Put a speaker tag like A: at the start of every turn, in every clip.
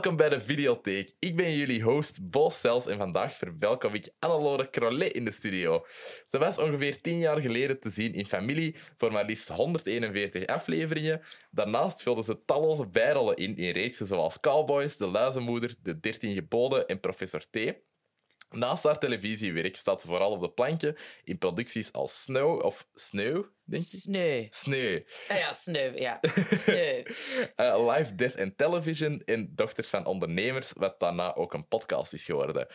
A: Welkom bij de Videotheek. Ik ben jullie host Bo Sels en vandaag verwelkom ik Annelore Crollet in de studio. Ze was ongeveer tien jaar geleden te zien in Familie voor maar liefst 141 afleveringen. Daarnaast vulde ze talloze bijrollen in in reeksen zoals Cowboys, De Luizenmoeder, De Dertien Geboden en Professor T. Naast haar televisiewerk staat ze vooral op de planken in producties als Snow of Sneeuw, denk ik.
B: Sneu.
A: Sneeuw.
B: Ah ja, sneu, ja. Sneu.
A: Uh, Live, Death and Television en Dochters van Ondernemers, wat daarna ook een podcast is geworden.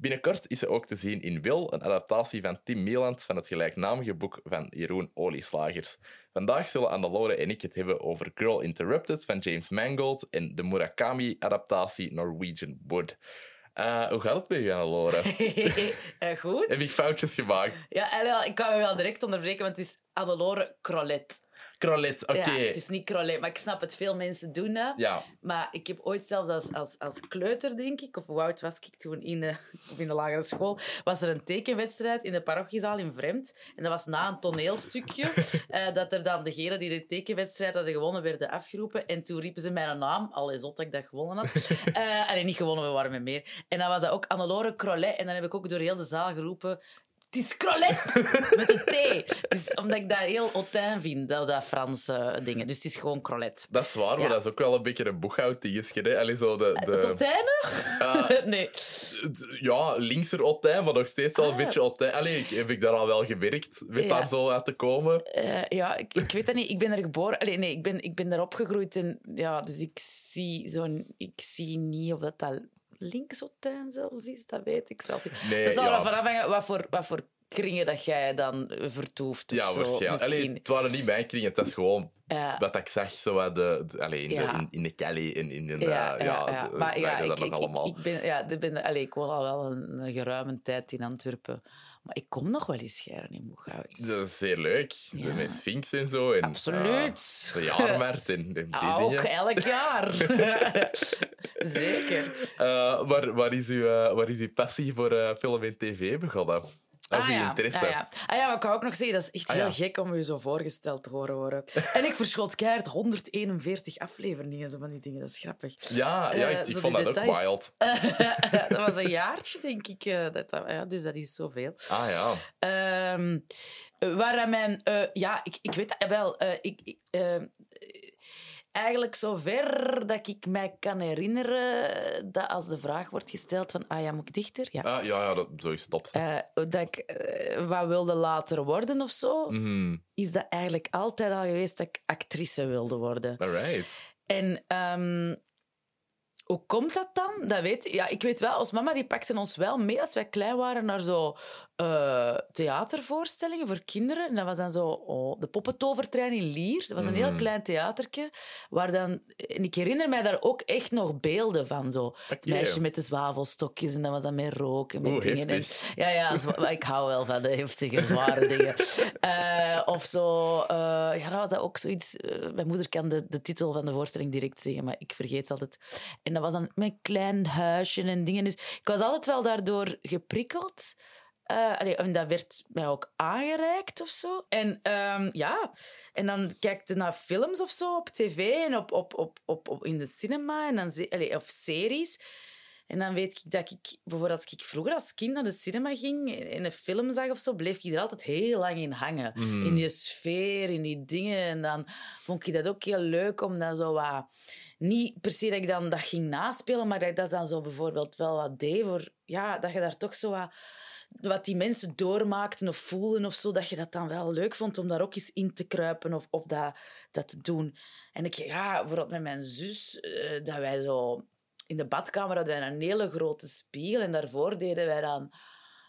A: Binnenkort is ze ook te zien in Wil, een adaptatie van Tim Mieland van het gelijknamige boek van Jeroen Olieslagers. Vandaag zullen Annelore en ik het hebben over Girl Interrupted van James Mangold en de Murakami-adaptatie Norwegian Wood. Uh, hoe gaat het met je, Annelore?
B: Eh, goed.
A: Heb ik foutjes gemaakt?
B: Ja, en wel, ik kan me wel direct onderbreken, want het is Annelore Crollet.
A: Crollet, oké.
B: Ja, het is niet Crollet, maar ik snap het. Veel mensen doen dat.
A: Ja.
B: Maar ik heb ooit zelfs als, als, als kleuter, denk ik, of hoe oud was ik toen in de, of in de lagere school, was er een tekenwedstrijd in de parochiezaal in Vreemd. En dat was na een toneelstukje eh, dat er dan degenen die de tekenwedstrijd hadden gewonnen werden afgeroepen. En toen riepen ze mijn naam, al is dat ik dat gewonnen had. Allee, niet gewonnen, we waren met meer. En dan was dat ook Annelore Crollet. En dan heb ik ook door heel de zaal geroepen... Het is Crollet met een T. Dus, omdat ik dat heel hautain vind, dat, dat Franse dingen. Dus het is gewoon Crollet.
A: Dat is waar, maar
B: Ja.
A: dat is ook wel een beetje een boeghoudtingetje. hè. Allee, zo de,
B: Het
A: de,
B: hautain nog?
A: Ah.
B: nee.
A: het- ja, linkser Otijn, maar nog steeds wel een
B: Ah.
A: beetje Otijn. Allee, ik, heb ik daar al wel gewerkt met
B: Ja.
A: daar zo uit te komen?
B: Eh, ja, ik, ik weet dat niet. Ik ben er geboren. Allee, nee, ik ben, ik ben daar opgegroeid. En, ja, dus ik zie, zo'n, ik zie niet of dat, dat linksotijn zelfs is. Dat weet ik zelfs niet.
A: Nee,
B: dat zal
A: ja.
B: ervan afhangen wat voor, wat voor kringen dat jij dan vertoeft. Of
A: Ja, waarschijnlijk. Allee, het waren niet mijn kringen, het is gewoon
B: Ja.
A: wat ik zag zo wat de, de- allee, in,
B: Ja.
A: de, in, in de Kelly en in, in de,
B: Ja, ja, Maar ja, ik, ik, ik, ben, ja, ik, ben, allee, ik woon al wel een, een geruime tijd in Antwerpen. Maar ik kom nog wel eens scheren in Boeghout.
A: dat is zeer leuk.
B: Ja.
A: Met Sphinx en zo. En,
B: Absoluut.
A: ah, de jaarmarkt en, en die
B: Ah, ook
A: dingen.
B: elk jaar. Zeker.
A: Eh, waar, waar, is uw, eh, waar is uw passie voor eh, film en tv begonnen? Of uw
B: ja.
A: interesse?
B: Ah, ja. Ah, ja, maar ik ook nog zeggen, dat is echt
A: Ah,
B: heel
A: ja.
B: gek om je zo voorgesteld te horen worden. En ik verschot keihard 141 afleveringen, zo van die dingen. Dat is grappig.
A: Ja, ja,
B: Eh,
A: ik, ik
B: zo
A: vond dat ook wild.
B: dat was een jaartje, denk ik. eh, dat, dat- ja, dus dat is zoveel.
A: Ah ja.
B: Ehm, waar mijn... eh, ja, ik, ik weet dat wel. eh, ik, ik, eh, eigenlijk zover dat ik mij kan herinneren dat als de vraag wordt gesteld van ah ja, moet ik dichter? Ja.
A: Ah, ja, ja, dat, zo is top.
B: Eh, dat ik eh, wat wilde later worden of zo,
A: Mhm.
B: is dat eigenlijk altijd al geweest dat ik actrice wilde worden.
A: Alright.
B: En ehm, hoe komt dat dan? Dat weet, ja, ik weet wel, als mama die pakte ons wel mee als wij klein waren naar zo eh, theatervoorstellingen voor kinderen. En dat was dan zo oh, de poppentovertrein in Lier. Dat was een heel
A: Mhm.
B: klein theatertje. Waar dan, en ik herinner mij daar ook echt nog beelden van. Zo. Het meisje met de zwavelstokjes en dat was dan met rook en met
A: Oeh,
B: dingen. En- ja, ja, ik hou wel van de heftige, zware dingen. Eh, of zo, eh, ja, dat was dat ook zoiets. mijn moeder kan de, de titel van de voorstelling direct zeggen, maar ik vergeet ze altijd. En dat was dan met een klein huisje en dingen. Dus ik was altijd wel daardoor geprikkeld. Eh, allee, en dat werd mij ook aangereikt of zo. En ehm, ja, en dan kijkte naar films of zo op tv en op, op, op, op, op, in de cinema en dan, allee, of series. En dan weet ik dat ik, bijvoorbeeld als ik vroeger als kind naar de cinema ging en een film zag of zo, bleef ik er altijd heel lang in hangen.
A: Mhm.
B: In die sfeer, in die dingen. En dan vond ik dat ook heel leuk om dat zo wat... Niet per se dat ik dan dat ging naspelen, maar dat ik dat dan zo bijvoorbeeld wel wat deed voor... Ja, dat je daar toch zo wat... Wat die mensen doormaakten of voelden of zo, dat je dat dan wel leuk vond om daar ook eens in te kruipen of, of dat, dat te doen. En ik, ja, bijvoorbeeld met mijn zus, eh, dat wij zo in de badkamer hadden wij een hele grote spiegel en daarvoor deden wij dan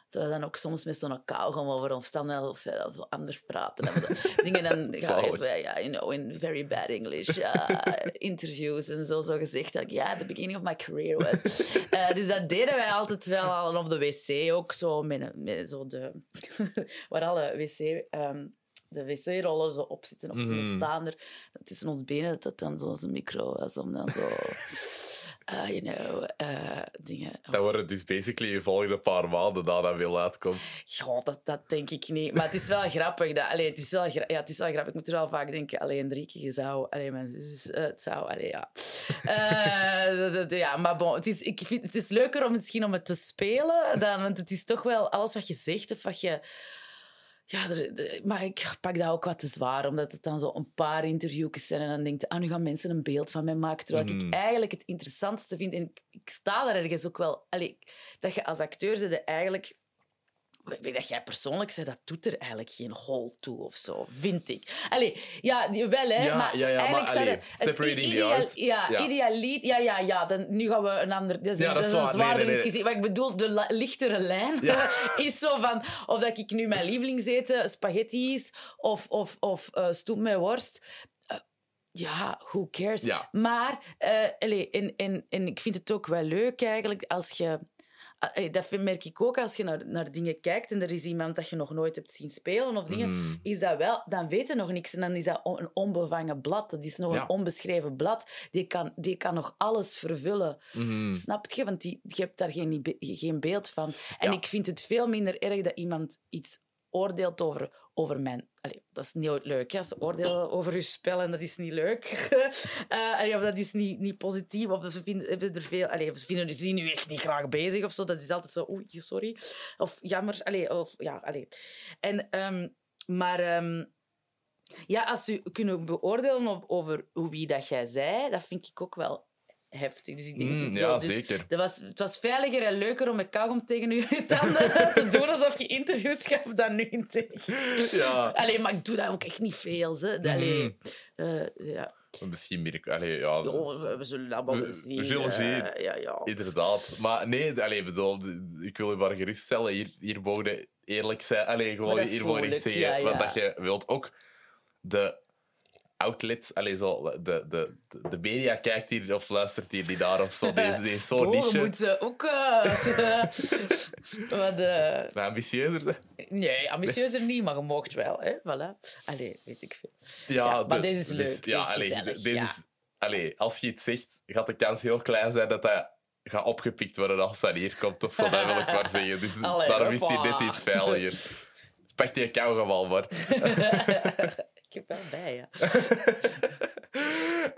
B: dat we dan ook soms met zo'n kauwgom over ons standen of eh, of anders praten. Dingen dan ja,
A: Zalig.
B: even, ja, you know, in very bad English interviews en zo, zo gezegd dat ik ja, the beginning of my career was. Eh, dus dat deden wij altijd wel al. Op de wc ook zo met, met zo de waar alle wc ehm, de wc-rollen zo op zitten op zo'n
A: Mhm.
B: staander tussen ons benen dat dat dan zo'n micro was om dan zo uh, you know, uh, dingen.
A: Dat worden dus basically je volgende paar maanden dat dat wil uitkomt.
B: Ja, dat, dat denk ik niet. Maar het is wel grappig. Dat, allee, het, is wel, ja, het is wel grappig. Ik moet er wel vaak denken, alleen Drieke, je zou... Allee, mijn zus, uh, het zou... Allee, ja. dat, ja, maar bon, het is, ik vind, het is leuker om misschien om het te spelen, dan, want het is toch wel alles wat je zegt of wat je ja, maar ik pak dat ook wat te zwaar, omdat het dan zo een paar interviews zijn en dan denkt ah, nu gaan mensen een beeld van mij maken, terwijl ik mhm. eigenlijk het interessantste vind, en ik, ik sta daar ergens ook wel, allez, dat je als acteur zit eigenlijk weet dat jij persoonlijk zei, dat doet er eigenlijk geen hol toe of zo, vind ik. Allee, ja, wel hè.
A: Ja,
B: maar
A: ja, ja, maar allee, separating the art.
B: Ja, ja. idealiet. Ja, ja, ja. Dan, nu gaan we een ander... Dat is, dat is, een zwaardere discussie. Maar ik bedoel, de lichtere lijn is zo van... Of dat ik nu mijn lievelingseten spaghetti is of, of, of uh, stoep met worst uh, ja, who cares?
A: Ja.
B: Maar uh, allee, en, en, en ik vind het ook wel leuk eigenlijk als je dat merk ik ook als je naar, naar dingen kijkt en er is iemand dat je nog nooit hebt zien spelen of dingen, mm. is dat wel, dan weet je nog niks en dan is dat een onbevangen blad. Dat is nog een onbeschreven blad. Die kan, die kan nog alles vervullen. Mm. Snap je? Want die, je hebt daar geen, geen beeld van. En ik vind het veel minder erg dat iemand iets oordeelt over, over mijn... Allee, dat is niet leuk. Ja. Ze oordelen over je spel en dat is niet leuk. uh, of dat is niet, niet positief. Of ze vinden, hebben er veel... Allee, ze vinden, ze zien u echt niet graag bezig of zo. Dat is altijd zo... Oei, sorry. Of jammer. Allee, of, ja, allee. En, um, maar... Um, ja, als ze kunnen beoordelen over wie dat jij zei, dat vind ik ook wel heftig. Dus ik denk,
A: mm, ja, dus zeker.
B: Dat was, het was veiliger en leuker om met kauwgom tegen je tanden te doen alsof je interviews gaf dan nu in.
A: Ja.
B: Alleen, maar ik doe dat ook echt niet veel. Hè. Mm. uh, ja.
A: Misschien meer... Allee, ja,
B: we, we, zullen dat wel zien. We zullen zien. Uh, ja, ja.
A: Inderdaad. Maar nee, allee, bedoel, ik wil je maar geruststellen. Hier, hier mogen eerlijk zijn. Allee, gewoon hier mogen echt zeggen ja, wat dat je wilt. Ook de outlet, allee, zo, de, de, de media kijkt hier of luistert hier die daar of zo. Die is zo niche.
B: moeten ook uh, wat, uh...
A: ambitieuzer zijn.
B: Nee, ambitieuzer niet, maar je mocht wel. Hè? Voilà. Allee, weet ik veel. Ja, ja maar deze is dus, leuk. Ja, deze allee, is deze is,
A: allee, als je iets zegt, gaat de kans heel klein zijn dat dat gaat opgepikt worden als dat hier komt. Of zo, dat wil ik maar zeggen. Dus allee, daarom is hij net iets veiliger. Pak die kou maar.
B: Ik heb wel bij, ja.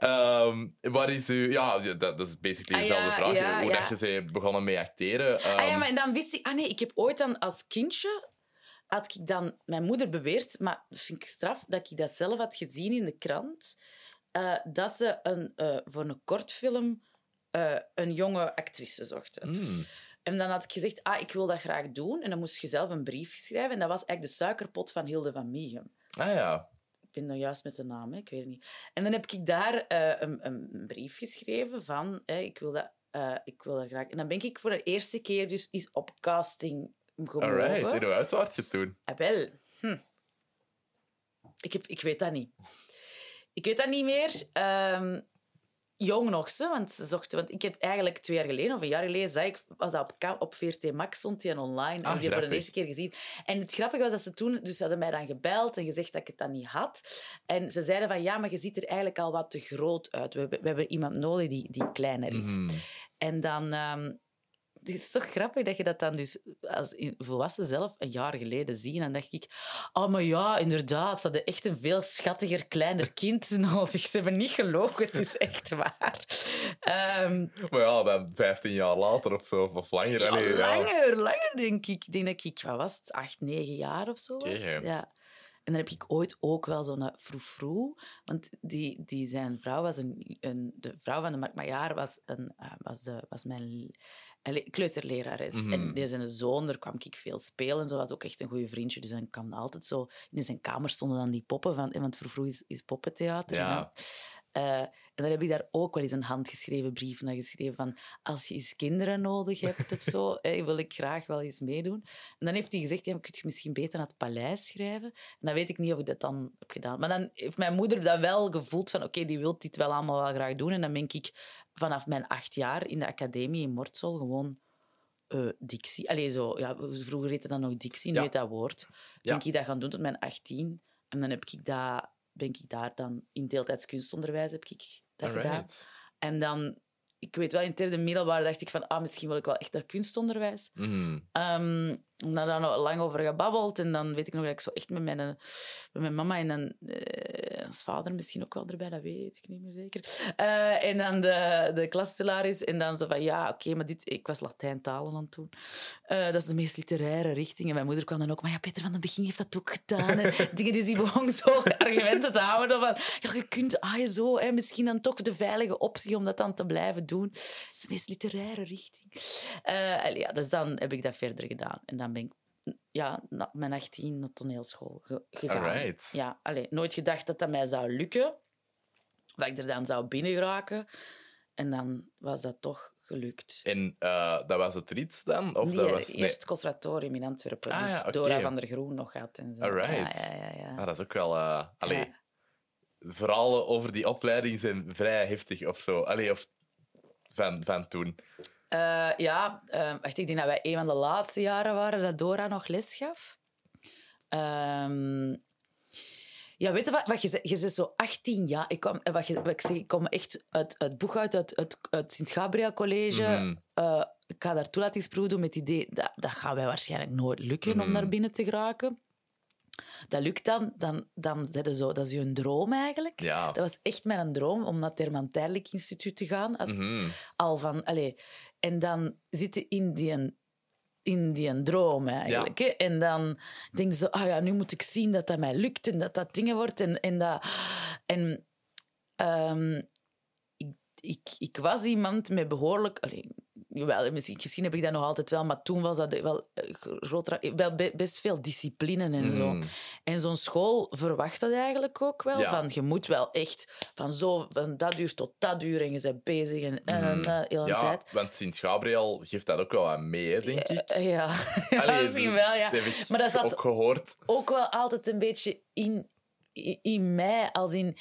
A: um, waar is u... Ja, dat, dat is basically ah, dezelfde vraag. Ja, Hoe ja. je ze begonnen met acteren? Um...
B: Ah ja, ehm, maar dan wist ik... Ah nee, ik heb ooit dan als kindje... Had ik dan... Mijn moeder beweert, maar dat vind ik straf, dat ik dat zelf had gezien in de krant. Uh, dat ze een, uh, voor een kortfilm uh, een jonge actrice zochten.
A: Mm.
B: En dan had ik gezegd, ah, ik wil dat graag doen. En dan moest je zelf een brief schrijven. En dat was eigenlijk de suikerpot van Hilde van Miegem.
A: Ah ja
B: ik ben nog juist met de naam, hè, ik weet het niet. En dan heb ik daar uh, een, een, brief geschreven van, hè, ik, wil dat, uh, ik wil dat graag. En dan ben ik voor de eerste keer dus eens op casting gemogen.
A: Alright, en hoe uitwaart je toen?
B: Ah, wel. Hm. Ik, heb, ik weet dat niet. Ik weet dat niet meer. Um, jong nog, ze, want ze zochten... Want ik heb eigenlijk twee jaar geleden, of een jaar geleden, zei ik, was dat op, op VRT Max, stond hij online. Ah, en die voor de eerste keer gezien. En het grappige was dat ze toen... Dus ze hadden mij dan gebeld en gezegd dat ik het dan niet had. En ze zeiden van, ja, maar je ziet er eigenlijk al wat te groot uit. We, we hebben iemand nodig die, die kleiner is. Mhm. En dan... Um, het is toch grappig dat je dat dan dus als volwassen zelf een jaar geleden ziet. En dan dacht ik, oh, maar ja, inderdaad, ze hadden echt een veel schattiger, kleiner kind nodig. Ze hebben niet gelogen, het is echt waar.
A: Um, maar ja, dan 15 jaar later of zo, of langer.
B: Ja, langer, langer denk ik. Ik denk dat ik, wat was het, 8, 9 jaar of zo was. Ja. En dan heb ik ooit ook wel zo'n froufrou. Want die, die zijn vrouw was een, een... De vrouw van de Mark Majaar was, een, uh, was, de, was mijn kleuterlerares. Mm -hmm. En deze zoon, daar kwam ik veel spelen. Zo was ook echt een goede vriendje. Dus dan kwam altijd zo... In zijn kamer stonden dan die poppen. Van, want vroeg is, is poppentheater.
A: Ja.
B: Uh, en dan heb ik daar ook wel eens een handgeschreven brief naar geschreven van als je eens kinderen nodig hebt of zo, wil ik graag wel eens meedoen. En dan heeft hij gezegd, ja, kun je misschien beter naar het paleis schrijven? En dan weet ik niet of ik dat dan heb gedaan. Maar dan heeft mijn moeder dat wel gevoeld van oké, die wil dit wel allemaal wel graag doen. En dan ben ik vanaf mijn acht jaar in de academie in Mortsel gewoon uh, dictie. Allee, zo, ja, vroeger heette dat nog dictie, nu heet dat woord. Ja. Ben ik dat gaan doen tot mijn 18. En dan heb ik dat, ben ik daar dan in deeltijds kunstonderwijs heb ik dat gedaan. En dan ik weet wel, in het derde middelbaar dacht ik van, ah, misschien wil ik wel echt naar kunstonderwijs.
A: Mhm.
B: Ehm daar dan lang over gebabbeld. En dan weet ik nog dat ik zo echt met mijn, eh, met mijn mama en dan eh, als vader misschien ook wel erbij, dat weet ik niet meer zeker. Eh, en dan de, de klasselaris. En dan zo van, ja, oké, maar dit... Ik was Latijntalen aan het doen. Eh, dat is de meest literaire richting. En mijn moeder kwam dan ook, maar ja, Peter van den Begin heeft dat ook gedaan. hè. Dingen, dus die begon zo argumenten te houden van, ja, je kunt, ah, je zo, hè, misschien dan toch de veilige optie om dat dan te blijven doen. Dat is de meest literaire richting. En ja, dus dan heb ik dat verder gedaan. En dan ben ik ja, na mijn 18 naar toneelschool ge- gegaan.
A: Alright.
B: Ja, allee, nooit gedacht dat dat mij zou lukken. Dat ik er dan zou binnen geraken. En dan was dat toch gelukt.
A: En eh, dat was het Riets dan? Of
B: Nee,
A: dat was... nee.
B: eerst het conservatorium in Antwerpen.
A: Ah,
B: dus
A: ja.
B: Dora van der Groen nog had en zo.
A: Alright.
B: Ja, ja, ja. ja.
A: Ah, dat is ook wel... eh allee,
B: Ja.
A: Verhalen over die opleiding zijn vrij heftig of zo. Allee, of van, van toen.
B: Eh, ja, eh, wacht, ik denk dat wij een van de laatste jaren waren dat Dora nog les gaf. Ehm, ja, weet je wat? wat je, je zegt zo 18 jaar. Ik, kwam, eh, wat je, wat ik, zeg, ik kom echt uit, uit Boeghout, uit, uit, uit Sint-Gabriel College.
A: Mhm.
B: Eh, ik ga daar toelatingsproef doen met het idee... Dat, dat gaat mij waarschijnlijk nooit lukken
A: Mhm.
B: om naar binnen te geraken. Dat lukt dan, dan, dan zet je zo, dat is je een droom eigenlijk.
A: Ja.
B: Dat was echt mijn droom om naar het Herman Tijdelijk Instituut te gaan. Als,
A: Mhm.
B: al van... Allez, en dan zitten in die, in die droom eigenlijk. Hè? En dan denk je zo, ah ja, nu moet ik zien dat dat mij lukt en dat dat dingen wordt. En, en, dat, en ehm, ik, ik, ik was iemand met behoorlijk... Allee, jawel, misschien, heb ik dat nog altijd wel, maar toen was dat wel, eh, groter, wel be- best veel discipline en zo.
A: Mhm.
B: En zo'n school verwacht dat eigenlijk ook wel.
A: Ja.
B: Van, je moet wel echt van, zo, van dat uur tot dat uur en je bent bezig en, en, heel een
A: Ja,
B: tijd.
A: want Sint-Gabriel geeft dat ook wel aan mee, denk ik.
B: Eh, Ja, ja
A: Allee,
B: misschien wel, ja.
A: Ik
B: Maar dat zat
A: ook gehoord.
B: ook wel altijd een beetje in, in, in mij. Als in,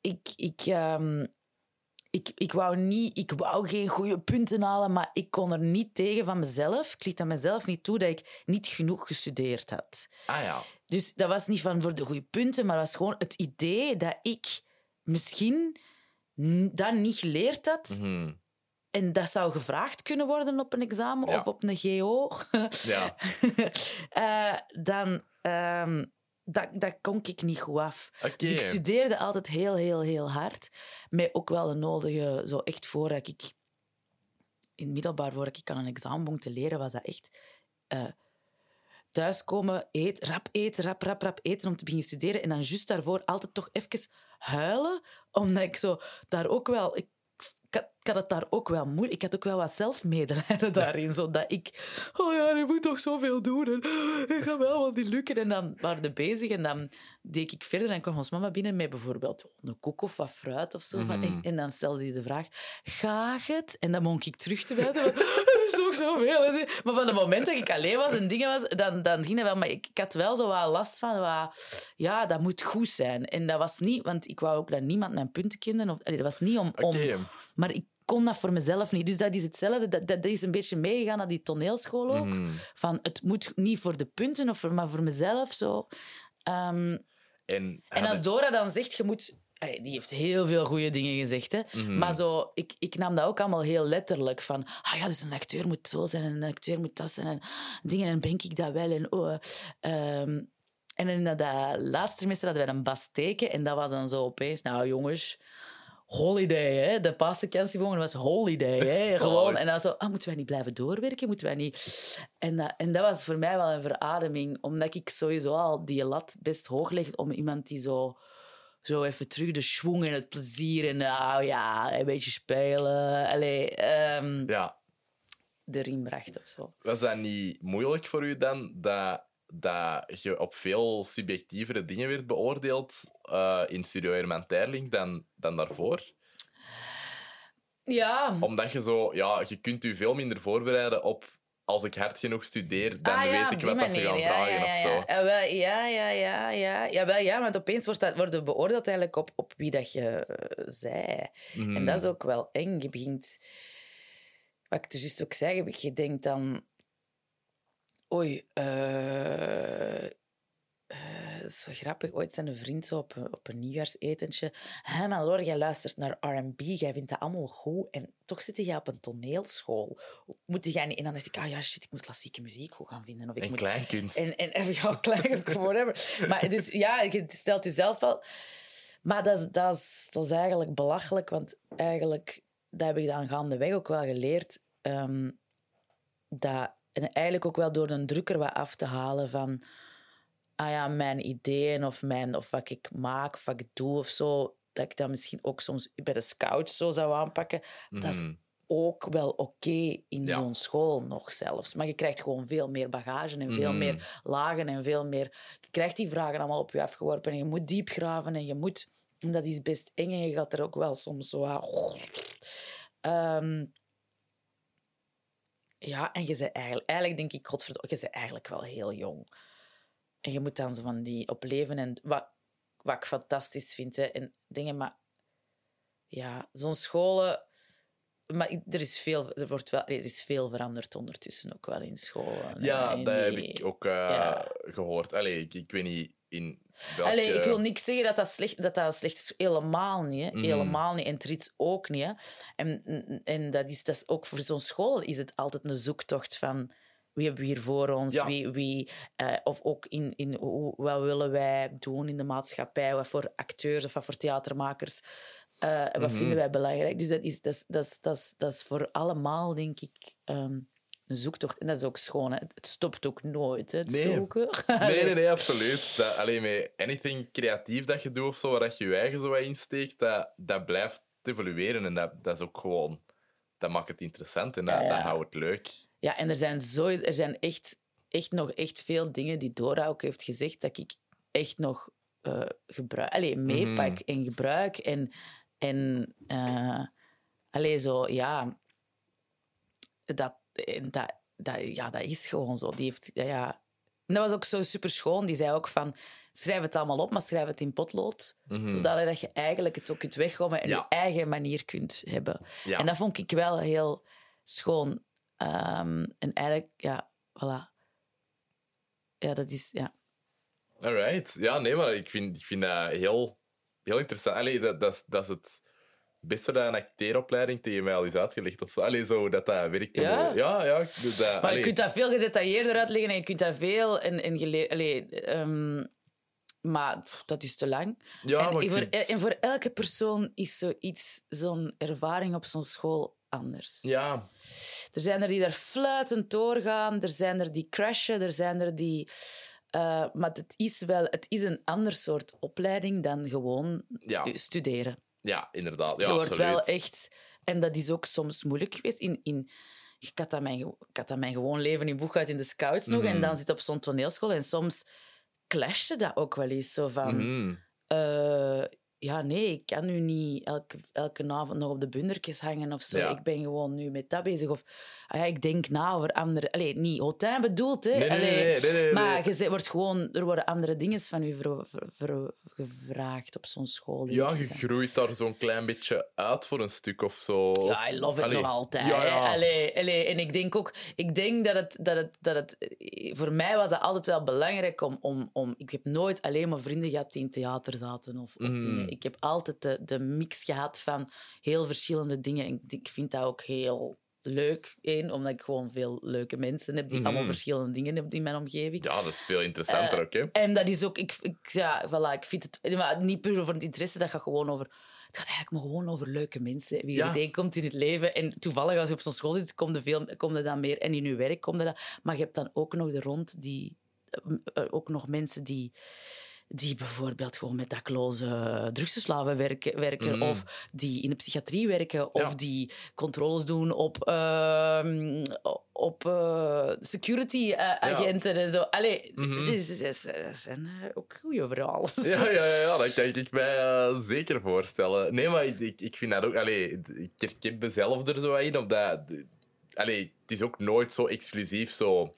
B: ik, ik, ehm, ik, ik, wou niet, ik wou geen goede punten halen, maar ik kon er niet tegen van mezelf. Ik liet aan mezelf niet toe dat ik niet genoeg gestudeerd had.
A: Ah ja.
B: Dus dat was niet van voor de goede punten, maar dat was gewoon het idee dat ik misschien n- dat niet geleerd had.
A: Mhm.
B: En dat zou gevraagd kunnen worden op een examen
A: Ja.
B: of op een GO.
A: Ja.
B: Eh, dan... ehm, dat, dat kon ik niet goed af. Dus ik studeerde altijd heel, heel, heel hard. Met ook wel de nodige... Zo echt voordat ik... In het middelbaar, voordat ik aan een examen begon te leren, was dat echt... eh, thuiskomen, eet, rap eten, rap, rap, rap eten om te beginnen studeren. En dan juist daarvoor altijd toch even huilen, omdat ik zo daar ook wel... Ik, ik had, ik had het daar ook wel moeilijk. Ik had ook wel wat zelfmedelijden daarin. Zodat ik... Oh ja, je moet toch zoveel doen. En het gaat wel wat niet lukken. En dan waren we bezig en dan deed ik verder. En dan kwam ons mama binnen met bijvoorbeeld een koek of wat fruit of zo. Van,
A: Mhm.
B: en dan stelde hij de vraag, gaat het? En dan mocht ik terug te wijden. Is zoveel. hè. Maar van het moment dat ik alleen was en dingen was, dan, dan ging dat wel. Maar ik, ik had wel zo wat last van, wat, ja, dat moet goed zijn. En dat was niet, want ik wou ook dat niemand mijn punten kende. Of, allee, dat was niet om... om maar ik kon dat voor mezelf niet. Dus dat is hetzelfde. Dat, dat, dat is een beetje meegegaan naar die toneelschool ook.
A: Mhm.
B: Van, het moet niet voor de punten, of voor, maar voor mezelf. Zo. Ehm,
A: En,
B: en als Dora dan zegt, je moet... Allee, Die heeft heel veel goede dingen gezegd. Hè?
A: Mhm.
B: Maar zo, ik, ik nam dat ook allemaal heel letterlijk. Van, ah ja, dus een acteur moet zo zijn en een acteur moet dat zijn. En dingen, en ben ik dat wel. En, oh, eh, ehm, en in dat, dat laatste trimester hadden wij een basteken. En dat was dan zo opeens, nou jongens... Holiday, hè? De paasvakantie was holiday, hè? Gewoon. En dan zo, ah, moeten wij niet blijven doorwerken? Moeten wij niet... En dat, en dat was voor mij wel een verademing, omdat ik sowieso al die lat best hoog leg om iemand die zo, zo even terug de schwung en het plezier en nou ja, een beetje spelen, allee, ehm,
A: Ja,
B: erin bracht of zo.
A: was dat niet moeilijk voor u dan dat, dat je op veel subjectievere dingen werd beoordeeld eh, in Studio Herman Terling dan, dan daarvoor?
B: Ja,
A: Omdat je zo, ja, je kunt u veel minder voorbereiden op als ik hard genoeg studeer, dan
B: Ah, ja,
A: weet ik wat dat ze gaan
B: ja,
A: vragen
B: ja, ja,
A: of zo.
B: Ja, ja, wel, ja, ja, ja, wel, ja want opeens wordt dat, worden we beoordeeld eigenlijk op, op wie dat je eh, zei.
A: Mhm.
B: En dat is ook wel eng. Je begint... Wat ik er juist ook zei, je denkt dan... Oei, eh, eh, zo grappig. Ooit zijn een vriend zo op, een- op een nieuwjaarsetentje. Hé, maar Laura, jij luistert naar R&B. Jij vindt dat allemaal goed. En toch zit jij op een toneelschool. Moet jij niet... En dan dacht ik, ah ja, shit, ik moet klassieke muziek goed gaan vinden. Of ik
A: En
B: moet...
A: kleinkunst.
B: En, en, en ja, klein, whatever. Maar dus ja, je stelt jezelf wel... Maar dat, is- dat, is, dat is eigenlijk belachelijk, want eigenlijk, dat heb ik dan gaandeweg ook wel geleerd, ehm, dat, en eigenlijk ook wel door de drukker wat af te halen van ah ja, mijn ideeën of, mijn, of wat ik maak of wat ik doe of zo, dat ik dat misschien ook soms bij de scouts zo zou aanpakken. Dat is
A: Mhm.
B: ook wel oké in
A: Ja.
B: zo'n school nog zelfs. Maar je krijgt gewoon veel meer bagage en veel
A: Mhm.
B: meer lagen en veel meer... Je krijgt die vragen allemaal op je afgeworpen en je moet diep graven en je moet... En dat is best eng en je gaat er ook wel soms zo... aan- Ehm, ja, en je bent eigenlijk... Eigenlijk denk ik, godverdomme, je bent eigenlijk wel heel jong. En je moet dan zo van die op leven en... Wat, wat ik fantastisch vind, hè, en dingen, maar... Ja, zo'n scholen... Maar er is, veel, er, wordt wel, er is veel veranderd ondertussen ook wel in scholen.
A: Ja,
B: hè,
A: dat heb ik ook eh,
B: ja.
A: gehoord. Allee, ik, ik weet niet in welke...
B: Allee, ik wil niet zeggen dat dat slecht, dat dat slecht is. Helemaal niet. Hè.
A: Mhm.
B: Helemaal niet. En Trits ook niet. Hè. En, en dat is, dat is ook voor zo'n school is het altijd een zoektocht van wie hebben we hier voor ons?
A: Ja.
B: Wie, wie, eh, of ook in, in hoe, wat willen wij doen in de maatschappij? Wat voor acteurs of wat voor theatermakers? eh, wat
A: Mhm.
B: vinden wij belangrijk? Dus dat is, dat is, dat is, dat is, dat is voor allemaal, denk ik, ehm, een zoektocht. En dat is ook schoon. Hè. Het stopt ook nooit, hè, het
A: Nee.
B: zoeken.
A: Nee, nee, nee, absoluut. Dat, alleen met anything creatief dat je doet of zo, waar je je eigen zo wat insteekt, dat, dat blijft evolueren. En dat, dat is ook gewoon... Dat maakt het interessant en dat,
B: Ja, ja.
A: dat houdt het leuk.
B: Ja, en er zijn, zo, er zijn echt, echt nog echt veel dingen die Dora ook heeft gezegd dat ik echt nog eh gebruik, allee, meepak
A: Mhm.
B: en gebruik. En, en allee, zo, ja, dat, en dat, dat, ja, dat is gewoon zo. Die heeft, ja. En dat was ook zo super schoon. Die zei ook van, schrijf het allemaal op, maar schrijf het in potlood.
A: Mhm.
B: Zodat je eigenlijk het ook kunt weggommen en
A: Ja.
B: je eigen manier kunt hebben.
A: Ja.
B: En dat vond ik wel heel schoon. Ehm, en eigenlijk, ja, voilà. Ja, dat is, ja.
A: Alright. Ja, nee, maar ik vind, ik vind dat heel, heel interessant. Allee, dat, dat, is, dat is het beste dat een acteeropleiding tegen mij al is uitgelegd. Of zo. Allee, zo dat dat werkt.
B: Ja?
A: Ja, ja. dat,
B: Maar
A: allee.
B: je kunt dat veel gedetailleerder uitleggen en je kunt daar veel in, in geleerd... Allee, ehm, maar pff, dat is te lang.
A: ja,
B: en,
A: maar
B: voor,
A: vind-
B: en voor elke persoon is zoiets, zo'n ervaring op zo'n school anders.
A: Ja,
B: Er zijn er die daar fluitend doorgaan, er zijn er die crashen, er zijn er die... eh, maar het is wel het is een ander soort opleiding dan gewoon
A: ja,
B: studeren.
A: ja, inderdaad. Ja,
B: je wordt
A: absoluut.
B: wel echt... En dat is ook soms moeilijk geweest. In, in, ik, had dat mijn, ik had dat mijn gewoon leven in Boeghout in de scouts nog. En
A: Mhm.
B: dan zit op zo'n toneelschool. En soms clashte dat ook wel eens. Zo van...
A: Mhm.
B: eh, ja, nee, ik kan nu niet elke, elke avond nog op de bundertjes hangen of zo.
A: Ja.
B: Ik ben gewoon nu met dat bezig. Of ah ja, ik denk na over andere... Allee, niet hautain bedoeld, hè.
A: Nee, nee, nee,
B: maar je wordt gewoon, er worden andere dingen van u ver- ver- ver- gevraagd op zo'n school.
A: Ja, je groeit daar zo'n klein beetje uit voor een stuk of zo.
B: Ja, I love it
A: Allee,
B: nog altijd.
A: Ja.
B: Allee, allee, en ik denk ook, ik denk dat het, dat het, dat het, voor mij was het altijd wel belangrijk om, om, om, ik heb nooit alleen maar vrienden gehad die in theater zaten of, of
A: Mhm.
B: Ik heb altijd de, de mix gehad van heel verschillende dingen. En ik, vind dat ook heel leuk, één, omdat ik gewoon veel leuke mensen heb die allemaal verschillende dingen hebben in mijn omgeving.
A: Ja, dat is veel interessanter
B: Eh,
A: ook, hè.
B: En dat is ook, ik, ik, ja, voilà, ik vind het maar niet puur over het interesse, dat gaat gewoon over. Het gaat eigenlijk maar gewoon over leuke mensen. Wie je
A: Ja.
B: tegenkomt in het leven. En toevallig, als je op zo'n school zit, komt er, veel, komt er dan meer. En in je werk komt er dan. Maar je hebt dan ook nog de rond die. eh, eh, ook nog mensen die. Die bijvoorbeeld gewoon met dakloze drugsverslaven werken, werken
A: Mhm.
B: of die in de psychiatrie werken, of
A: Ja.
B: die controles doen op, ehm, op eh, security-agenten en zo. Allee, dus, dus, dat zijn eh, ook goede verhalen.
A: Ja, ja, ja, dat kan ik mij eh, zeker voorstellen. Nee, maar ik, ik, vind dat ook... Allee, ik herken mezelf er zo in, op dat... Allee, het is ook nooit zo exclusief zo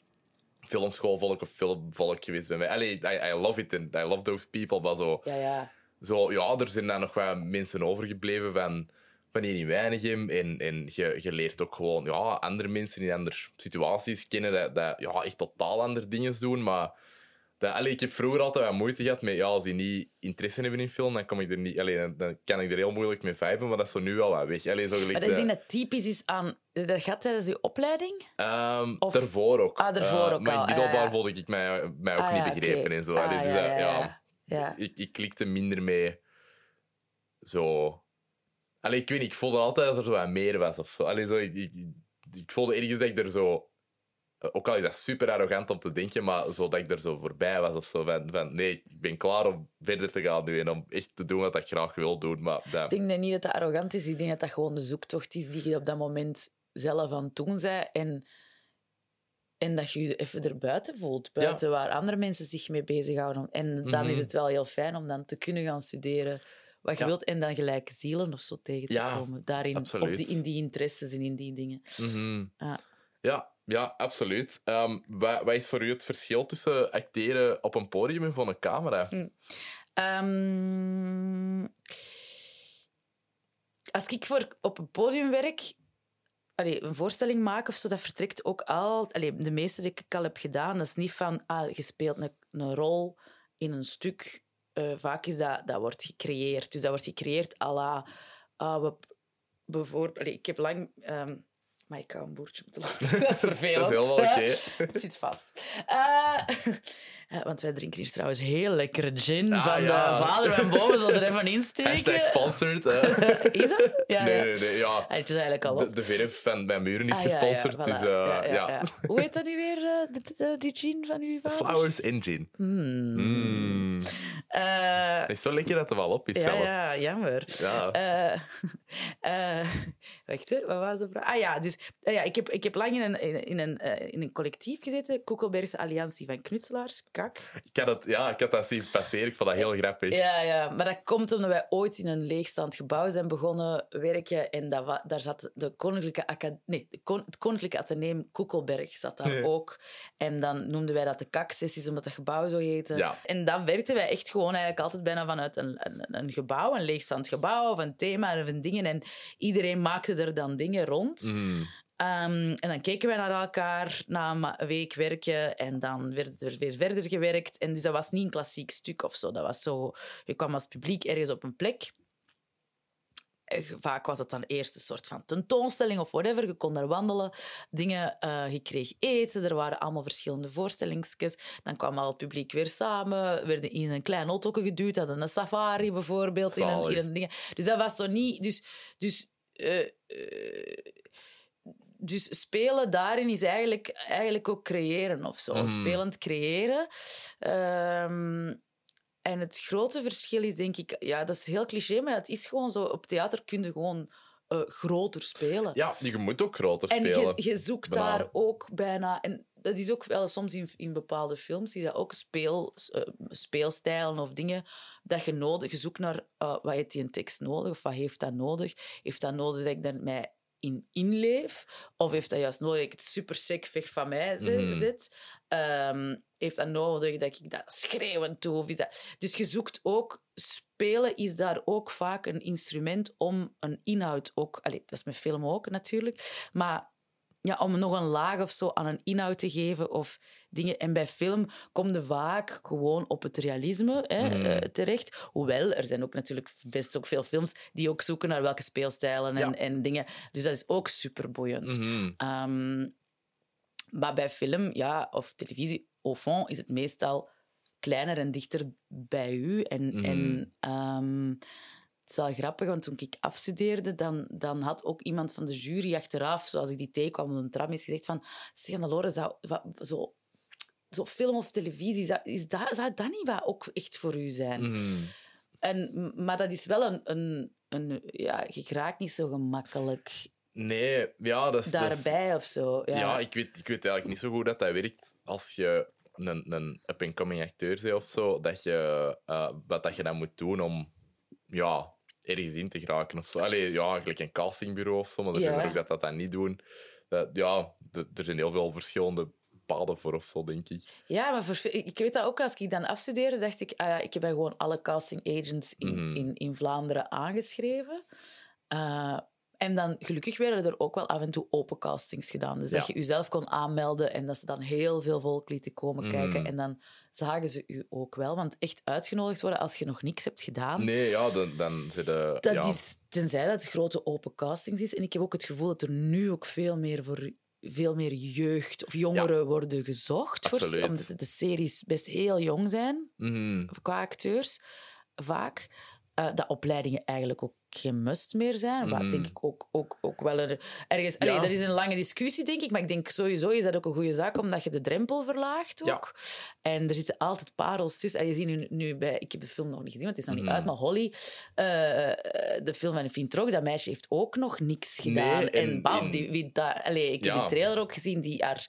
A: filmschoolvolk of filmvolk geweest bij mij. Allee, I, I love it and I love those people, maar zo...
B: Ja, ja.
A: zo ja, er zijn dan nog wat mensen overgebleven van, van hier in Weinigem. En, en je, je leert ook gewoon ja, andere mensen in andere situaties kennen, dat, dat ja, echt totaal andere dingen doen. Maar Dat, allee, ik heb vroeger altijd wat moeite gehad met, ja, als die niet interesse hebben in film, dan, kom ik er niet, allee, dan, dan kan ik er heel moeilijk mee viben, maar dat is zo nu wel wat weg. Allee, zo gelijk
B: Maar dat is
A: de-
B: dat typisch is aan... Dat gaat tijdens je opleiding?
A: Ehm,
B: Of-
A: Daarvoor ook.
B: Ah, daarvoor
A: Eh,
B: ook
A: maar in middelbaar
B: ja.
A: voelde ik mij, mij ook
B: Ah,
A: niet begrepen en zo.
B: Ah,
A: Allee, dus
B: ja,
A: dat-
B: ja,
A: ja,
B: ja. Ja.
A: Ik, ik klikte minder mee. Zo. Allee, ik weet niet, ik voelde altijd dat er zo wat meer was of zo. Allee, zo ik, ik, ik voelde ergens dat ik er zo. Ook al is dat super arrogant om te denken, maar zo dat ik er zo voorbij was of zo. Van, van nee, ik ben klaar om verder te gaan nu en om echt te doen wat ik graag wil doen. Maar dat,
B: Ik denk dat niet dat dat arrogant is. Ik denk dat dat gewoon de zoektocht is die je op dat moment zelf aan het doen bent. En, en dat je je even erbuiten voelt. Buiten waar andere mensen zich mee bezighouden. En dan is
A: Mhm.
B: het wel heel fijn om dan te kunnen gaan studeren wat je
A: Ja.
B: wilt. En dan gelijke zielen of zo tegen te
A: Ja,
B: komen. Daarin, op die, in die interesses en in die dingen.
A: Mhm.
B: Ja.
A: Ja, ja, absoluut. Ehm, wat, is voor u het verschil tussen acteren op een podium en voor een camera?
B: Ehm, als ik voor op een podium werk, een voorstelling maak of zo, dat vertrekt ook al. De meeste die ik al heb gedaan, dat is niet van ah, je speelt een, rol in een stuk. Eh, vaak is dat, dat wordt gecreëerd. Dus dat wordt gecreëerd à la. ah, we, bijvoorbeeld, ik heb lang. ehm, maar ik kan een boertje moeten laten. Dat is vervelend.
A: Dat is helemaal oké.
B: Het zit vast. Eh, want wij drinken hier trouwens heel lekkere gin
A: Ah,
B: van
A: ja.
B: de vader van boven. Zal er even insteken.
A: Hashtag sponsored.
B: Is dat? Ja,
A: nee,
B: ja.
A: nee, nee, ja.
B: Ah, Het is eigenlijk al
A: De,
B: op.
A: de verf van mijn buren is
B: Ah, ja, ja,
A: gesponsord,
B: voilà.
A: dus eh,
B: Ja,
A: ja,
B: ja, ja. Hoe heet dat nu weer, eh, eh, die gin van uw vader?
A: Flowers Engine.
B: Hmm.
A: Mm.
B: Eh,
A: Het is zo lekker dat er wel op is
B: ja,
A: zelfs.
B: ja, jammer.
A: Ja.
B: Eh, eh, wacht, hè, wat was de vraag? Ah ja, dus ja, ik, heb, ik heb lang in een, in, in een, in een collectief gezeten, Koekelbergse Alliantie van Knutselaars, KAK.
A: Ik, had het, ja, ik had dat zien passeren, ik vond dat heel grappig.
B: Ja, ja, maar dat komt omdat wij ooit in een leegstaand gebouw zijn begonnen werken. En dat daar zat de Koninklijke Acad- nee, het Koninklijke Atheneum Koekelberg zat daar
A: Ja.
B: ook. En dan noemden wij dat de kaksessies, omdat het gebouw zo heette.
A: Ja.
B: En dan werkten wij echt gewoon eigenlijk altijd bijna vanuit een, een, een gebouw, een leegstaand gebouw of een thema of een dingen. En iedereen maakte er dan dingen rond.
A: Mm.
B: Ehm, en dan keken wij naar elkaar na een week werken en dan werd er weer verder gewerkt. En dus dat was niet een klassiek stuk of zo. Dat was zo, je kwam als publiek ergens op een plek. Eh, Vaak was het dan eerst een soort van tentoonstelling of whatever. Je kon daar wandelen, dingen, eh, je kreeg eten. Er waren allemaal verschillende voorstellingsjes. Dan kwam al het publiek weer samen, werden in een klein auto geduwd, hadden een safari bijvoorbeeld. In een, in
A: Zalig.
B: een ding. Dus dat was zo niet... Dus, dus eh, dus spelen daarin is eigenlijk, eigenlijk ook creëren of zo.
A: Mhm.
B: Spelend creëren. Ehm, en het grote verschil is, denk ik, ja, dat is heel cliché, maar het is gewoon zo. Op theater kun je gewoon eh, groter spelen.
A: Ja, je moet ook groter
B: en
A: spelen.
B: je, je zoekt daar ook bijna. En dat is ook wel soms in, in bepaalde films, zie je dat ook speel, eh, speelstijlen of dingen dat je nodig. Je zoekt naar eh, wat heeft die een tekst nodig of wat heeft dat nodig. Heeft dat nodig dat ik daar mij in inleef? Of heeft dat juist nodig dat ik het super sec weg van mij ze-
A: Mhm.
B: zet? Ehm, heeft dat nodig dat ik dat schreeuwend doe? Of is dat... Dus je zoekt ook... Spelen is daar ook vaak een instrument om een inhoud ook... Allee, dat is met film ook natuurlijk. Maar ja, om nog een laag of zo aan een inhoud te geven of dingen. En bij film kom je vaak gewoon op het realisme hè,
A: Mhm.
B: eh, terecht. Hoewel, er zijn ook natuurlijk best ook veel films die ook zoeken naar welke speelstijlen en,
A: Ja.
B: en dingen. Dus dat is ook super boeiend.
A: Mhm.
B: Ehm, maar bij film ja, of televisie, au fond, is het meestal kleiner en dichter bij u. En,
A: Mhm.
B: en ehm, het is wel grappig, want toen ik afstudeerde, dan, dan had ook iemand van de jury achteraf, zoals ik die tegenkwam op een tram, is gezegd van, zeg Lore, zou wat, zo, zo film of televisie, zou, is dat, zou dat niet wat ook echt voor u zijn?
A: Mhm.
B: En, maar dat is wel een... een, een ja, je raakt niet zo gemakkelijk
A: Nee, ja, dat is... dat is-
B: daarbij of zo. Ja,
A: Ja, ik, weet, ik weet eigenlijk niet zo goed dat dat werkt als je een, een up-and-coming acteur bent of zo. Dat je, eh, wat dat je dan moet doen om ja, ergens in te geraken of zo. Allee, ja, eigenlijk een castingbureau of zo, maar er
B: Ja.
A: zijn er ook dat dat dan niet doen. Dat, ja, er zijn heel veel verschillende paden voor of zo, denk ik.
B: Ja, maar voor, ik weet dat ook als ik dan afstudeerde, dacht ik, ah ja, ik heb gewoon alle casting agents in,
A: Mhm.
B: in, in Vlaanderen aangeschreven. Eh, en dan, gelukkig werden er ook wel af en toe open castings gedaan. Dus dat je jezelf kon aanmelden en dat ze dan heel veel volk lieten komen
A: Mhm.
B: kijken. En dan zagen ze u ook wel. Want echt uitgenodigd worden als je nog niks hebt gedaan.
A: Nee, ja, dan, dan zitten...
B: Dat
A: ja.
B: is, tenzij dat het grote open castings is. En ik heb ook het gevoel dat er nu ook veel meer voor veel meer jeugd of jongeren worden gezocht. Voor, omdat de series best heel jong zijn
A: Mhm.
B: qua acteurs, vaak. Eh, dat opleidingen eigenlijk ook geen must meer zijn. Wat
A: Mhm.
B: denk ik ook, ook, ook wel er, ergens... Allee, dat is een lange discussie, denk ik. Maar ik denk sowieso is dat ook een goede zaak, omdat je de drempel verlaagt
A: Ja.
B: ook. En er zitten altijd parels tussen. En je ziet nu, nu bij... Ik heb de film nog niet gezien, want het is nog
A: Mhm.
B: niet uit. Maar Holly, eh, de film van Fien Trog, dat meisje heeft ook nog niks gedaan.
A: Nee,
B: en
A: en
B: bam, die, wie daar, allee, ik heb die trailer ook gezien, die haar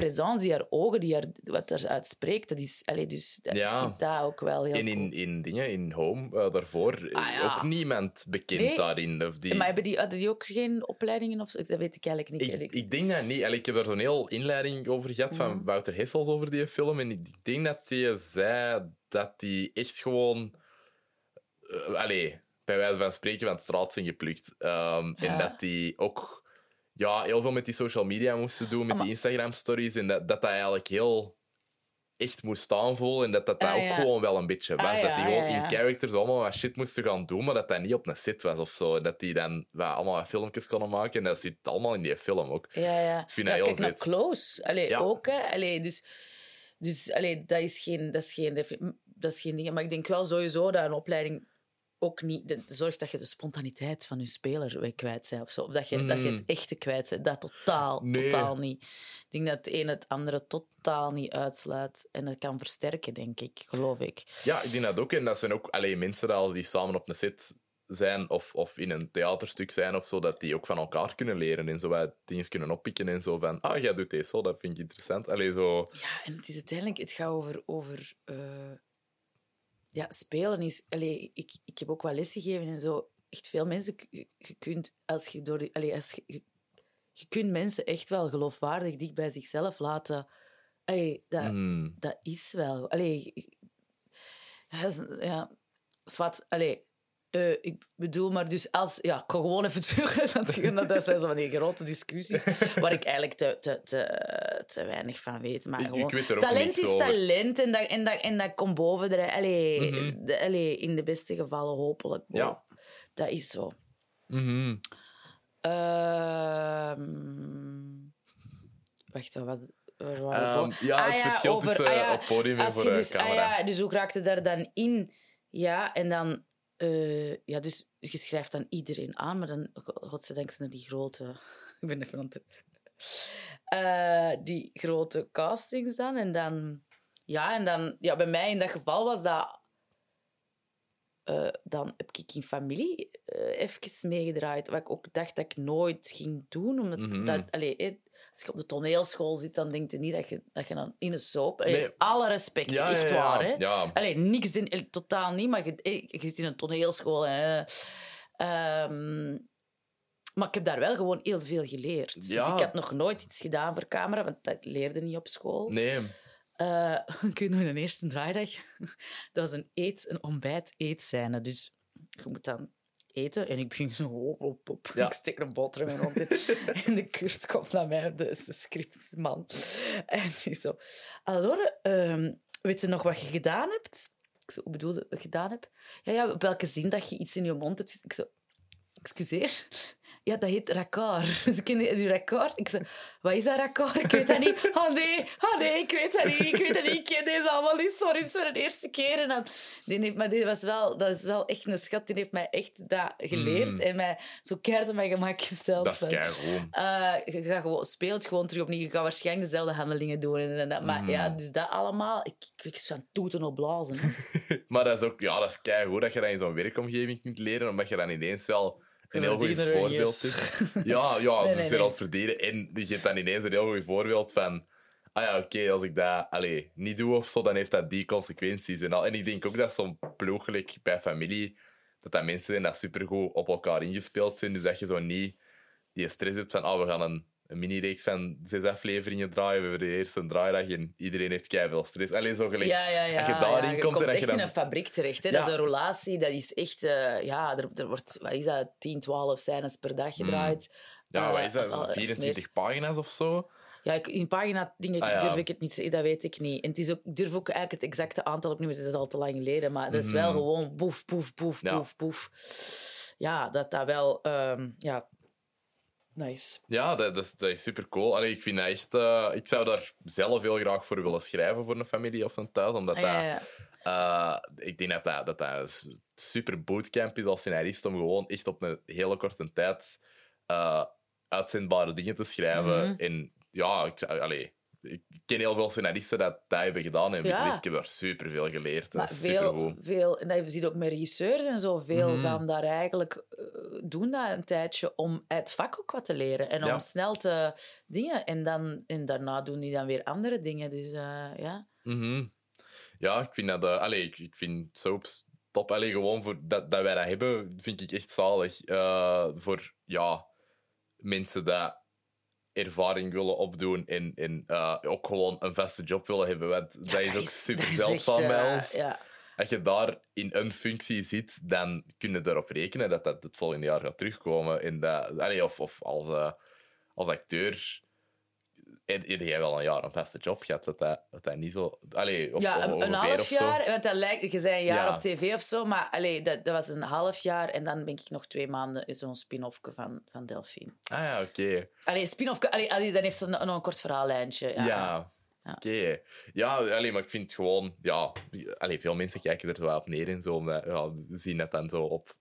B: presence, die haar ogen, die haar, wat daaruit spreekt, dat is... Allee, dus dat-
A: Ja.
B: ik vind dat ook wel heel
A: En
B: cool.
A: in, in dingen, in Home, eh, daarvoor,
B: Ah, ja.
A: ook niemand bekend
B: Nee.
A: daarin. Of die,
B: Maar hebben die, hadden die ook geen opleidingen? Of zo? Dat weet ik eigenlijk niet.
A: ik, ik denk dat niet. Allee, Ik heb daar zo'n heel inleiding over gehad van. Wouter Hessels over die film. En ik denk dat hij zei dat die echt gewoon... eh, allee, bij wijze van spreken van het straat zijn geplukt. Ehm, En dat die ook ja, heel veel met die social media moesten doen, met
B: Maar-
A: die Instagram-stories. En dat, dat dat eigenlijk heel echt moest aanvoelen. En dat dat, dat
B: Ah,
A: ook
B: ja.
A: gewoon wel een beetje was.
B: Ah,
A: dat
B: ja,
A: die gewoon in characters allemaal wat shit moesten gaan doen, maar dat dat niet op een set was of zo. En dat die dan wat, allemaal wat filmpjes konden maken. En dat zit allemaal in die film ook.
B: Ja, ja.
A: vind
B: ja
A: dat heel
B: kijk naar
A: vet.
B: Close. Allee, ook, hè. Allee, dus dus allee, dat, is geen, dat, is geen, dat is geen ding. Maar ik denk wel sowieso dat een opleiding ook niet... de- zorgt dat je de spontaniteit van je speler weer kwijt bent. Of, zo. of dat, je, dat je
A: Mm.
B: het echte kwijt bent. Dat totaal,
A: Nee.
B: totaal niet. Ik denk dat het een het andere totaal niet uitsluit. En dat kan versterken, denk ik. Geloof ik.
A: Ja, ik denk dat ook. En dat zijn ook alleen mensen dat als die samen op een set zijn of, of in een theaterstuk zijn of zo, dat die ook van elkaar kunnen leren en zo wat dingen kunnen oppikken en zo van, ah, jij doet deze zo, dat vind ik interessant. Allee, zo...
B: Ja, en het is uiteindelijk, het gaat over, over eh, ja, spelen is, allee, ik, ik heb ook wel lessen gegeven en zo. Echt veel mensen, je, je kunt, als je door die, allee, als je, je, je kunt mensen echt wel geloofwaardig dicht bij zichzelf laten. Allee, dat,
A: hmm.
B: dat is wel. Allee, ja, ja, zwart, allee. Eh, ik bedoel, maar dus als... Ja, ik ga gewoon even terug, want dat zijn zo van die grote discussies waar ik eigenlijk te, te, te, te weinig van weet. Maar gewoon,
A: ik weet er ook
B: talent is talent en dat, en, dat, en dat komt boven. De, allee,
A: Mhm.
B: de- allee, in de beste gevallen hopelijk.
A: Ja.
B: Dat is zo.
A: Mhm.
B: Ehm, wacht, wat was begonnen?
A: ja, het
B: Ah
A: verschil
B: over-
A: tussen
B: ah ja,
A: op podium en voor
B: dus, ah
A: camera.
B: ja, dus hoe raakt je daar dan in? Ja, en dan... eh, ja, dus je schrijft dan iedereen aan, maar dan... Godzijdank zijn er die grote... Ik ben even aan het... Eh, die grote castings dan. En dan... Ja, en dan... Ja, bij mij in dat geval was dat... eh, dan heb ik in familie even meegedraaid. Wat ik ook dacht dat ik nooit ging doen. Omdat
A: Mhm.
B: dat, allee, als je op de toneelschool zit, dan denk je niet dat je, dat je dan in een soap... Allee,
A: Nee.
B: Alle respect,
A: Ja,
B: echt
A: ja, ja.
B: waar. Hè?
A: Ja.
B: Allee, niks, in, eh, totaal niet, maar je, eh, je zit in een toneelschool. Hè. Ehm, maar ik heb daar wel gewoon heel veel geleerd.
A: Ja.
B: Ik had nog nooit iets gedaan voor camera, want dat leerde niet op school.
A: Nee.
B: Eh, ik weet nog een eerste draaidag. Dat was een, eet, een ontbijt-eetscène. Dus je moet dan eten. En ik begin zo op, op, op.
A: Ja.
B: Ik steek een boterham in mijn mond in. En de Kurt komt naar mij, de, de scriptman. En die zo... Alore, ehm, weet je nog wat je gedaan hebt? Ik zo, hoe bedoel je gedaan heb? Ja, ja, op welke zin dat je iets in je mond hebt. Ik zo... Excuseer? Ja, dat heet raccord. Dus ik die, raccord. Ik zei, wat is dat raccord? Ik weet dat niet. Oh nee, oh nee, ik weet dat niet. Ik weet dat niet. Ik ken deze allemaal niet. Sorry, het is voor de eerste keer. En dan, die heeft, maar die was wel, dat is wel echt een schat. Die heeft mij echt dat geleerd.
A: Mm.
B: En mij zo keihard op mijn gemak gesteld.
A: Dat is
B: eh, je gaat gewoon, speelt gewoon terug opnieuw. Je gaat waarschijnlijk dezelfde handelingen doen. En dat. Maar ja, dus dat allemaal. Ik, ik, ik zou toeten op blazen.
A: Maar dat is ook ja, dat is keigoed dat je dat in zo'n werkomgeving kunt leren, omdat je dan ineens wel een heel goed voorbeeld is. Ja, ja
B: Nee,
A: dus
B: nee, nee.
A: dat verdienen. En je hebt dan ineens een heel goed voorbeeld van... Ah ja, oké, als ik dat allee, niet doe of zo, dan heeft dat die consequenties. En, al. en ik denk ook dat zo'n ploegelijk bij familie, dat dat mensen zijn dat supergoed op elkaar ingespeeld zijn. Dus dat je zo niet die stress hebt van, ah, we gaan een, een mini-reeks van zes afleveringen draaien. We hebben de eerste draaidag en iedereen heeft keiveel stress. Alleen zo gelijk...
B: Ja, ja, ja.
A: je daarin
B: ja, je
A: komt en
B: echt
A: je dan-
B: in een fabriek terecht. Hè.
A: Ja.
B: Dat is een relatie, dat is echt... eh, ja, er, er wordt, wat is dat, 10, 12 scènes per dag gedraaid.
A: Ja,
B: Eh,
A: wat is dat? Zo
B: al- of
A: 24 pagina's of zo?
B: Ja, ik, in pagina dingen
A: Ah, ja.
B: durf ik het niet dat weet ik niet. En het is ook, ik durf ook eigenlijk het exacte aantal opnieuw, het is al te lang geleden, maar dat is wel
A: Mhm.
B: gewoon boef, boef, boef, boef, boef. Ja, dat dat wel, ehm, ja, nice.
A: Ja, dat, dat, is, dat is super cool. Allee, ik vind dat echt... eh, ik zou daar zelf heel graag voor willen schrijven voor een familie of een thuis, omdat
B: Ah, ja,
A: dat...
B: ja.
A: eh, ik denk dat dat, dat, dat een super bootcamp is als scenarist om gewoon echt op een hele korte tijd eh, uitzendbare dingen te schrijven.
B: Mhm.
A: En ja, ik, allee, ik ken heel veel scenaristen dat dat hebben gedaan. En
B: Ja.
A: ik heb daar super veel geleerd.
B: Maar
A: is
B: veel, veel, en dat je ziet ook met regisseurs en zo, veel
A: Mhm.
B: gaan daar eigenlijk eh, doen dat een tijdje om het vak ook wat te leren en
A: Ja.
B: om snel te dingen. En, dan, en daarna doen die dan weer andere dingen. Dus eh, ja.
A: Mhm. Ja, ik vind dat... eh, ik, ik vind soaps top. Allee, gewoon voor dat, dat wij dat hebben, vind ik echt zalig. Eh, voor ja, mensen dat ervaring willen opdoen en, en eh, ook gewoon een vaste job willen hebben. Want dat is ook super zeldzaam
B: echt,
A: bij
B: eh,
A: ons.
B: Ja.
A: Als je daar in een functie zit, dan kun je erop rekenen dat dat het volgende jaar gaat terugkomen. En dat, allee, of, of als, eh, als acteur heb jij wel een jaar een vaste job gehad, dat dat, dat, dat niet zo... Allee, of,
B: ja, een, half jaar. Want dat lijkt, je zei een jaar
A: Ja.
B: op tv of zo, maar allee, dat, dat was een half jaar. En dan ben ik nog twee maanden in zo'n spin-offje van, van Delphine.
A: Ah ja, oké.
B: Allee, spin-offje, allee, allee, dan heeft ze nog een kort verhaallijntje. Ja.
A: Ja.
B: Ja.
A: Oké. Ja, allee, maar ik vind gewoon... Ja, allee, veel mensen kijken er wel op neer en zo. Maar, ja, ze zien het dan zo op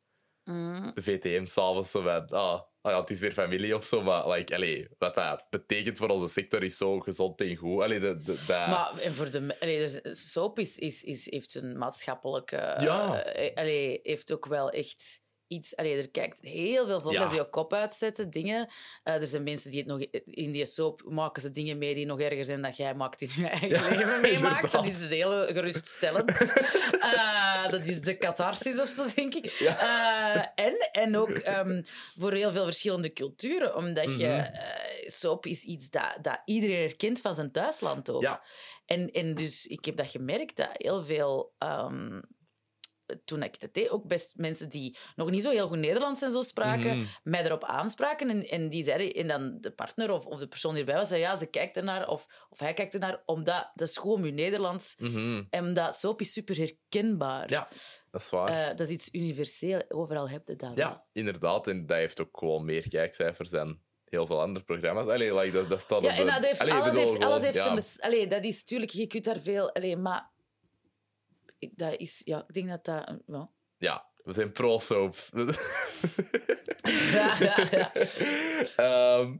B: Mm.
A: de VTM s'avonds. Zo met, ah, ah ja, het is weer familie of zo. Maar like, allee, wat dat betekent voor onze sector is zo gezond en goed. Allee, de, de, dat-
B: Maar en voor de, allee, dus soap is, is, is, heeft een maatschappelijke...
A: Ja.
B: eh, allee, heeft ook wel echt iets... Allee, er kijkt heel veel volk
A: Ja.
B: als je je kop uitzetten, dingen. Eh, er zijn mensen die het nog... In die soap maken ze dingen mee die nog erger zijn dan jij maakt in je eigen leven meemaakt. Dat is heel geruststellend. Eh, dat is de catharsis of zo, denk ik. Eh, en, en ook ehm, voor heel veel verschillende culturen. Omdat je... Eh, soap is iets dat, dat iedereen herkent van zijn thuisland ook. En, en dus ik heb dat gemerkt, dat heel veel... ehm, toen ik dat deed, ook best mensen die nog niet zo heel goed Nederlands en zo spraken,
A: Mhm.
B: mij erop aanspraken. En, en die zeiden, en dan de partner of, of de persoon die erbij was, zei ja, ze kijkt ernaar, of, of hij kijkt ernaar, omdat dat is gewoon uw Nederlands.
A: Mhm.
B: En dat soap is super herkenbaar.
A: Ja, dat is waar.
B: Eh, dat is iets universeel. Overal heb je dat. wel.
A: ja, inderdaad. En dat heeft ook gewoon meer kijkcijfers dan heel veel andere programma's. Allee, like, dat, dat staat
B: Ja,
A: op
B: en dat heeft,
A: Allee,
B: alles,
A: bedoel,
B: heeft, alles heeft zijn... Allee, dat is natuurlijk, je kunt daar veel... Allee, maar... ik- Dat is, ja, ik denk dat dat... Ja.
A: Ja, we zijn pro-soaps.
B: Ja, ja, ja.
A: Ehm,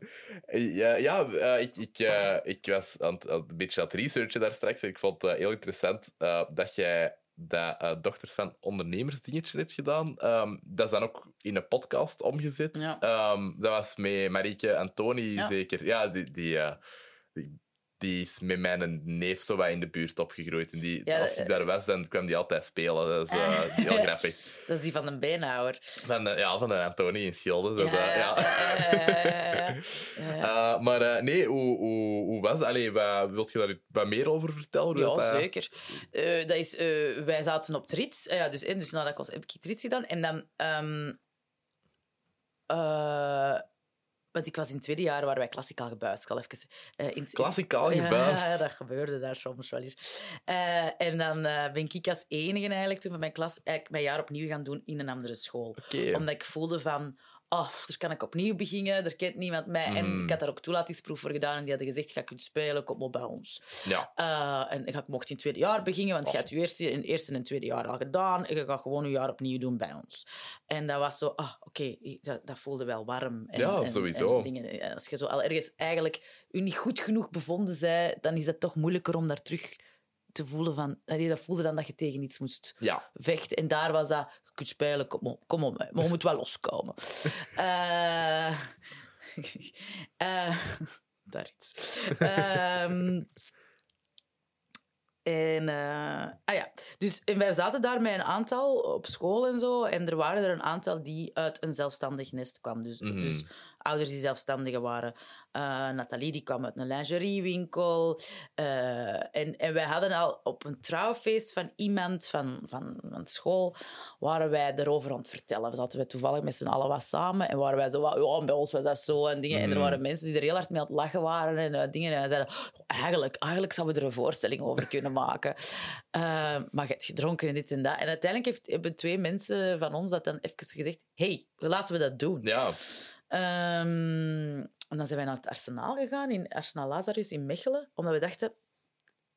A: ja, ja eh, ik, ik, eh, ik was aan het, aan het- een beetje aan het researchen daar straks. En ik vond het heel interessant eh, dat jij dat Dochters van Ondernemers dingetje hebt gedaan. Ehm, dat is dan ook in een podcast omgezet.
B: Ja.
A: Ehm, dat was met Marieke Antoni
B: Ja.
A: zeker. Ja, die, die, die, is met mijn neef zo wat in de buurt opgegroeid. En die,
B: Ja,
A: als ik
B: eh,
A: daar was, dan kwam die altijd spelen. Dat is eh, heel grappig.
B: Dat is die van de beenhouwer.
A: Van, de- ja, van de Antoni in Schilde. Dat,
B: Ja,
A: eh. Uh, maar eh, nee, hoe, hoe, hoe was het? Wat, wilt je daar wat meer over vertellen?
B: Ja,
A: dat, eh,
B: zeker. Eh, dat is, eh, wij zaten op Trits. Eh, ja, dus, en dus nadat ik was, heb ik Trits gedaan. En dan... ehm, eh, want ik was in het tweede jaar waar wij klassikaal gebuist. Even... eh, in het-
A: Klassikaal gebuist.
B: Ja, dat gebeurde daar soms wel eens. Eh, en dan eh, ben ik als enige eigenlijk toen met mijn klas eigenlijk mijn jaar opnieuw gaan doen in een andere school. Omdat ik voelde van... Oh, daar kan ik opnieuw beginnen, er kent niemand mij. En
A: Mhm.
B: ik had daar ook toelatingsproef voor gedaan en die hadden gezegd, ga kunt spelen, kom op bij ons.
A: Ja.
B: Eh, en ik mocht in het tweede jaar beginnen, want je hebt je eerste, in het eerste en tweede jaar al gedaan. En je gaat gewoon een jaar opnieuw doen bij ons. En dat was zo, ah, oké, dat, dat voelde wel warm. En,
A: Ja,
B: en-
A: sowieso.
B: en dingen. Als je zo al ergens eigenlijk je niet goed genoeg bevonden zij, dan is het toch moeilijker om daar terug te voelen van... Dat voelde dan dat je tegen iets moest
A: Ja.
B: vechten. En daar was dat, kunt spelen, kom op, kom op, maar je moet wel loskomen. Eh eh, daar iets. Ehm, en, eh, ah ja, dus en wij zaten daar met een aantal op school en zo. En er waren er een aantal die uit een zelfstandig nest kwamen. Dus,
A: Mhm.
B: dus ouders die zelfstandigen waren. Uh, Nathalie die kwam uit een lingeriewinkel. Uh, en, en wij hadden al op een trouwfeest van iemand van, van, van school, waren wij erover aan het vertellen. We zaten we toevallig met z'n allen wat samen en waren wij zo, ja, bij ons was dat zo en dingen. En er waren mensen die er heel hard mee aan het lachen waren en uh, dingen. En wij zeiden, eigenlijk, eigenlijk zouden we er een voorstelling over kunnen maken. maar je hebt gedronken en dit en dat. En uiteindelijk heeft, hebben twee mensen van ons dat dan even gezegd, hey, laten we dat doen.
A: Ja.
B: Um, en dan zijn wij naar het Arsenaal gegaan, in Arsenaal Lazarus in Mechelen, omdat we dachten,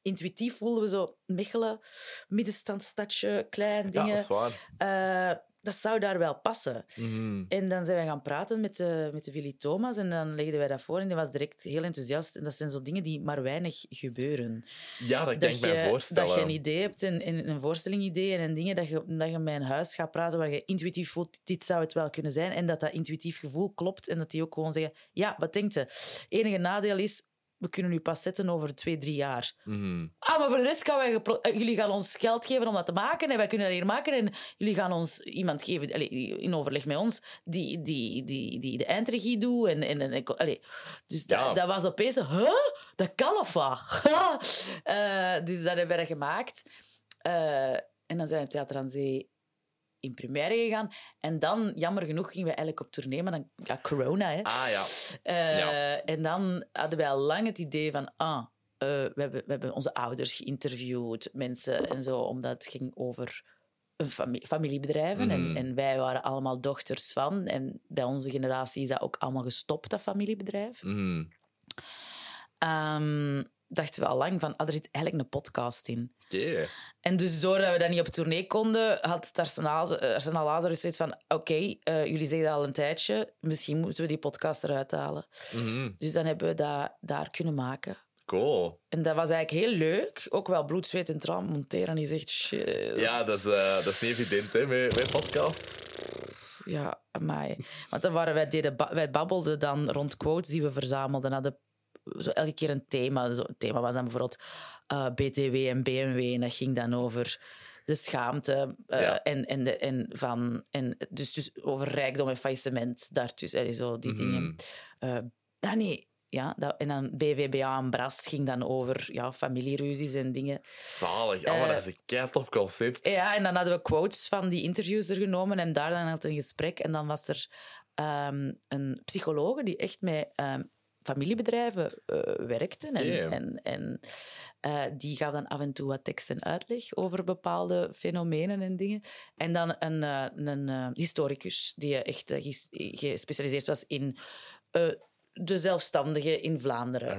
B: intuïtief voelden we zo Mechelen, middenstandstadje, klein dingen.
A: Ja, dat is waar.
B: Uh, dat zou daar wel passen.
A: Mhm.
B: En dan zijn wij gaan praten met de, met de Willy Thomas en dan legden wij dat voor en die was direct heel enthousiast. En dat zijn zo dingen die maar weinig gebeuren.
A: Ja, dat, kan ik mij voorstellen.
B: Dat je een idee hebt, en, en een voorstellingidee en dingen, dat je, dat je met een huis gaat praten waar je intuïtief voelt, dit zou het wel kunnen zijn. En dat dat intuïtief gevoel klopt en dat die ook gewoon zeggen, ja, wat denkt je? enige nadeel is, we kunnen nu pas zetten over twee, drie jaar.
A: Mhm.
B: Ah, maar voor de rest gaan wij... eh, jullie gaan ons geld geven om dat te maken en wij kunnen dat hier maken en jullie gaan ons iemand geven, allez, in overleg met ons, die, die, die, die de eindregie doet. En, en, en, allez. Dus dat,
A: Ja.
B: dat was opeens... Huh? Dat kan of wat? Eh, dus dat hebben we gemaakt. Eh, en dan zijn we in Theater aan Zee in première gegaan. En dan, jammer genoeg, gingen we eigenlijk op tournee, maar dan... Ja, corona, hè.
A: Ah ja.
B: Eh,
A: Ja.
B: En dan hadden wij al lang het idee van, ah, eh, we, hebben, we hebben onze ouders geïnterviewd, mensen en zo, omdat het ging over een fami- familiebedrijven.
A: Mhm.
B: En, en wij waren allemaal dochters van. En bij onze generatie is dat ook allemaal gestopt, dat familiebedrijf.
A: Mhm.
B: Ehm, dachten we al lang van, ah, er zit eigenlijk een podcast in. En dus doordat we dat niet op tournee konden, had het Arsenaal, eh, Lazarus zoiets van oké, eh, jullie zeggen dat al een tijdje, misschien moeten we die podcast eruit halen.
A: Mhm.
B: Dus dan hebben we dat daar kunnen maken.
A: Cool.
B: En dat was eigenlijk heel leuk. Ook wel bloed, zweet en traan monteren. Die zegt shit.
A: Ja, dat is, eh, dat is niet evident hè, met, met podcasts.
B: Ja, amai. Want dan waren wij, deden, wij babbelden dan rond quotes die we verzamelden. Hadden zo elke keer een thema. Zo, het thema was dan bijvoorbeeld eh, BTW en BMW. En dat ging dan over de schaamte. eh,
A: Ja.
B: en, en, de, en, van, en dus, dus over rijkdom en faillissement. Daartussen, eh, zo die
A: Mhm.
B: dingen. Eh, ah, nee. Ja, dat, en dan BVBA en Bras ging dan over ja, familieruzies en dingen.
A: Zalig. Oh, maar
B: Eh,
A: dat is een concept.
B: Ja, en dan hadden we quotes van die interviews er genomen en daar dan had een gesprek. En dan was er ehm, een psycholoog die echt met ehm, familiebedrijven eh, werkte. En, en, en eh, die gaf dan af en toe wat tekst en uitleg over bepaalde fenomenen en dingen. En dan een, eh, een historicus die echt ges- gespecialiseerd was in de zelfstandigen in Vlaanderen.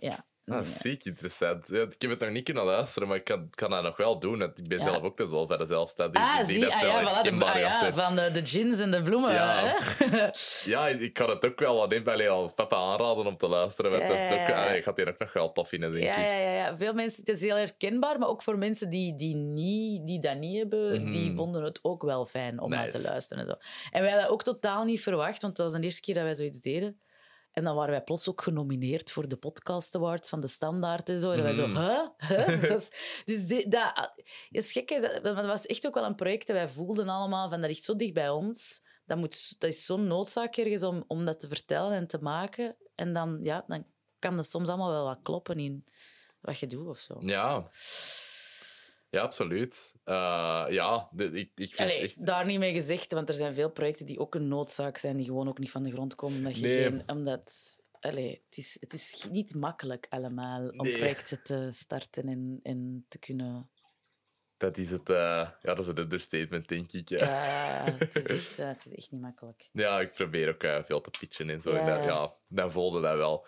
B: Ja.
A: Is ziek interessant. Ja, ik heb het nog niet kunnen luisteren, maar ik kan, kan dat nog wel doen. Ik ben
B: Ja.
A: zelf ook best wel verder zelfstandig.
B: Ah, zie,
A: dat
B: ah, ja, voilà, de, ah, ja,
A: zijn.
B: van de, de gins en de bloemen.
A: Ja.
B: Hè?
A: Ja, ik kan het ook wel alleen bij als papa aanraden om te luisteren. Want dat is ook, ik het hier ook nog wel tof vinden, denk
B: Ja,
A: ik.
B: ja, ja, ja. Veel mensen, het is heel herkenbaar, maar ook voor mensen die, die, niet, die dat niet hebben,
A: Mhm.
B: die vonden het ook wel fijn om naar te luisteren. En, zo. en wij hadden dat ook totaal niet verwacht, want dat was de eerste keer dat wij zoiets deden. En dan waren wij plots ook genomineerd voor de Podcast Awards van de Standaard en zo. En wij zo,
A: Mhm.
B: huh? Huh? Dat is- dus die- dat is gek, hè. dat, dat was echt ook wel een project dat wij voelden allemaal, van dat ligt zo dicht bij ons. Dat, moet, dat is zo'n noodzaak ergens om, om dat te vertellen en te maken. En dan, ja, dan kan dat soms allemaal wel wat kloppen in wat je doet of zo.
A: Ja. Ja, absoluut. Eh, ja, de- ik, ik vind
B: Allee,
A: echt...
B: daar niet mee gezegd, want er zijn veel projecten die ook een noodzaak zijn, die gewoon ook niet van de grond komen. Omdat je
A: Nee.
B: geen, omdat, allee, het, is, het is niet makkelijk allemaal om
A: Nee.
B: projecten te starten en, en te kunnen...
A: Dat is het... eh, ja, dat is het understatement, denk ik. Ja,
B: Ja, het, is echt, eh, het is echt niet makkelijk.
A: ja ik probeer ook eh, veel te pitchen en zo.
B: Ja.
A: En dat, ja, dan voelde dat wel.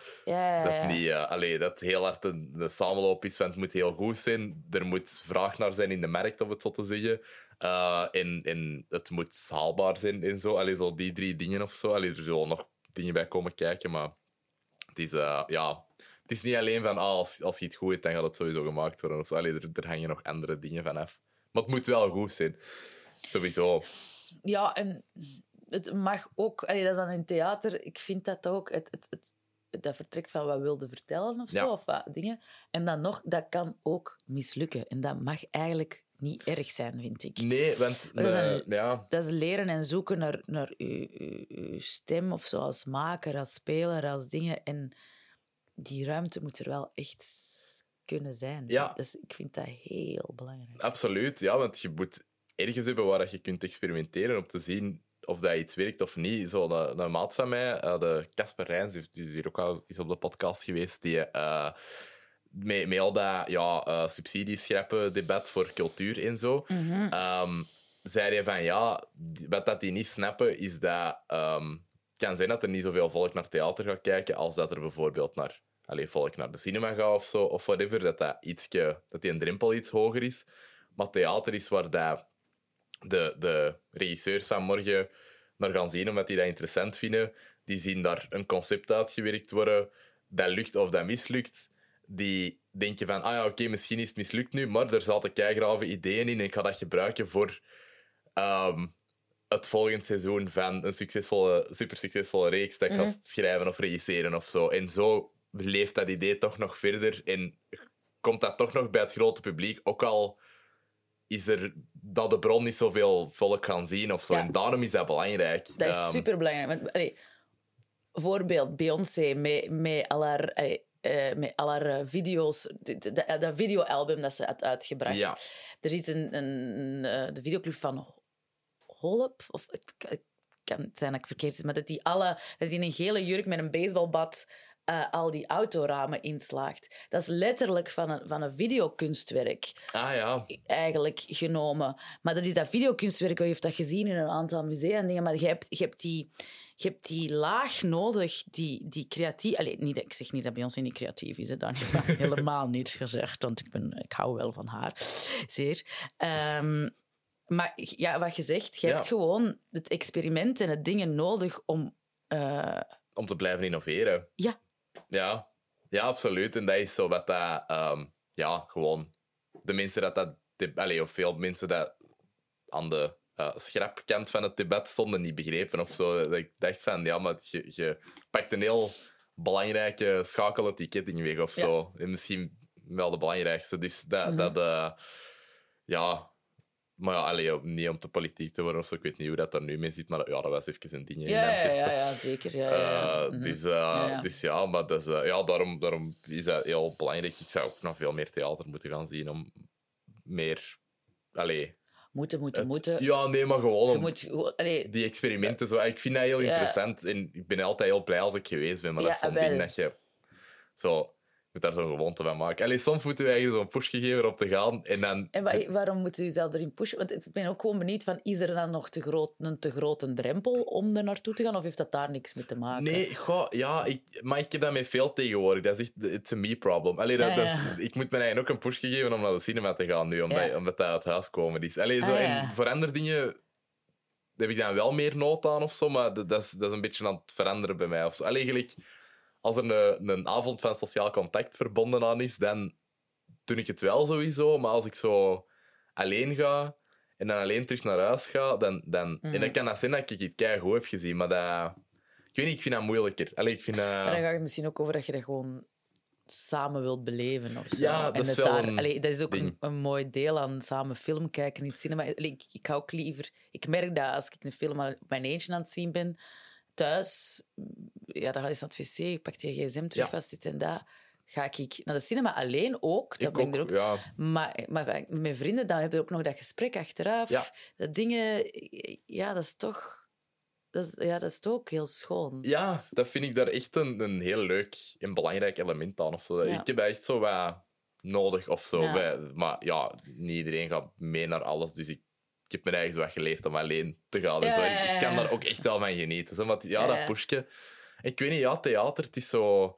A: Dat, niet, allee, dat heel hard een, een samenloop is, want het moet heel goed zijn. Er moet vraag naar zijn in de markt, om het zo te zeggen. En, en het moet haalbaar zijn en zo. Allee, zo die drie dingen of zo. Allee, er zullen nog dingen bij komen kijken, maar het is, ja, het is niet alleen van ah, als, als je het goed hebt, dan gaat het sowieso gemaakt worden. Of zo. Allee, er, er hangen nog andere dingen van af. Maar het moet wel goed zijn. Sowieso.
B: Ja, en het mag ook... Allee, dat is dan in theater. Ik vind dat ook... Het, het, het, dat vertrekt van wat wilde vertellen of zo,
A: Ja.
B: of wat dingen. En dan nog, dat kan ook mislukken. En dat mag eigenlijk niet erg zijn, vind ik.
A: Nee, want...
B: Dat is
A: eh, ja,
B: Dat is leren en zoeken naar, naar uw, uw, uw stem of zo als maker, als speler, als dingen. En die ruimte moet er wel echt kunnen zijn.
A: Ja.
B: Dus ik vind dat heel belangrijk.
A: absoluut. Ja, want je moet ergens hebben waar je kunt experimenteren om te zien of dat iets werkt of niet. Zo, een, een maat van mij, eh, de Casper Rijns, die die is hier ook al eens op de podcast geweest, die... eh, met, met al dat ja, eh, subsidies schrappen debat voor cultuur en zo, ehm, zei hij van ja, wat dat die niet snappen is dat ehm, het kan zijn dat er niet zoveel volk naar theater gaat kijken als dat er bijvoorbeeld naar allee, volk naar de cinema gaat of zo, of whatever, dat, dat, ietske, dat die een drempel iets hoger is. Maar theater is waar dat de, de regisseurs van morgen naar gaan zien, omdat die dat interessant vinden. Die zien daar een concept uitgewerkt worden, dat lukt of dat mislukt. Die denken van, ah ja, oké, misschien is het mislukt nu, maar er zaten keigrave ideeën in en ik ga dat gebruiken voor ehm, het volgende seizoen van een succesvolle, super succesvolle reeks dat ik ga schrijven of regisseren of zo. En zo leeft dat idee toch nog verder en komt dat toch nog bij het grote publiek, ook al is er dat de bron niet zoveel volk gaan zien of zo.
B: Ja.
A: En daarom is dat belangrijk.
B: Dat is
A: Ehm,
B: superbelangrijk. Want, allee, voorbeeld, Beyoncé met, met al haar... allee, eh, met al haar eh, video's, dat, videoalbum dat ze had uitgebracht.
A: Ja.
B: Er zit een, een, eh, de videoclip van Holop, of kan- het kan het zijn dat ik verkeerd is, maar dat die alle, dat die in een gele jurk met een baseballbat eh, al die autoramen inslaagt. Dat is letterlijk van een, van een videokunstwerk
A: Ah ja,
B: eigenlijk genomen. Maar dat is dat videokunstwerk, je heeft dat gezien in een aantal musea en dingen, maar je hebt, je hebt, die, je hebt die laag nodig, die, die creatief... Allee, niet, ik zeg niet dat Beyoncé niet creatief is, hè, dan helemaal niet gezegd, want ik, ben, ik hou wel van haar, zeer. Ehm, maar ja, wat je zegt, je
A: Ja.
B: hebt gewoon het experiment en het dingen nodig om... eh,
A: om te blijven innoveren.
B: ja,
A: Ja, ja absoluut. En dat is zo wat dat... ehm, ja, gewoon... De mensen dat dat... de- Allee, of veel mensen dat aan de eh, schrapkant van het debat stonden, niet begrepen of zo. Dat ik dacht van, ja, maar je, je pakt een heel belangrijke schakel uit die ketting weg of
B: Ja.
A: zo. En misschien wel de belangrijkste. Dus dat...
B: Mhm.
A: dat eh, ja... Maar ja, allee, niet om te politiek te worden of zo. Ik weet niet hoe dat er nu mee zit, maar ja, dat was even een ding in
B: ja, ja,
A: Antwerpen.
B: ja, ja, zeker. Ja, ja.
A: Eh,
B: Mhm.
A: dus, eh,
B: ja.
A: dus ja, maar dat is, eh, ja, daarom, daarom is dat heel belangrijk. Ik zou ook nog veel meer theater moeten gaan zien om meer... Allee,
B: Moeten, moeten,
A: het-
B: moeten.
A: Ja, nee, maar gewoon om
B: moet,
A: die experimenten. Zo, ik vind dat heel interessant en ik ben altijd heel blij als ik geweest ben. Maar dat is zo'n ding dat je... Zo, je moet daar zo'n gewoonte van maken. Allee, soms moeten wij zo'n push geven erop te gaan en dan...
B: En wa- waarom moet u jezelf erin pushen? Want ik ben ook gewoon benieuwd van, is er dan nog te groot, een te grote drempel om er naartoe te gaan? Of heeft dat daar niks mee te maken?
A: Nee, goh, ja, ik, maar ik heb dat met veel tegenwoordig. Dat is echt, it's a me problem. Allee, dat,
B: Ah,
A: dat
B: ja.
A: is- ik moet me eigenlijk ook een push geven om naar de cinema te gaan nu, omdat,
B: Ja.
A: omdat dat uit huis komen is. Allee, zo,
B: Ah, ja.
A: En voor andere dingen heb ik dan wel meer nood aan of zo, maar dat, dat is, dat is een beetje aan het veranderen bij mij. Of zo. Allee, gelijk, als er een, een avond van sociaal contact verbonden aan is, dan doe ik het wel sowieso. Maar als ik zo alleen ga en dan alleen terug naar huis ga, dan, dan, en
B: Mhm.
A: dan kan dat zijn dat ik iets keigoed heb gezien, maar dat... Ik weet niet, ik vind dat moeilijker. Allee, ik vind dat...
B: Maar dan gaat het misschien ook over dat je dat gewoon samen wilt beleven of zo.
A: Ja, dat
B: en
A: is
B: het
A: wel
B: daar,
A: een
B: allee, dat is ook een, een mooi deel aan samen film kijken in het cinema. Allee, ik, ik hou ook liever... Ik merk dat als ik een film op mijn eentje aan het zien ben, thuis, ja, ga je naar het wc, ik pak die gsm terug vast, dit en dat. Ga ik naar de cinema alleen ook. Dat
A: ik
B: ben ik er ook
A: ja.
B: Maar, maar met mijn vrienden, dan hebben we ook nog dat gesprek achteraf.
A: Ja.
B: Dat dingen, ja, dat is toch... Dat is, ja, dat is toch ook heel schoon.
A: ja, dat vind ik daar echt een, een heel leuk en belangrijk element aan. Of zo.
B: Ja.
A: Ik heb dat echt zo wat nodig of zo. Maar ja, niet iedereen gaat mee naar alles, dus ik, ik heb me zo wat geleerd om alleen te gaan. en
B: Ja,
A: zo.
B: ja,
A: Ik, ik kan daar ook echt wel van genieten. Zo. Maar ja, dat pushje. Ik weet niet, ja, theater, het is zo...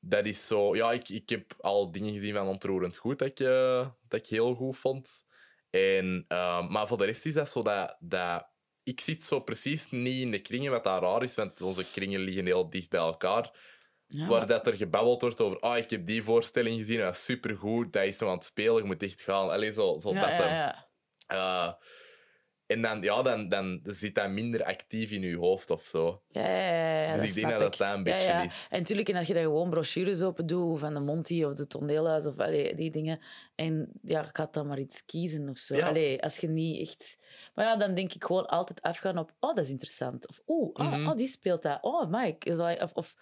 A: Dat is zo... Ja, ik, ik heb al dingen gezien van Ontroerend Goed dat ik, eh, dat ik heel goed vond. En, eh, maar voor de rest is dat zo dat, dat... Ik zit zo precies niet in de kringen, wat daar raar is, want onze kringen liggen heel dicht bij elkaar.
B: Ja.
A: Waar dat er gebabbeld wordt over, ah, ik heb die voorstelling gezien, dat is supergoed, dat is zo aan het spelen, je moet echt gaan. Allee, zo, zo
B: ja,
A: dat.
B: ja,
A: Eh, En dan, ja, dan, dan zit dat minder actief in je hoofd of zo.
B: Ja, ja, ja, ja,
A: dus ik denk dat dat dat een beetje
B: ja,
A: is.
B: En natuurlijk, en als je daar gewoon brochures open doet, van de Monty of de Toneelhuis of allee, die dingen, en ja, gaat dan maar iets kiezen of zo. Allee, als je niet echt... Maar ja, dan denk ik gewoon altijd afgaan op, oh, dat is interessant. Of, oeh, oh, die speelt dat. Oh, Mike. Is dat- Of, of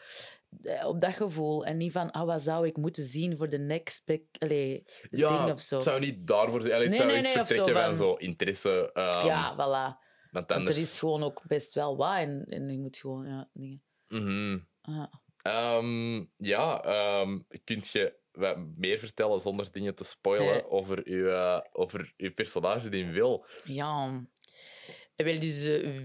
B: op dat gevoel. En niet van, ah, wat zou ik moeten zien voor de next big, allee,
A: Ja,
B: ding of zo.
A: het zou niet daarvoor zijn. Allee, Het
B: Nee,
A: zou
B: nee,
A: echt
B: nee,
A: vertrekken van
B: van-
A: zo interesse. ehm,
B: ja, voilà.
A: Want
B: er is gewoon ook best wel wat en, en je moet gewoon, ja, dingen... Ah.
A: Ehm, ja, ehm kunt je wat meer vertellen zonder dingen te spoilen
B: Eh.
A: over, uw, eh, over uw personage in Wil?
B: Ja. Wel, dus eh,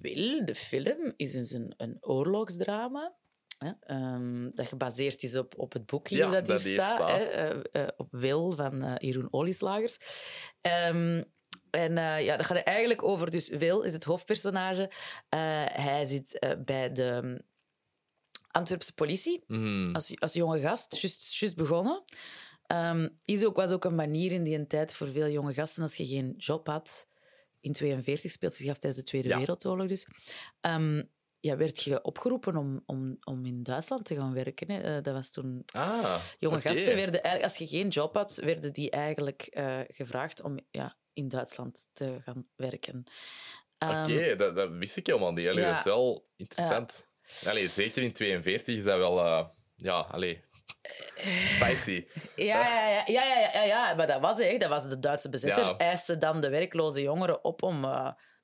B: Wil, de film, is dus een, een oorlogsdrama. Hè, ehm, dat gebaseerd is op, op het boek hier
A: Ja,
B: dat hier
A: dat hier
B: staat.
A: staat.
B: hè, eh, eh, op Wil van eh Jeroen Olieslagers. Ehm, en ja, dat gaat eigenlijk over... Dus Wil is het hoofdpersonage. Hij zit bij de Antwerpse politie
A: Mhm.
B: als, als jonge gast, juist, begonnen. Ehm, is ook, was ook een manier in die een tijd voor veel jonge gasten, als je geen job had. In 42 speelt zich af tijdens de Tweede
A: Ja.
B: Wereldoorlog dus. Ja, werd je opgeropen om, om, om in Duitsland te gaan werken. Hè. Eh, dat was toen...
A: Ah,
B: Jonge gasten werden eigenlijk... Als je geen job had, werden die eigenlijk eh, gevraagd om ja, in Duitsland te gaan werken. Ehm,
A: Oké, dat, dat wist ik helemaal niet. Allee,
B: ja.
A: Dat is wel interessant. Allee, zeker in 42 is dat wel... eh, ja, allee... Spicy.
B: Ja, ja, ja, ja, ja, ja, ja, maar dat was echt. Dat was de Duitse bezetter.
A: Ja.
B: Eiste dan de werkloze jongeren op om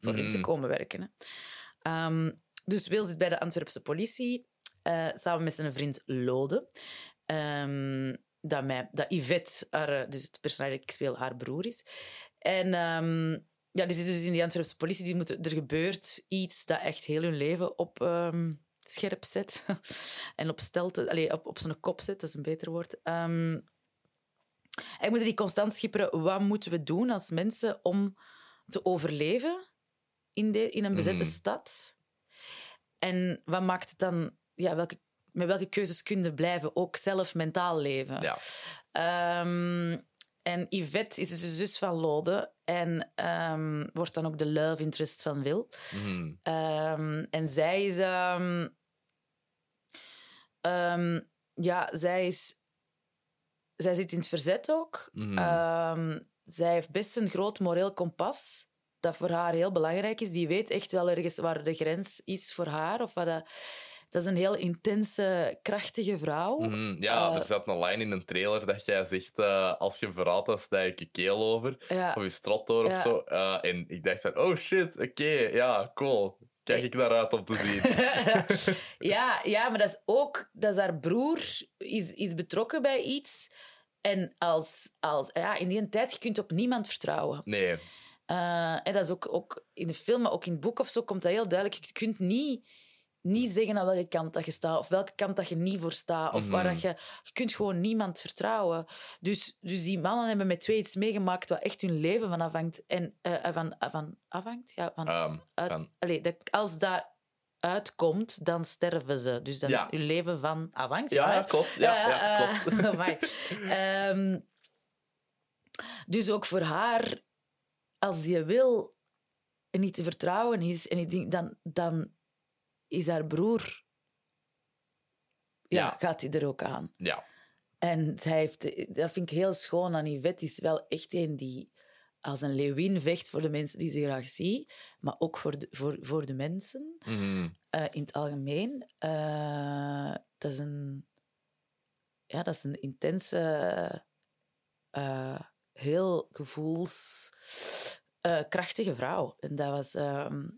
B: voor hen te
A: Mhm.
B: komen werken. Hè. Ehm, dus Wil zit bij de Antwerpse politie, eh, samen met zijn vriend Lode. Ehm, dat, mij, dat Yvette, haar, eh, dus het personage dat ik speel, haar broer is. En ehm, ja, die zit dus in die Antwerpse politie. Die moeten, er gebeurt iets dat echt heel hun leven op ehm, scherp zet. en op, stelte, allee, op, op zijn kop zet, dat is een beter woord. Ehm, en moeten die constant schipperen. Wat moeten we doen als mensen om te overleven in, de, in een bezette
A: Mhm.
B: stad? En wat maakt het dan... Ja, welke, met welke keuzes kunnen blijven ook zelf mentaal leven?
A: Ja.
B: Ehm, en Yvette is dus de zus van Lode en ehm, wordt dan ook de love interest van Wil.
A: Mhm.
B: Ehm, en zij is... ehm, ja, zij is... Zij zit in het verzet ook.
A: Mhm.
B: Zij heeft best een groot moreel kompas, dat voor haar heel belangrijk is. Die weet echt wel ergens waar de grens is voor haar. Of wat dat, dat is een heel intense, krachtige vrouw.
A: Mhm. Ja,
B: Eh,
A: er zat een line in een trailer dat jij zegt: eh, als je verraadt, dan sta ik je keel over.
B: Ja.
A: Of je strot door of zo. Eh, en ik dacht van: oh shit, oké, ja, cool. Kijk ik naar uit om te zien.
B: ja, ja, maar dat is ook... Dat is haar broer is, is betrokken bij iets. En als, als, ja, in die tijd, je kunt op niemand vertrouwen.
A: Nee.
B: Eh, en dat is ook, ook in de film, maar ook in het boek of zo, komt dat heel duidelijk. Je kunt niet, niet zeggen aan welke kant dat je staat, of welke kant dat je niet voor staat, of waar
A: Mhm.
B: dat je... Je kunt gewoon niemand vertrouwen. Dus, dus die mannen hebben met twee iets meegemaakt wat echt hun leven van afhangt. En eh, van, van afhangt? Ja, van
A: Ehm,
B: uit,
A: van-
B: allee, dat, als dat uitkomt, dan sterven ze. Dus dan
A: Ja.
B: hun leven van afhangt.
A: Ja, klopt. Ja, ja,
B: eh,
A: klopt.
B: Ehm, dus ook voor haar, als die wil niet te vertrouwen is, en ik denk, dan, dan is haar broer... Ja,
A: Ja.
B: gaat hij er ook aan.
A: ja.
B: En zij heeft, dat vind ik heel schoon aan Yvette. is wel echt een die als een leeuwin vecht voor de mensen die ze graag zien, maar ook voor de, voor, voor de mensen
A: Mhm.
B: eh, in het algemeen. Eh, dat, is een, ja, dat is een intense, eh, heel gevoelskrachtige vrouw. En dat was ehm,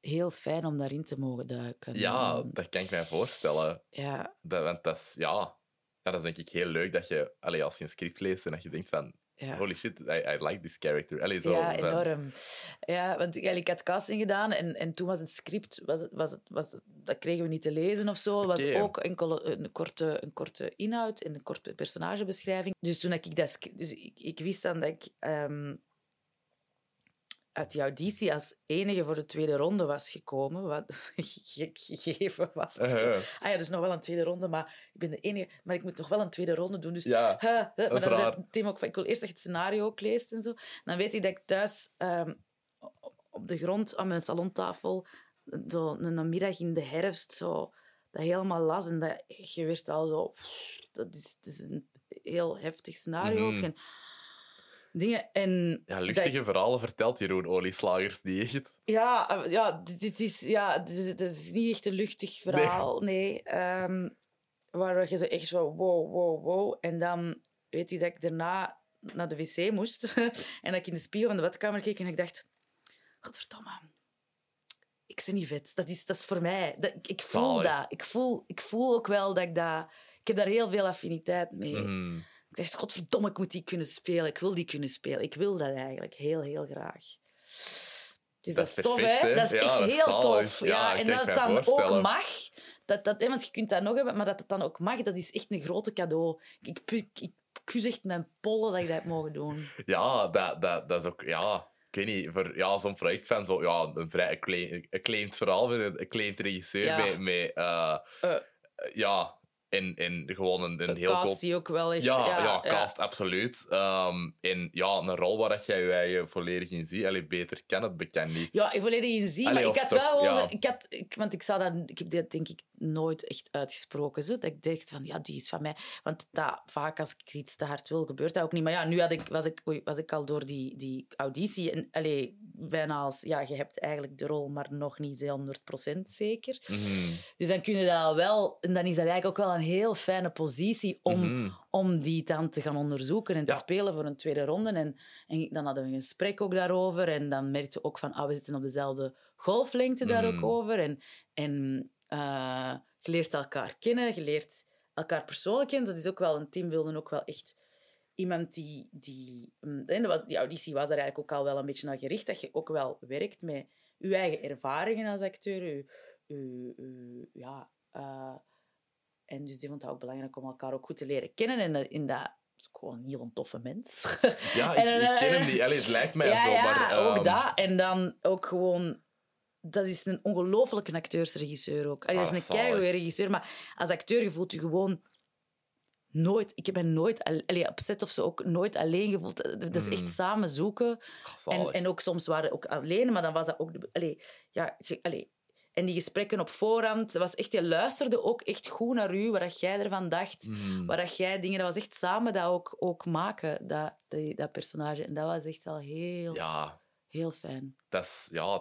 B: heel fijn om daarin te mogen duiken.
A: ja, dat kan ik mij voorstellen.
B: ja,
A: Dat, want dat is, ja, ja, dat is denk ik heel leuk dat je, allee, als je een script leest en dat je denkt van,
B: ja.
A: holy shit, I, I like this character. Allee, zo,
B: Ja, enorm. Ja, want ja, ik had casting gedaan en, en toen was het script, was het, was was dat kregen we niet te lezen of zo. Het was ook enkel een korte, een korte inhoud en een korte personagebeschrijving. Dus toen ik dat, dus ik, ik wist dan dat ik, ehm, uit die auditie als enige voor de tweede ronde was gekomen. Wat gegeven was. of zo.
A: Uh-huh.
B: Ah ja, dus nog wel een tweede ronde, maar ik ben de enige. Maar ik moet nog wel een tweede ronde doen. Dus
A: Ja,
B: Huh, huh.
A: is
B: Maar dan
A: raar.
B: zei Tim ook van, ik wil eerst dat je het scenario ook leest en zo. Dan weet ik dat ik thuis ehm, op de grond aan mijn salontafel zo een namiddag in de herfst zo dat helemaal las en dat je werd al zo... pff, Dat is, het is een heel heftig scenario.
A: Mhm.
B: En dingen. En
A: ja,
B: dat-
A: luchtige verhalen vertelt Jeroen Olieslagers niet echt.
B: ja, eh, ja, dit, dit is, ja, dit is, dit is niet echt een luchtig verhaal. Nee. Ehm, waar je zo echt zo wow, wow, wow. En dan weet je dat ik daarna naar de wc moest. en dat ik in de spiegel van de badkamer keek en ik dacht... Godverdomme. Ik ben niet vet. Dat is, dat is voor mij. Dat, ik, ik voel
A: Zalig.
B: dat. Ik voel, ik voel ook wel dat ik dat... Ik heb daar heel veel affiniteit mee.
A: Mhm.
B: Ik dacht, godverdomme, ik moet die kunnen spelen. Ik wil die kunnen spelen. Ik wil dat eigenlijk heel, heel graag. Dus dat,
A: is
B: tof,
A: perfect,
B: hè? Dat is
A: Ja,
B: echt
A: dat
B: heel tof.
A: Ja,
B: en dat
A: het
B: dan ook mag. Dat, dat, hè, want je kunt dat nog hebben, maar dat het dan ook mag, dat is echt een grote cadeau. Ik, ik, ik kus echt mijn pollen dat ik dat heb mogen doen.
A: Ja, dat, dat, dat is ook... Ja, ik weet niet, voor ja, zo'n projectfan, zo, ja, een vrij acclaim- acclaimed verhaal met een acclaimed regisseur.
B: Ja.
A: Met, met, Eh. ja, en, en gewoon een, een heel
B: cast die ook wel echt...
A: Ja, ja, cast, absoluut. Ehm, en ja, een rol waar dat jij je eigen volledig in ziet. Allee, beter kan het bekend niet.
B: Ja, ik volledig in zie.
A: Allee,
B: maar ik had
A: toch,
B: wel
A: ja.
B: ik had, ik, want ik, zou dat, ik heb dit denk ik nooit echt uitgesproken. Zo, dat ik dacht van, ja, die is van mij. Want dat, vaak als ik iets te hard wil, gebeurt dat ook niet. Maar ja, nu had ik, was, ik, oei, was ik al door die, die auditie. En allee, bijna als, ja, je hebt eigenlijk de rol, maar nog niet 100% zeker.
A: Mhm.
B: Dus dan kun je dat al wel... En dan is dat eigenlijk ook wel een heel fijne positie om,
A: Mhm.
B: om die dan te gaan onderzoeken en te
A: Ja.
B: spelen voor een tweede ronde. En, en dan hadden we een gesprek ook daarover. En dan merkte je ook van, ah, we zitten op dezelfde golflengte daar
A: Mhm.
B: ook over. En, en eh, je leert elkaar kennen, je leert elkaar persoonlijk kennen. Dat is ook wel, een team wilde ook wel echt iemand die... die mm, en dat was, die auditie was daar eigenlijk ook al wel een beetje naar gericht, dat je ook wel werkt met je eigen ervaringen als acteur, je, je, je- ja... eh, en dus die vond het ook belangrijk om elkaar ook goed te leren kennen. En dat, in dat is gewoon een heel toffe mens.
A: Ja, ik,
B: En,
A: ik ken
B: eh,
A: hem niet. Allee, het lijkt mij
B: ja,
A: zo,
B: ja,
A: maar...
B: ook
A: ehm,
B: dat. En dan ook gewoon... Dat is een ongelofelijke acteursregisseur ook. Allee, dat
A: Ah,
B: is een
A: zalig.
B: keigoede regisseur, maar als acteur je voelt je gewoon nooit... Ik heb me nooit... al- Allee, op set of zo ook nooit alleen gevoeld. Dat is echt samen zoeken.
A: ah.
B: En, en ook soms waren we ook alleen, maar dan was dat ook... De, allee, ja, allee. En die gesprekken op voorhand, dat was echt, je luisterde ook echt goed naar u, wat dat jij ervan dacht.
A: Mhm.
B: Waar dat jij dingen, dat was echt samen dat ook, ook maken, dat, die, dat personage. En dat was echt wel heel,
A: Ja,
B: heel fijn.
A: dat is... Ja,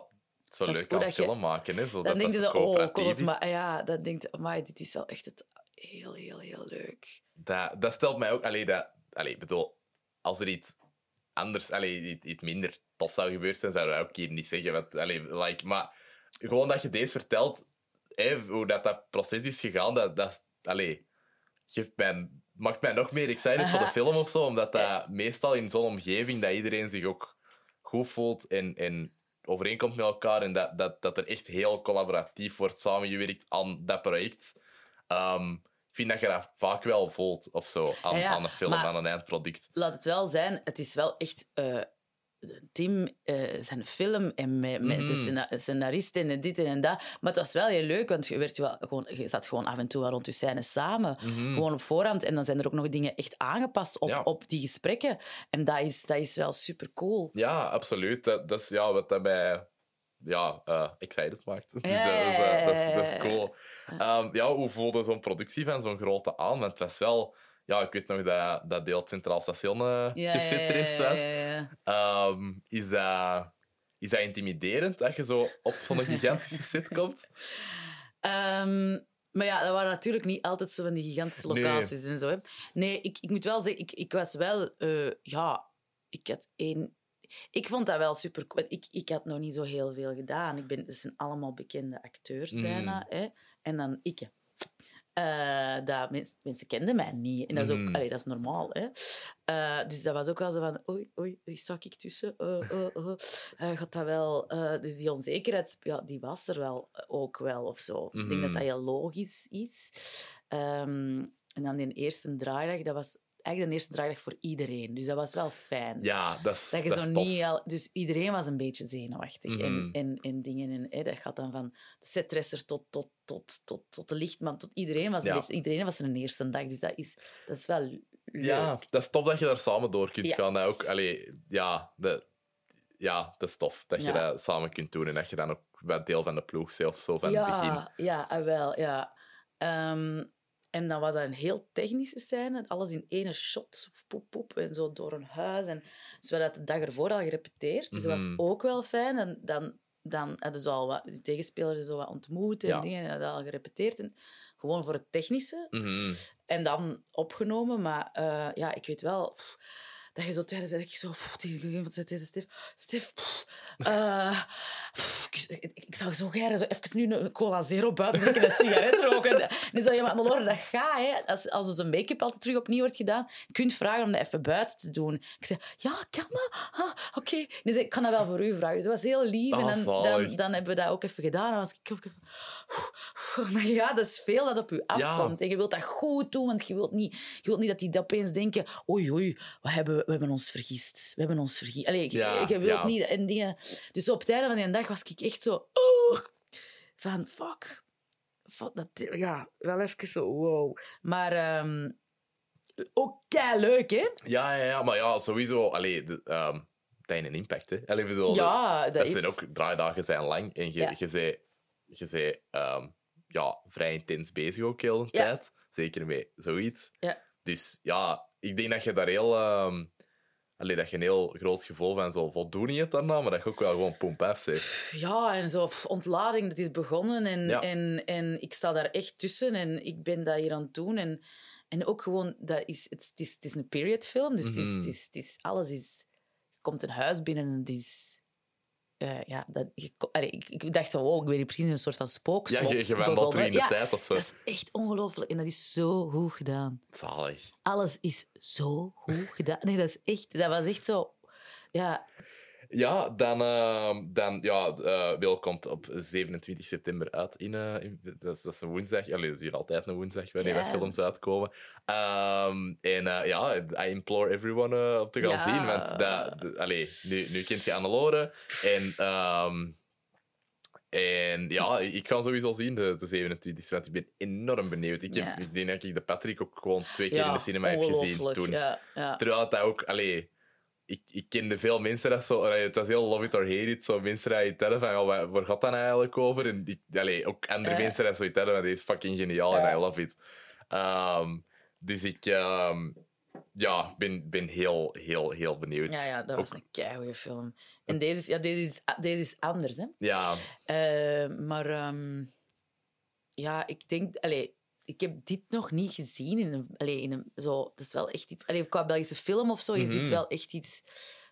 A: het is wel
B: Dat
A: leuk aan
B: dat je-
A: film maken, hè. Zo,
B: Dan
A: dat
B: denk je
A: dat
B: zo, oh, kon het maar... Ja, dan denk je, amai, dit is wel echt het heel, heel, heel leuk.
A: Dat, dat stelt mij ook... Allee, dat, allee, bedoel, als er iets anders... Allee, iets, iets minder tof zou gebeurd zijn, zou ik dat ook hier niet zeggen. Want, allee, like, maar gewoon dat je deze vertelt, hoe dat, dat proces is gegaan, dat, dat is... Allee, geeft mij, maakt mij nog meer excited voor de film of zo, omdat dat meestal in zo'n omgeving dat iedereen zich ook goed voelt en, en overeenkomt met elkaar en dat, dat, dat er echt heel collaboratief wordt samengewerkt aan dat project. Ehm, ik vind dat je dat vaak wel voelt of zo aan,
B: Ja, ja,
A: aan een film,
B: maar-
A: aan een eindproduct.
B: Laat het wel zijn, het is wel echt... eh Tim, eh, zijn film en met, met de
A: Mhm.
B: scena- scenaristen en dit en dat. Maar het was wel heel leuk, want je, werd wel gewoon, je zat gewoon af en toe rond je scènes samen.
A: Mhm.
B: Gewoon op voorhand. En dan zijn er ook nog dingen echt aangepast op,
A: Ja.
B: op die gesprekken. En dat is, dat is wel super cool.
A: Ja, absoluut. Dat, dat is ja, wat dat mij ja, eh, excited maakt. Dus, eh, eh, dat, is, dat is
B: ja.
A: cool. Ehm, ja, hoe voelde zo'n productie van zo'n grote aan? Want het was wel... Ja, ik weet nog dat, dat deel het Centraal Station
B: Ja, ja,
A: was. Ehm, is, dat, is dat intimiderend dat je zo op zo'n gigantische set komt?
B: Ehm, maar ja, dat waren natuurlijk niet altijd zo van die gigantische
A: Nee.
B: locaties en zo. Hè. Nee, ik, ik moet wel zeggen, ik, ik was wel... eh, ja, ik had één... Ik vond dat wel super. Ik, ik had nog niet zo heel veel gedaan. Ik ben, het zijn allemaal bekende acteurs
A: Mm.
B: bijna. Hè. En dan ik. Eh, dat mens- mensen kenden mij niet. En dat is ook
A: Mhm.
B: allee, dat is normaal. Hè. Eh, dus dat was ook wel zo van... Oei, oei, wie sta ik tussen? Eh, gaat dat wel... dus die onzekerheid, ja, die was er wel ook wel of zo. Ik denk dat
A: Mhm.
B: dat heel logisch is. Ehm, en dan die eerste draaidag, dat was eigenlijk de eerste draaidag voor iedereen. Dus dat was wel fijn.
A: Ja, dat is,
B: Dat je
A: dat
B: zo
A: is
B: niet al, dus iedereen was een beetje zenuwachtig. En,
A: Mhm.
B: en, en dingen. En, hè, dat gaat dan van de setdresser tot, tot, tot, tot, tot de lichtman. Tot iedereen, was een
A: Ja.
B: beetje, iedereen was er een eerste dag. Dus dat is, dat is wel leuk.
A: Ja, dat is tof dat je daar samen door kunt
B: Ja.
A: gaan. Ook, allee, ja, de, ja, dat is tof dat je
B: Ja.
A: dat samen kunt doen en dat je dan ook wel deel van de ploeg zelf zo van het begin.
B: ja, ja, ah, wel, ja. Ehm, en dan was dat een heel technische scène. Alles in ene shot. Poep, poep, en zo door een huis. En, dus we hadden de dag ervoor al gerepeteerd. Dus dat
A: Mhm.
B: was ook wel fijn. En dan, dan hadden ze al wat, de tegenspelers zo wat ontmoet en
A: Ja.
B: dingen. En hadden al gerepeteerd. En gewoon voor het technische.
A: Mhm.
B: En dan opgenomen. Maar eh, ja, ik weet wel... pff, dat je zo tijdens dat ik zo tegen iemand zei tegen Stef, Stef, eh, ik, zou zo graag zo even nu een cola zero buiten en een sigaret roken. En dan zei je, maar Laura, dat gaat, hè. Als, als het een make-up altijd terug opnieuw wordt gedaan, je kunt vragen om dat even buiten te doen. Ik zei, ja, kan dat? Ah, Oké. Die zei, ik kan dat wel voor u vragen. Dus dat was heel lief.
A: Ah,
B: en dan,
A: zalig.
B: dan, dan hebben we dat ook even gedaan. En dan was ik ook even... Maar ja, dat is veel dat op u afkomt. En je wilt dat goed doen, want je wilt niet, je wilt niet dat die opeens denken... Oei, oei, wat hebben we, we hebben ons vergist. We hebben ons vergist. Allee, je-
A: Ja,
B: je wilt
A: ja.
B: niet... En dingen... Dus op het einde van die dag was ik echt zo... Oh, van, fuck. fuck dat, ja, wel even zo, wow. Maar ehm, ook kei leuk, hè?
A: Ja, ja, ja, maar ja, sowieso. Allee, de, ehm, dat heeft een impact, hè. Allee, bedoel,
B: Ja, dat,
A: dat
B: is...
A: zijn ook draaidagen zijn lang en je,
B: Ja.
A: je zei, je zei ehm, ja, vrij intens bezig ook heel
B: Ja.
A: tijd. Zeker met zoiets.
B: Ja.
A: Dus ja, ik denk dat je daar heel... ehm, allee, dat je een heel groot gevoel van zo voldoening hebt daarna, maar dat je ook wel gewoon pomp af zegt.
B: Ja, en zo ontlading, dat is begonnen. En,
A: Ja.
B: en, en ik sta daar echt tussen en ik ben dat hier aan het doen. En, en ook gewoon, dat is, het, het is, het is een periodfilm, dus het, is,
A: Mhm.
B: het, is, het is, alles is... Je komt een huis binnen en het is... eh, ja, dat, allee, ik, ik dacht, oh, ik ben hier precies een soort van
A: Ja,
B: spookslot
A: je, je wandelt in de
B: Ja,
A: tijd of zo.
B: dat is echt ongelooflijk. En dat is zo goed gedaan.
A: Zalig.
B: Alles is zo goed gedaan. Nee, dat is echt... Dat was echt zo... Ja,
A: Ja, dan, ehm, dan ja, eh Wil komt op 27 september uit. In, eh, in- dat, is, dat is een woensdag. Allee, dat is hier altijd een woensdag wanneer dat films uitkomen. Ehm, en eh, ja, I implore everyone op te gaan
B: Ja.
A: zien. Want dat, allee, nu, nu kent je Annelore. En, ehm, en ja, ik ga sowieso zien, de, de 27 want ik ben enorm benieuwd. Ik, heb, ik denk dat ik de Patrick ook gewoon twee keer
B: ja
A: in de cinema heb gezien toen.
B: Ja.
A: Terwijl dat ook... Allee, ik, ik kende veel mensen dat zo... het was heel love it or hate it. Zo mensen die je tellen van... Waar, waar gaat dat nou eigenlijk over? En ik, allee, ook andere mensen die zoiets tellen van... Dit is fucking geniaal en. I love it. Ehm, dus ik... ehm, ja, ben, ben heel, heel, heel benieuwd.
B: Ja, ja, dat was
A: Ook-
B: een keigoede film. En deze is, ja, deze is, deze is anders, hè.
A: Ja,
B: Eh, maar ehm, ja, ik denk... Allee, ik heb dit nog niet gezien in een... Allee, in een zo, dat is wel echt iets... Allee, qua Belgische film of zo, je
A: Mhm.
B: ziet wel echt iets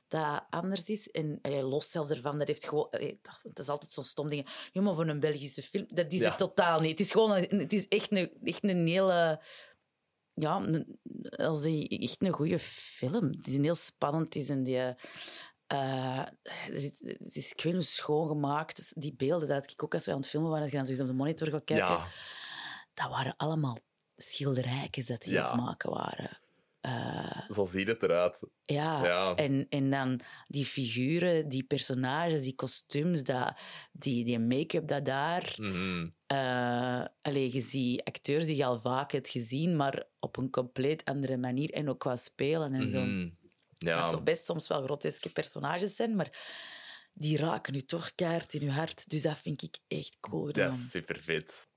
B: dat anders is. En allee, los zelfs ervan, dat heeft gewoon... Dat, dat is altijd zo'n stom ding. Ja, maar voor een Belgische film... Dat is
A: Ja.
B: het totaal niet. Het is gewoon... een- het is echt een, echt een hele... Ja, een, als echt een goede film. Het is een heel spannend. Het is een die... zit, het is ik weet niet schoongemaakt. Die beelden dat ik ook als we aan het filmen waren, gaan ze eens op de monitor gaan kijken.
A: ja,
B: Dat waren allemaal schilderijtjes dat die
A: Ja.
B: aan het maken waren. Eh,
A: zo ziet het eruit.
B: ja,
A: Ja.
B: En, en dan die figuren, die personages, die kostuums, dat, die, die make-up dat daar. Allee, je ziet acteurs die je al vaak hebt gezien, maar op een compleet andere manier. En ook qua spelen en zo.
A: Mhm. Ja,
B: Dat zo best soms wel groteske personages zijn, maar die raken u toch keihard in uw hart. Dus dat vind ik echt cool
A: dat is super vet.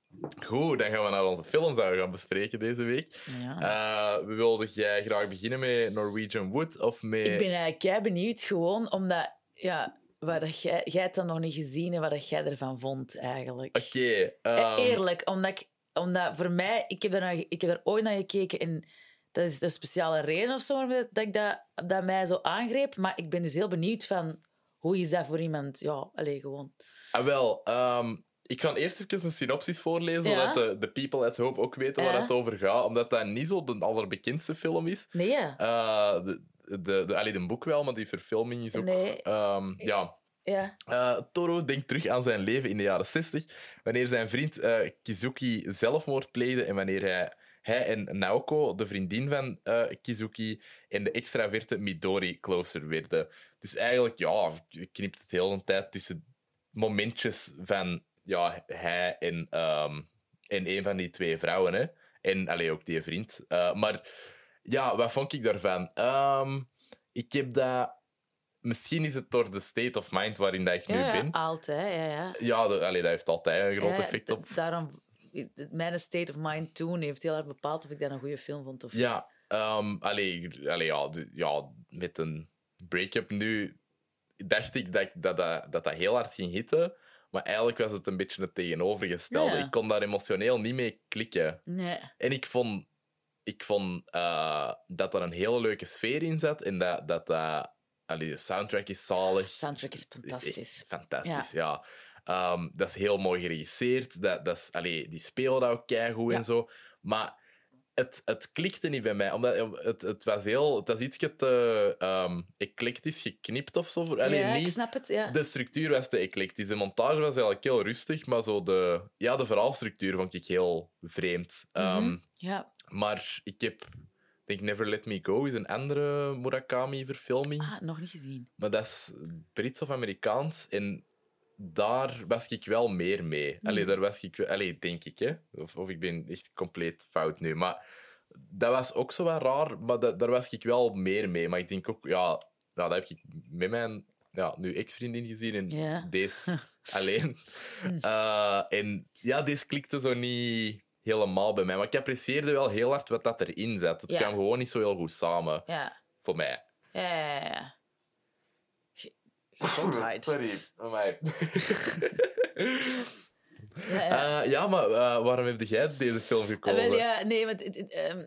A: Goed, dan gaan we naar onze films die we gaan bespreken deze week.
B: Ja.
A: Eh, wilde jij graag beginnen met Norwegian Wood of met...
B: Ik ben eigenlijk kei benieuwd, gewoon omdat... Ja, wat dat jij, jij hebt dat nog niet gezien en wat dat jij ervan vond, eigenlijk.
A: Oké.
B: Eh,
A: ehm,
B: Eerlijk, omdat, ik, omdat voor mij... Ik heb, er naar, ik heb er ooit naar gekeken en dat is een speciale reden of zo dat ik dat, dat mij zo aangreep. Maar ik ben dus heel benieuwd van... Hoe is dat voor iemand? Ja, alleen gewoon...
A: ah, wel, ehm, ik ga eerst even een synopsis voorlezen,
B: Ja.
A: zodat de, de people at Hope ook weten waar
B: Ja.
A: het over gaat. Omdat dat niet zo de allerbekendste film is.
B: Nee.
A: Eh, de, de, de, allee, de boek wel, maar die verfilming is ook...
B: Nee.
A: ehm, ja,
B: ja.
A: Eh, Toro denkt terug aan zijn leven in de jaren 60, wanneer zijn vriend eh, Kizuki zelfmoord pleegde en wanneer hij hij en Naoko, de vriendin van Kizuki, en de extraverte Midori closer werden. Dus eigenlijk, ja, knipt het heel een tijd tussen momentjes van ja, hij en, ehm, en een van die twee vrouwen. Hè. En allee, ook die vriend. Eh, maar ja, wat vond ik daarvan? Ehm, ik heb dat... Misschien is het door de state of mind waarin dat ik nu
B: Ja, ja,
A: ben.
B: altijd. Ja, ja.
A: Ja, de- allee, dat heeft altijd een groot
B: Ja,
A: effect op.
B: Daarom, mijn state of mind toen heeft heel erg bepaald of ik dat een goede film vond of
A: Ja, ehm allee, allee, ja, de- ja, met een break-up nu dacht ik dat, dat, dat, dat dat heel hard ging hitten. Maar eigenlijk was het een beetje het tegenovergestelde.
B: Ja.
A: Ik kon daar emotioneel niet mee klikken.
B: Nee.
A: En ik vond, ik vond eh, dat er een hele leuke sfeer in zat. En dat, dat, dat allee, de soundtrack is zalig.
B: De soundtrack is fantastisch.
A: fantastisch, ja. Ehm, dat is heel mooi geregisseerd. Dat, dat is, allee, die speelde ook keigoed
B: Ja.
A: en zo. Maar het, het klikte niet bij mij. Omdat het, het was heel... Het was iets te ehm, eclectisch geknipt of zo. Allee,
B: ja,
A: niet,
B: ik snap het. Ja.
A: de structuur was te eclectisch. De montage was eigenlijk heel rustig, maar zo de, ja, de verhaalstructuur vond ik heel vreemd. Ehm,
B: Mhm. ja.
A: maar ik heb... Denk Never Let Me Go is een andere Murakami-verfilming.
B: Ah, nog niet gezien.
A: Maar dat is Brits of Amerikaans. En daar was ik wel meer mee. Allee, daar was ik... Allee, denk ik, hè. Of, of ik ben echt compleet fout nu. Maar dat was ook zo wat raar. Maar da- daar was ik wel meer mee. Maar ik denk ook... Ja, dat heb ik met mijn ja, nu ex-vriendin gezien. En deze alleen. Eh, en ja, deze klikte zo niet helemaal bij mij. Maar ik apprecieerde wel heel hard wat dat erin zat. Het kwam gewoon niet zo heel goed samen. Voor mij.
B: Ja, Gezondheid.
A: Sorry. Amai.
B: Ja, ja.
A: Eh, ja, maar eh, waarom heb jij deze film gekozen?
B: wel, ja, nee, want ehm,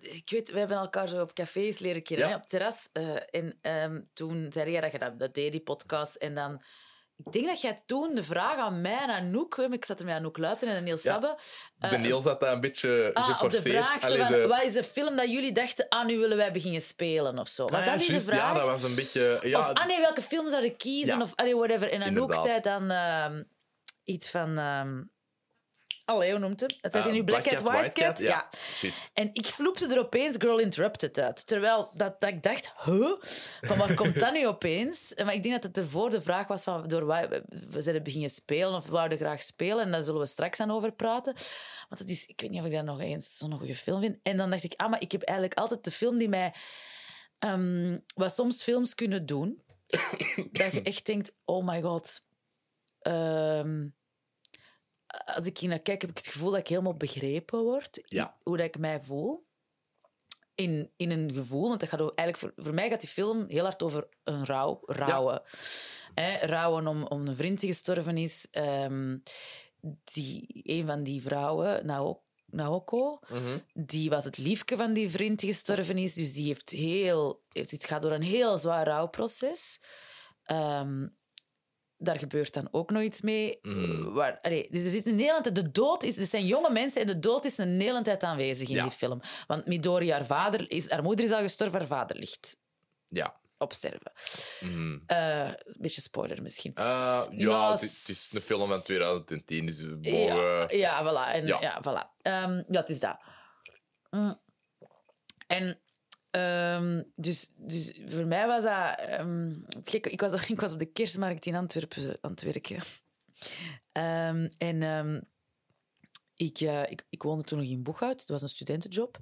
B: ik weet, we hebben elkaar zo op cafés leren kennen,
A: Ja.
B: op het terras. eh, en ehm, toen zei jij dat je dat, dat deed, die podcast. En dan... Ik denk dat jij toen de vraag aan mij en Anouk... Ik zat er met Anouk Luiten en Niels
A: Ja.
B: Sabbe. eh,
A: de Niels had dat een beetje
B: ah, op de
A: geforceerd.
B: vraag, zo
A: Allee,
B: van,
A: de-
B: wat is de film dat jullie dachten, ah, nu willen wij beginnen spelen of zo? Was
A: Ah, ja,
B: dat niet
A: juist,
B: de vraag?
A: Ja, dat was een beetje... Ja,
B: Of, ah nee, welke film zou ik kiezen? Of allee, whatever. En Anouk
A: Inderdaad.
B: zei dan ehm, iets van... ehm allee, hoe noemt het? Het zei
A: eh,
B: nu Black, Cat, White Cat.
A: Ja.
B: En ik vloepte er opeens Girl Interrupted uit. Terwijl dat, dat ik dacht, huh? Van waar komt dat nu opeens? Maar ik denk dat het ervoor de vraag was van door waar we zijn beginnen spelen of we wouden graag spelen. En daar zullen we straks aan over praten. Want het is, ik weet niet of ik dat nog eens zo'n goede film vind. En dan dacht ik, ah, maar ik heb eigenlijk altijd de film die mij... ehm, wat soms films kunnen doen. dat je echt denkt, oh my god... ehm, als ik hier naar kijk, heb ik het gevoel dat ik helemaal begrepen word.
A: Ja.
B: Hoe dat ik mij voel. In, in een gevoel. Want dat gaat eigenlijk voor, voor mij gaat die film heel hard over een rouw. Rouwen. Hè, rouwen om, om een vriend die gestorven is. Ehm, die, een van die vrouwen, Nao- Naoko,
A: Mhm.
B: die was het liefje van die vriend die gestorven is. Dus die heeft heel... heeft- Het gaat door een heel zwaar rouwproces. Ehm, daar gebeurt dan ook nog iets mee.
A: Mm.
B: Waar, allee, dus er zit een hele tijd... De dood is... Er zijn jonge mensen en de dood is een hele tijd aanwezig in
A: Ja.
B: die film. Want Midori, haar vader, is... Haar moeder is al gestorven, haar vader ligt
A: Ja.
B: op sterven.
A: Mhm.
B: Eh, een beetje spoiler misschien.
A: Eh, ja, het, is- het is een film van 2010, dus we
B: Ja,
A: mogen...
B: ja, voilà. En, ja.
A: Ja.
B: voilà. Ehm, ja, het is dat. Mm. En ehm, dus, dus voor mij was dat... ehm, het ik, was, ik was op de kerstmarkt in Antwerpen aan het werken. Ehm, en ik, eh, ik, ik woonde toen nog in Boeghout. Het was een studentenjob.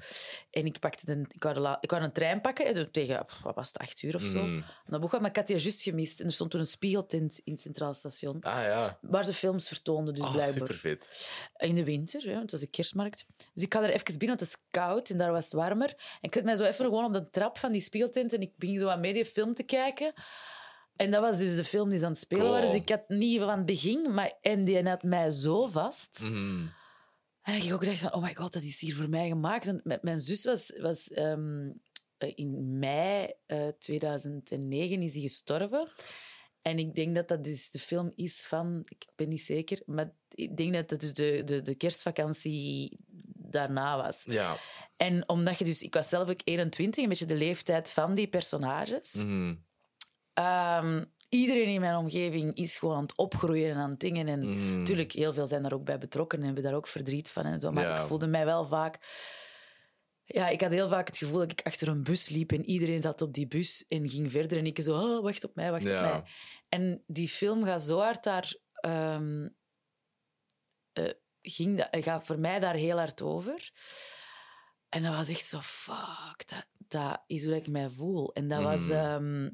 B: En ik, pakte een, ik, wou la- ik wou een trein pakken, dus tegen wat was het, acht uur of zo.
A: Mm.
B: Naar Boeghout, maar ik had die juist gemist. En er stond toen een spiegeltent in het Centraal Station.
A: Ah ja.
B: Waar ze films vertoonden, dus blijkbaar.
A: vet.
B: In de winter, ja, het was de kerstmarkt. Dus ik ga er even binnen, want het is koud en daar was het warmer. En ik zet mij zo even gewoon op de trap van die spiegeltent en ik begin zo aan mee die film te kijken. En dat was dus de film die ze aan het spelen
A: Cool.
B: waren. Dus ik had niet van het begin, maar, en die had mij zo vast.
A: Mhm.
B: En ik ook dacht van, oh my god, dat is hier voor mij gemaakt. Want mijn- zus was, was ehm, in mei eh, 2009 is die gestorven. En ik denk dat dat dus de film is van, ik ben niet zeker, maar ik denk dat dat dus de, de, de kerstvakantie daarna was.
A: Ja.
B: En omdat je dus, ik was zelf ook 21, een beetje de leeftijd van die personages.
A: Mhm.
B: Ehm, iedereen in mijn omgeving is gewoon aan het opgroeien en aan het dingen. En natuurlijk, heel veel zijn daar ook bij betrokken en hebben daar ook verdriet van en zo. Maar
A: Ja.
B: ik voelde mij wel vaak... Ja, ik had heel vaak het gevoel dat ik achter een bus liep en iedereen zat op die bus en ging verder. En ik zo, oh, wacht op mij, wacht
A: Ja.
B: op mij. En die film gaat zo hard daar... ehm, eh, ging dat, gaat voor mij daar heel hard over. En dat was echt zo, fuck, dat, dat is hoe ik mij voel. En dat was...
A: Mhm.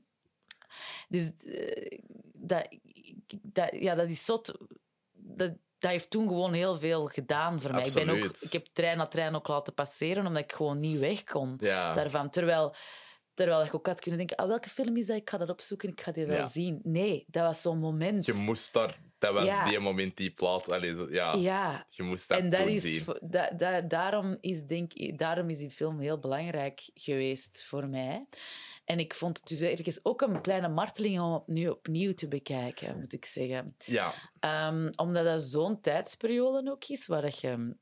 B: Dus eh, dat, dat, ja, dat is zot. Dat, dat heeft toen gewoon heel veel gedaan voor mij. Ik, ben ook, ik heb trein na trein ook laten passeren, omdat ik gewoon niet weg kon
A: Ja.
B: daarvan. Terwijl, terwijl ik ook had kunnen denken, ah, welke film is dat? Ik ga dat opzoeken, ik ga die wel
A: Ja.
B: zien. Nee, dat was zo'n moment.
A: Je moest daar... Dat was
B: Ja.
A: die moment, die plaats. Allee, zo, ja.
B: Ja,
A: Je moest dat
B: en dat is,
A: zien.
B: vo- da, da- daarom, is, denk, ik- daarom is die film heel belangrijk geweest voor mij. En ik vond het dus ergens ook een kleine marteling om het nu opnieuw te bekijken, moet ik zeggen.
A: Ja.
B: Ehm, omdat dat zo'n tijdsperiode ook is waar dat je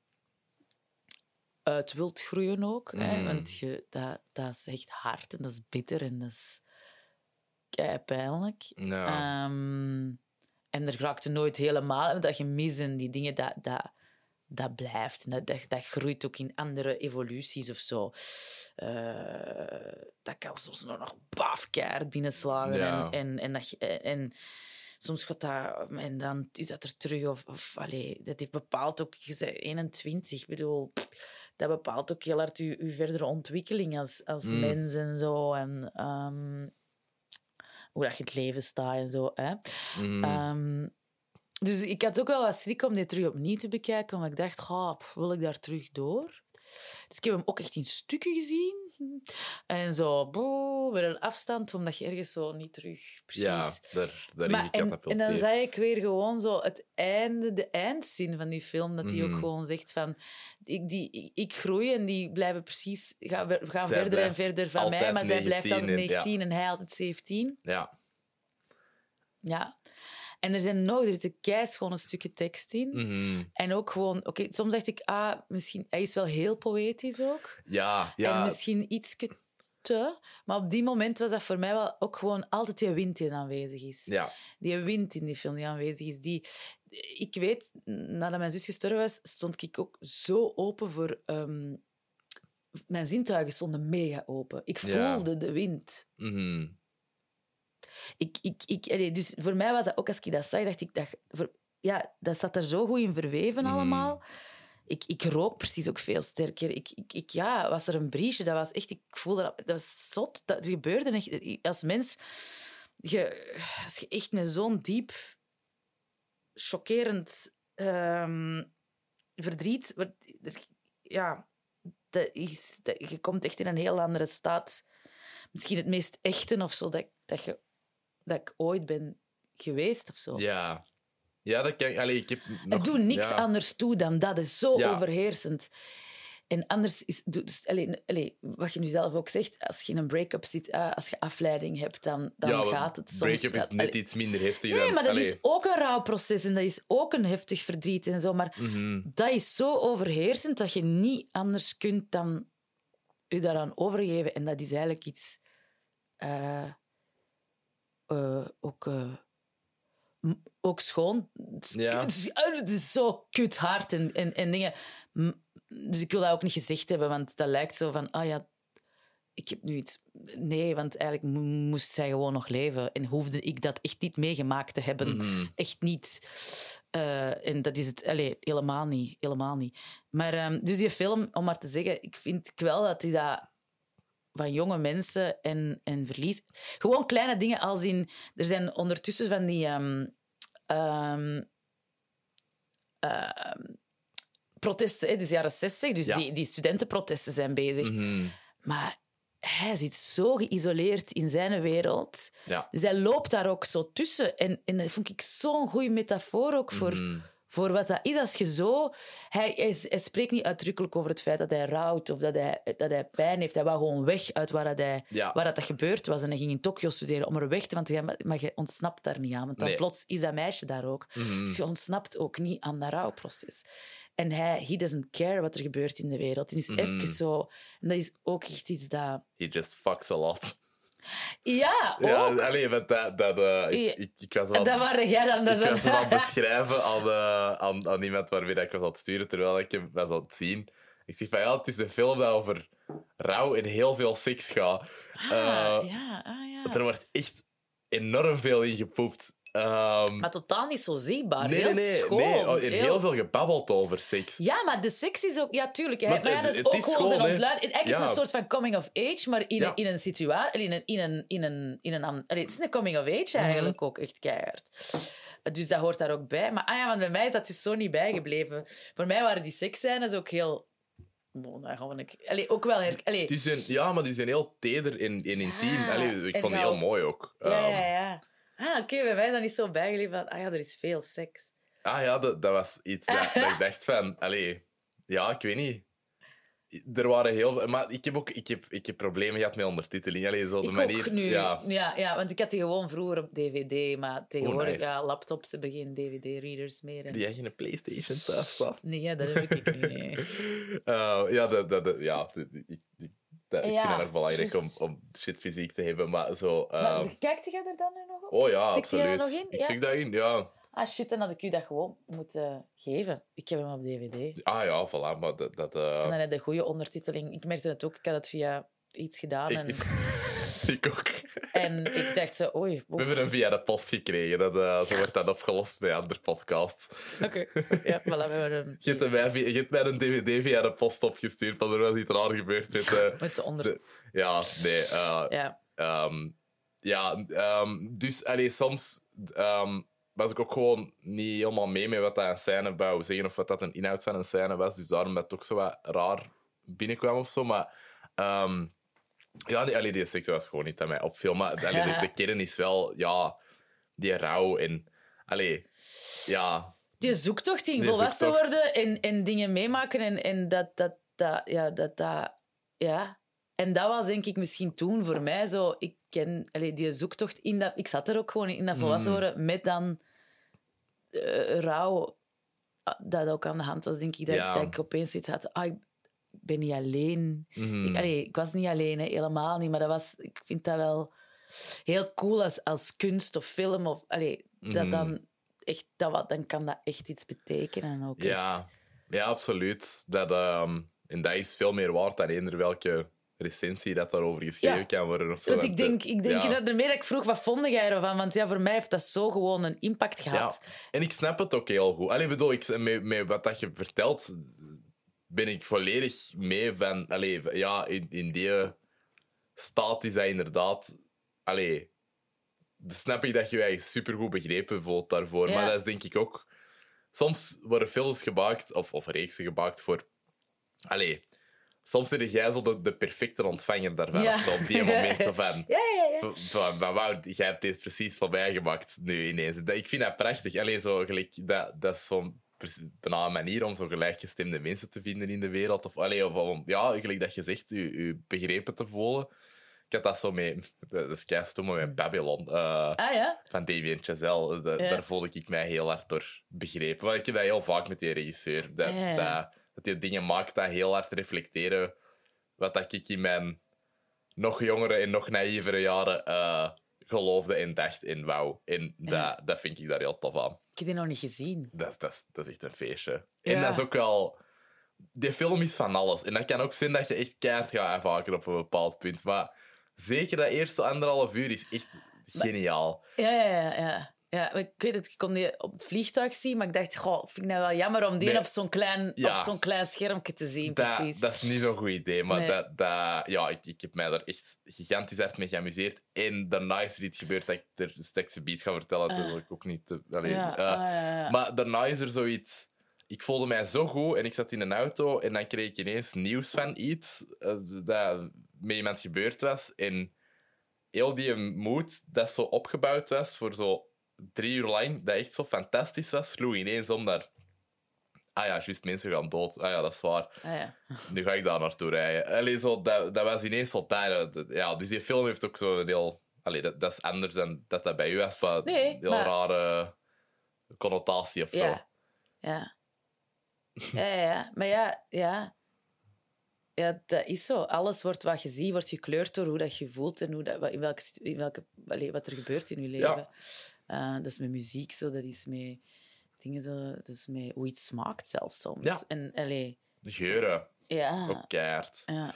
B: uit wilt groeien ook. Hè?
A: Mm.
B: Want je, dat, dat is echt hard en dat is bitter en dat is pijnlijk.
A: Ja.
B: Ehm, en er raakte nooit helemaal, want dat je mis en die dingen, dat, dat, dat blijft. En dat, dat, dat groeit ook in andere evoluties of zo. Eh, dat kan soms nog keihard binnenslagen.
A: Ja.
B: En, en, en, dat, je- en soms gaat dat, en dan is dat er terug. Of, of allee, dat heeft bepaald ook, je bent 21, ik bedoel, dat bepaalt ook heel hard je, je verdere ontwikkeling als, als
A: Mm.
B: mens en zo. En, ehm, hoe dat je het leven staat en zo. Hè.
A: Mhm.
B: Ehm, dus ik had ook wel wat schrik om dit terug opnieuw te bekijken, omdat ik dacht, "Goh, pff, wil ik daar terug door? Dus ik heb hem ook echt in stukken gezien. En zo, boe, met een afstand, omdat je ergens zo niet terug precies...
A: ja, daar, daarin
B: Maar, en, en dan zei ik weer gewoon zo het einde, de eindzin van die film, dat hij ook
A: Mhm.
B: gewoon zegt van, ik, die, ik, groei en die blijven precies, gaan, we- gaan
A: Zij
B: verder en verder van mij, maar zij blijft
A: 19
B: altijd
A: en- ja.
B: 19 en hij altijd 17.
A: Ja.
B: Ja. En er zijn nog, er zitten keischone stukken tekst in.
A: Mhm.
B: En ook gewoon, oké, soms dacht ik, ah, misschien, hij is wel heel poëtisch ook.
A: Ja,
B: En
A: ja.
B: misschien iets te. Maar op die moment was dat voor mij wel ook gewoon altijd die wind die aanwezig is.
A: ja.
B: Die wind in die film die aanwezig is. Die, ik weet, nadat mijn zus gestorven was, stond ik ook zo open voor... ehm, mijn zintuigen stonden mega open. Ik
A: Ja.
B: voelde de wind.
A: Mhm.
B: Ik, ik, ik, allee, dus voor mij was dat ook, als ik dat zag, dacht ik... Dat, voor, ja, dat zat er zo goed in verweven
A: Mm.
B: allemaal. Ik, ik rook precies ook veel sterker. Ik, ik, ik, ja, was er een briesje, dat was echt... Ik voelde dat... Dat was zot. Dat er gebeurde echt... Als mens... Je, als je echt met zo'n diep, chockerend ehm, verdriet... er- ja, dat is, dat, je komt echt in een heel andere staat. Misschien het meest echte of zo dat, dat, je, dat ik ooit ben geweest of zo.
A: Ja. Ja, dat kan... Allee, ik heb nog...
B: Doet niks
A: ja.
B: anders toe dan dat. Het is zo
A: Ja.
B: overheersend. En anders is... doe- Dus, allee, allee, wat je nu zelf ook zegt, als je in een break-up zit, ah, als je afleiding hebt, dan, dan
A: ja,
B: gaat het soms...
A: break-up is net
B: allee,
A: iets minder heftig
B: Nee,
A: dan...
B: maar dat is ook een rouwproces en dat is ook een heftig verdriet en zo. Maar
A: Mhm.
B: dat is zo overheersend dat je niet anders kunt dan je daaraan overgeven. En dat is eigenlijk iets... eh, eh, ook... eh, ook schoon. Het is,
A: Ja.
B: het is, het is zo kut hard en, en, en dingen. Dus ik wil dat ook niet gezegd hebben, want dat lijkt zo van... Ah ja, ik heb nu iets... Nee, want eigenlijk mo- moest zij gewoon nog leven. En hoefde ik dat echt niet meegemaakt te hebben.
A: Mhm.
B: Echt niet. Eh, en dat is het allee, helemaal niet. Helemaal niet. Maar ehm, dus die film, om maar te zeggen, ik vind ik wel dat hij dat van jonge mensen en, en verlies. Gewoon kleine dingen als in. Er zijn ondertussen van die. ehm, ehm, ehm, protesten, hè, dus jaren 60, dus
A: Ja.
B: die, die studentenprotesten zijn bezig.
A: Mhm.
B: Maar hij zit zo geïsoleerd in zijn wereld.
A: Ja.
B: Dus hij loopt daar ook zo tussen. En, en dat vond ik zo'n goede metafoor ook voor,
A: Mhm.
B: Voor wat dat is. Als je zo... Hij, hij, hij spreekt niet uitdrukkelijk over het feit dat hij rouwt of dat hij, dat hij pijn heeft. Hij wou gewoon weg uit waar, dat, hij,
A: Ja.
B: waar dat, dat gebeurd was. En hij ging in Tokio studeren om er weg te... Want hij, maar je ontsnapt daar niet aan. Want dan
A: Nee.
B: plots is dat meisje daar ook.
A: Mhm.
B: Dus je ontsnapt ook niet aan dat rouwproces. En hij, he doesn't care wat er gebeurt in de wereld. Het is
A: Mhm.
B: even zo... En dat is ook echt iets dat...
A: He just fucks a lot.
B: Ja, ook.
A: Ja, allee, dat, dat, eh, ik, ik, ik was wel...
B: dat waren jij dan. Dat
A: ik was aan het beschrijven aan, eh, aan, aan iemand waarmee ik was aan het sturen, terwijl ik hem was aan het zien. Ik zeg van ja, het is een film dat over rouw en heel veel seks gaat.
B: Ah,
A: Eh,
B: ja, ah, ja.
A: Er wordt echt enorm veel in gepoept. Ehm,
B: Maar totaal niet zo zichtbaar.
A: nee,
B: heel
A: nee,
B: schoon.
A: nee. Oh, en heel veel gebabbeld over seks.
B: Ja, maar de seks is ook... Ja, tuurlijk.
A: Maar
B: Maar, maar ja,
A: het-
B: dat is
A: het
B: ook
A: is
B: gewoon zijn ontluiding. Eigenlijk is het een soort van coming of age, maar in,
A: Ja.
B: in een situatie... In een, in een, in een, in een, het is een coming of age
A: Mhm.
B: eigenlijk ook, echt keihard. Dus dat hoort daar ook bij. Maar ah ja, want bij mij is dat dus zo niet bijgebleven. Voor mij waren die seksscènes ook heel... Bon, daar gewoon ik... Allee, ook wel... Her... Allee,
A: Die zijn, ja, maar die zijn heel teder en, en intiem. Allee, ik vond die heel mooi ook.
B: ja,
A: Ehm,
B: ja, ja. Ah, oké, bij mij is dat niet zo bijgebleven. van, Ah ja, er is veel seks.
A: Ah ja, dat, dat was iets dat, dat ik dacht van... Allee, ja, ik weet niet. Er waren heel veel... Maar ik heb ook ik heb, ik heb problemen gehad met ondertiteling. Allee, zo de
B: Ik
A: manier...
B: ook nu.
A: Ja,
B: Ja. Ja, want ik had die gewoon vroeger op DVD, maar tegenwoordig,
A: nice.
B: ja, laptops hebben geen DVD-readers meer. en-
A: die jij geen Playstation thuis.
B: Nee, ja, dat heb ik niet.
A: Eh, ja, dat, dat, dat- ja ik, dat- ik vind het nog belangrijk om, om shit fysiek te hebben, maar zo...
B: Maar
A: ehm,
B: jij er dan nu nog op?
A: oh ja,
B: Stikt er
A: absoluut.
B: nog in?
A: Ik
B: Ja?
A: stik dat in, ja.
B: Ah shit, dan had ik u dat gewoon moeten geven. Ik heb hem op DVD.
A: Ah ja, voilà, maar dat... dat eh,
B: En dan heb je de goede ondertiteling. Ik merkte het ook, ik had het via iets gedaan. En,
A: ik, ik ook.
B: en ik dacht zo, oei,
A: We hebben hem via de post gekregen. Dat, eh, zo wordt dat opgelost bij andere podcasts.
B: oké. Ja, voilà, we hebben hem.
A: Je hebt, mij, je hebt mij een dvd via de post opgestuurd, want er was iets raar gebeurd met... eh,
B: Met de onder...
A: de- ja, nee. eh,
B: Ja.
A: Ehm, ja, ehm, dus allee, soms ehm, was ik ook gewoon niet helemaal mee met wat dat een scène wou zeggen of wat dat een inhoud van een scène was. Dus daarom dat het ook zo wat raar binnenkwam of zo. Maar ehm, ja, die, allee, die seks was gewoon niet aan mij opviel. Maar allee, de, de kern is wel, ja, die rouw en... Allee, ja...
B: Die zoektocht in volwassen
A: zoektocht.
B: worden en, en dingen meemaken en, en dat, dat, dat, ja, dat, dat, ja. En dat was denk ik misschien toen voor mij zo, ik ken allee, die zoektocht in dat, ik zat er ook gewoon in dat volwassen
A: Mm.
B: worden met dan eh, rouw, ah, dat ook aan de hand was, denk ik, dat,
A: Ja.
B: dat ik opeens zoiets had, ah, ik ben niet alleen.
A: mhm.
B: Ik, allee, ik was niet alleen, hè, helemaal niet, maar dat was, ik vind dat wel heel cool als, als kunst of film. Of, allee, dat
A: Mhm.
B: dan, echt, dat, wat, dan kan dat echt iets betekenen. Ook echt.
A: Ja, ja absoluut. Dat, ehm, en dat is veel meer waard dan eender welke recensie dat daarover geschreven
B: Ja.
A: kan worden. Of zo.
B: Want ik denk, ik denk
A: ja.
B: dat dat ik vroeg, wat vond jij ervan? Want ja, voor mij heeft dat zo gewoon een impact
A: Ja,
B: gehad.
A: en ik snap het ook heel goed. Allee, bedoel, ik, met, met wat dat je vertelt, ben ik volledig mee van... Allee, ja, in, in die staat is dat inderdaad... Allee, snap ik dat je je eigen supergoed begrepen voelt daarvoor.
B: Ja.
A: Maar dat is denk ik ook... Soms worden films gemaakt, of, of reeksen gemaakt voor... Allee, soms zit jij zo de, de perfecte ontvanger daarvan.
B: Ja.
A: Of zo, op die moment zo van...
B: Ja, ja, ja.
A: Van, van, van, wauw, jij hebt dit precies van mij gemaakt nu ineens. Dat, ik vind dat prachtig. Alleen zo, gelijk, dat, dat is zo'n bijna een manier om zo gelijkgestemde mensen te vinden in de wereld. Of, allee, of om, ja, gelijk dat je zegt, je, je begrepen te voelen. Ik had dat zo mee, dat is kei stom, met Babylon. eh,
B: Ah ja?
A: van Damien Chazelle.
B: Ja.
A: Daar voelde ik mij heel hard door begrepen. Want ik heb dat heel vaak met die regisseur. Dat,
B: Ja.
A: dat, dat die dingen maakt dat heel hard reflecteren wat dat ik in mijn nog jongere en nog naïvere jaren eh, geloofde en dacht en wou. En dat, dat vind ik daar heel tof aan.
B: Ik heb die nog niet gezien.
A: Dat is, dat is, dat is echt een feestje. En dat is ook wel... Die film is van alles. En dat kan ook zijn dat je echt keihard gaat afhaken op een bepaald punt. Maar zeker dat eerste anderhalf uur is echt geniaal.
B: Ja, ja, ja. ja. Ja, ik weet het, ik kon die op het vliegtuig zien, maar ik dacht, goh, vind ik nou wel jammer om die
A: Nee.
B: op zo'n klein,
A: Ja.
B: op zo'n klein schermpje te zien,
A: Dat,
B: precies.
A: dat is niet zo'n goed idee, maar
B: Nee.
A: dat, dat, ja, ik, ik heb mij daar echt gigantisch hard mee geamuseerd. En daarna is er iets gebeurd dat ik er straks een beat ga vertellen. Dat wil ik ook niet... te- allee,
B: ja,
A: eh,
B: ah, ja.
A: Maar daarna is er zoiets... Ik voelde mij zo goed en ik zat in een auto en dan kreeg ik ineens nieuws van iets eh, dat met iemand gebeurd was. En heel die moed dat zo opgebouwd was voor zo drie uur lang, dat echt zo fantastisch was, sloeg ineens om daar... Ah ja, juist, mensen gaan dood. Ah ja, dat is waar.
B: Ah, ja.
A: Nu ga ik daar naartoe rijden. Allee, zo, dat, dat was ineens zo daar. Dat- Ja, dus die film heeft ook zo een heel... Allee, dat, dat is anders dan dat dat bij u was, maar
B: Nee,
A: heel
B: maar-
A: rare connotatie of zo.
B: Ja. Ja. Ja, ja, ja. Maar ja, ja. Ja, dat is zo. Alles wordt wat je ziet, wordt gekleurd door hoe dat je voelt en hoe dat, in welke, in welke, allee, wat er gebeurt in je leven. Eh, dat is met muziek zo, dat is met dingen zo, dat is met hoe iets smaakt zelfs soms.
A: Ja.
B: En allee,
A: De geuren,
B: ja,
A: ook keihard.
B: ja.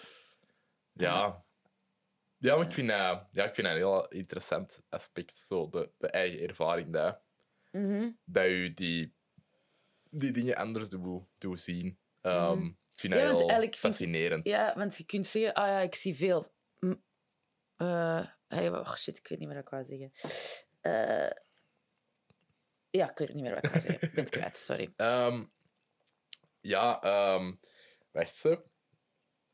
A: Ja. Ja, maar ik vind, dat, ja, ik vind dat een heel interessant aspect. Zo, de, de eigen ervaring. Dat,
B: Mhm.
A: dat je die, die dingen anders doet, doet zien. Ehm, Ik vind dat
B: Ja,
A: heel
B: vind
A: fascinerend.
B: Ja, want je kunt zeggen, ah ja, ik zie veel. Eh, hey, oh shit, ik weet niet meer wat ik wou zeggen. Eh, ja, ik weet het niet meer wat ik wou zeggen. Ik ben het kwijt, sorry.
A: Ehm, ja, ehm wacht ze.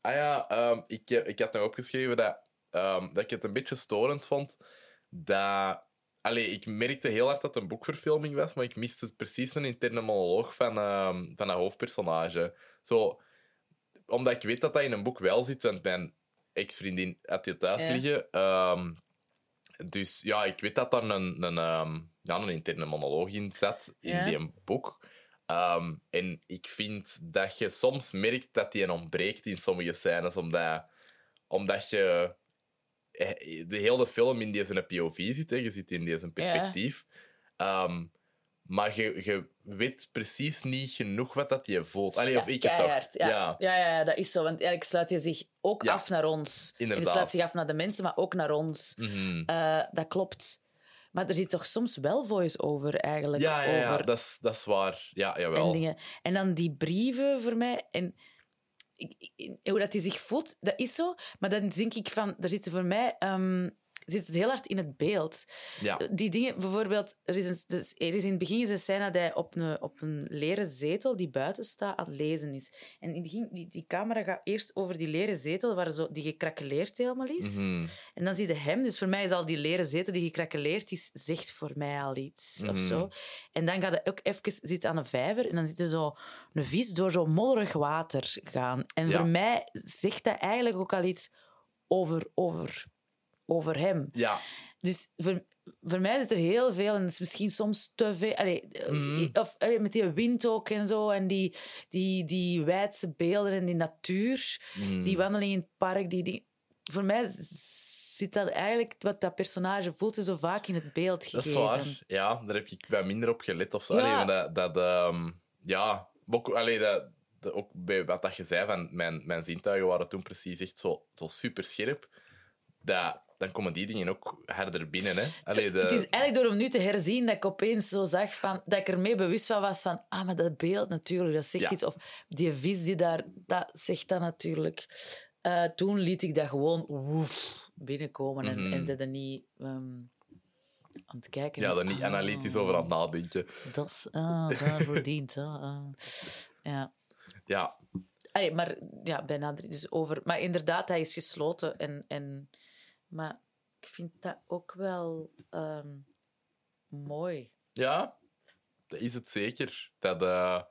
A: Ah ja, ehm, ik, ik had nog opgeschreven dat, dat ik het een beetje storend vond. Dat. Allee, ik merkte heel hard dat het een boekverfilming was, maar ik miste precies een interne monoloog van, van een hoofdpersonage. Zo, omdat ik weet dat dat in een boek wel zit, want mijn ex-vriendin had die thuis
B: Ja.
A: liggen. Dus ja, ik weet dat daar een, een, ja, een interne monoloog in zat in
B: Ja.
A: die boek. Ehm, en ik vind dat je soms merkt dat die ontbreekt in sommige scènes, omdat, omdat je eh, de hele film in deze POV zit, hè. je zit in deze perspectief. Ehm, maar je, je weet precies niet genoeg wat dat je voelt. Allee, of
B: Ja,
A: ik het toch.
B: ja.
A: Ja.
B: Ja. Ja, ja, dat is zo. Want eigenlijk sluit je zich ook
A: Ja.
B: af naar ons.
A: Inderdaad.
B: je sluit zich af naar de mensen, maar ook naar ons.
A: Mhm.
B: Eh, dat klopt. Maar er zit toch soms wel voice-over eigenlijk.
A: ja, ja, ja,
B: over
A: dat is, dat is waar. Ja, jawel.
B: en dingen. En dan die brieven voor mij. En ik- ik- hoe dat hij zich voelt, dat is zo. Maar dan denk ik van, er zitten voor mij ehm, zit het heel hard in het beeld.
A: Ja.
B: Die dingen, bijvoorbeeld, er is, een, dus er is in het begin is een scène dat hij op een, op een leren zetel die buiten staat aan het lezen is. En in het begin, die, die camera gaat eerst over die leren zetel, waar zo, die gekrakeleerd helemaal is.
A: Mhm.
B: En dan zie je hem. Dus voor mij is al die leren zetel die gekrakeleerd is, zegt voor mij al iets of
A: Mhm.
B: zo. En dan gaat hij ook even zitten aan een vijver en dan zit er zo een vis door zo modderig water gaan. En
A: Ja.
B: voor mij zegt dat eigenlijk ook al iets over, over, over hem.
A: Ja.
B: Dus voor, voor mij zit er heel veel, en het is misschien soms te veel. Allee, eh,
A: Mhm.
B: of, allee, met die wind ook en zo, en die, die, die wijdse beelden en die natuur,
A: Mhm.
B: die wandeling in het park. Die, die, voor mij zit dat eigenlijk, wat dat personage voelt, is zo vaak in het beeld
A: Dat
B: gegeven.
A: is waar. Ja, daar heb ik bij minder op gelet of zo.
B: Ja.
A: Allee, dat, dat, ehm, ja, ook, allee, dat, dat ook bij wat dat je zei, van mijn, mijn zintuigen waren toen precies echt zo, zo super scherp. Dat, dan komen die dingen ook harder binnen. Hè? Allee, de,
B: Het is eigenlijk door hem nu te herzien dat ik opeens zo zag van, dat ik ermee bewust van was van, ah, maar dat beeld natuurlijk, dat zegt
A: Ja.
B: iets. Of die vis die daar, dat zegt dat natuurlijk. Eh, toen liet ik dat gewoon woef, binnenkomen en,
A: Mhm.
B: en ze er niet ehm, aan het kijken.
A: ja, daar niet
B: Ah,
A: analytisch over aan het nadenken.
B: Dat is, ah, daarvoor dient dat. ah. Ja.
A: Ja,
B: maar ja, bijna. Dus over. Maar inderdaad, hij is gesloten. En, en, maar ik vind dat ook wel ehm, mooi.
A: ja, dat is het zeker. Dat, eh,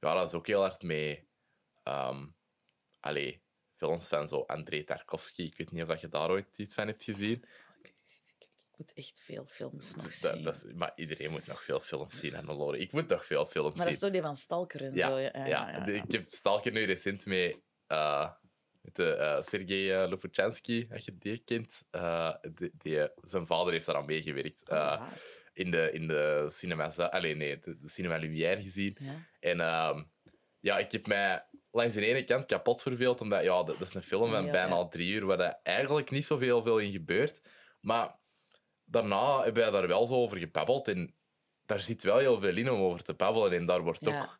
A: ja, dat is ook heel hard mee. ehm allee, films van zo Andrei Tarkovsky. Ik weet niet of dat je daar ooit iets van hebt gezien.
B: Ik, ik moet echt veel films nog zien.
A: dat maar iedereen moet nog veel films zien, Hannelore. Ik moet nog veel films
B: maar dat is
A: zien.
B: toch die van Stalker en
A: Ja,
B: zo?
A: ja,
B: Ja, ja.
A: ik heb Stalker nu recent mee... eh, met de, eh Sergei uh, Lopuchansky, als je die kent. Eh, die, die, eh, zijn vader heeft daaraan meegewerkt.
B: Oh,
A: eh, in de, in de cinema... Zu- Allee, nee, de, de cinema Lumière gezien.
B: Ja.
A: En ehm, ja, ik heb mij langs de ene kant kapot verveeld, omdat ja, dat, dat is een film van
B: Ja,
A: bijna
B: ja.
A: drie uur waar er eigenlijk niet zoveel veel in gebeurt. Maar daarna hebben wij daar wel zo over gebabbeld en daar zit wel heel veel in om over te babbelen en daar wordt
B: Ja.
A: ook...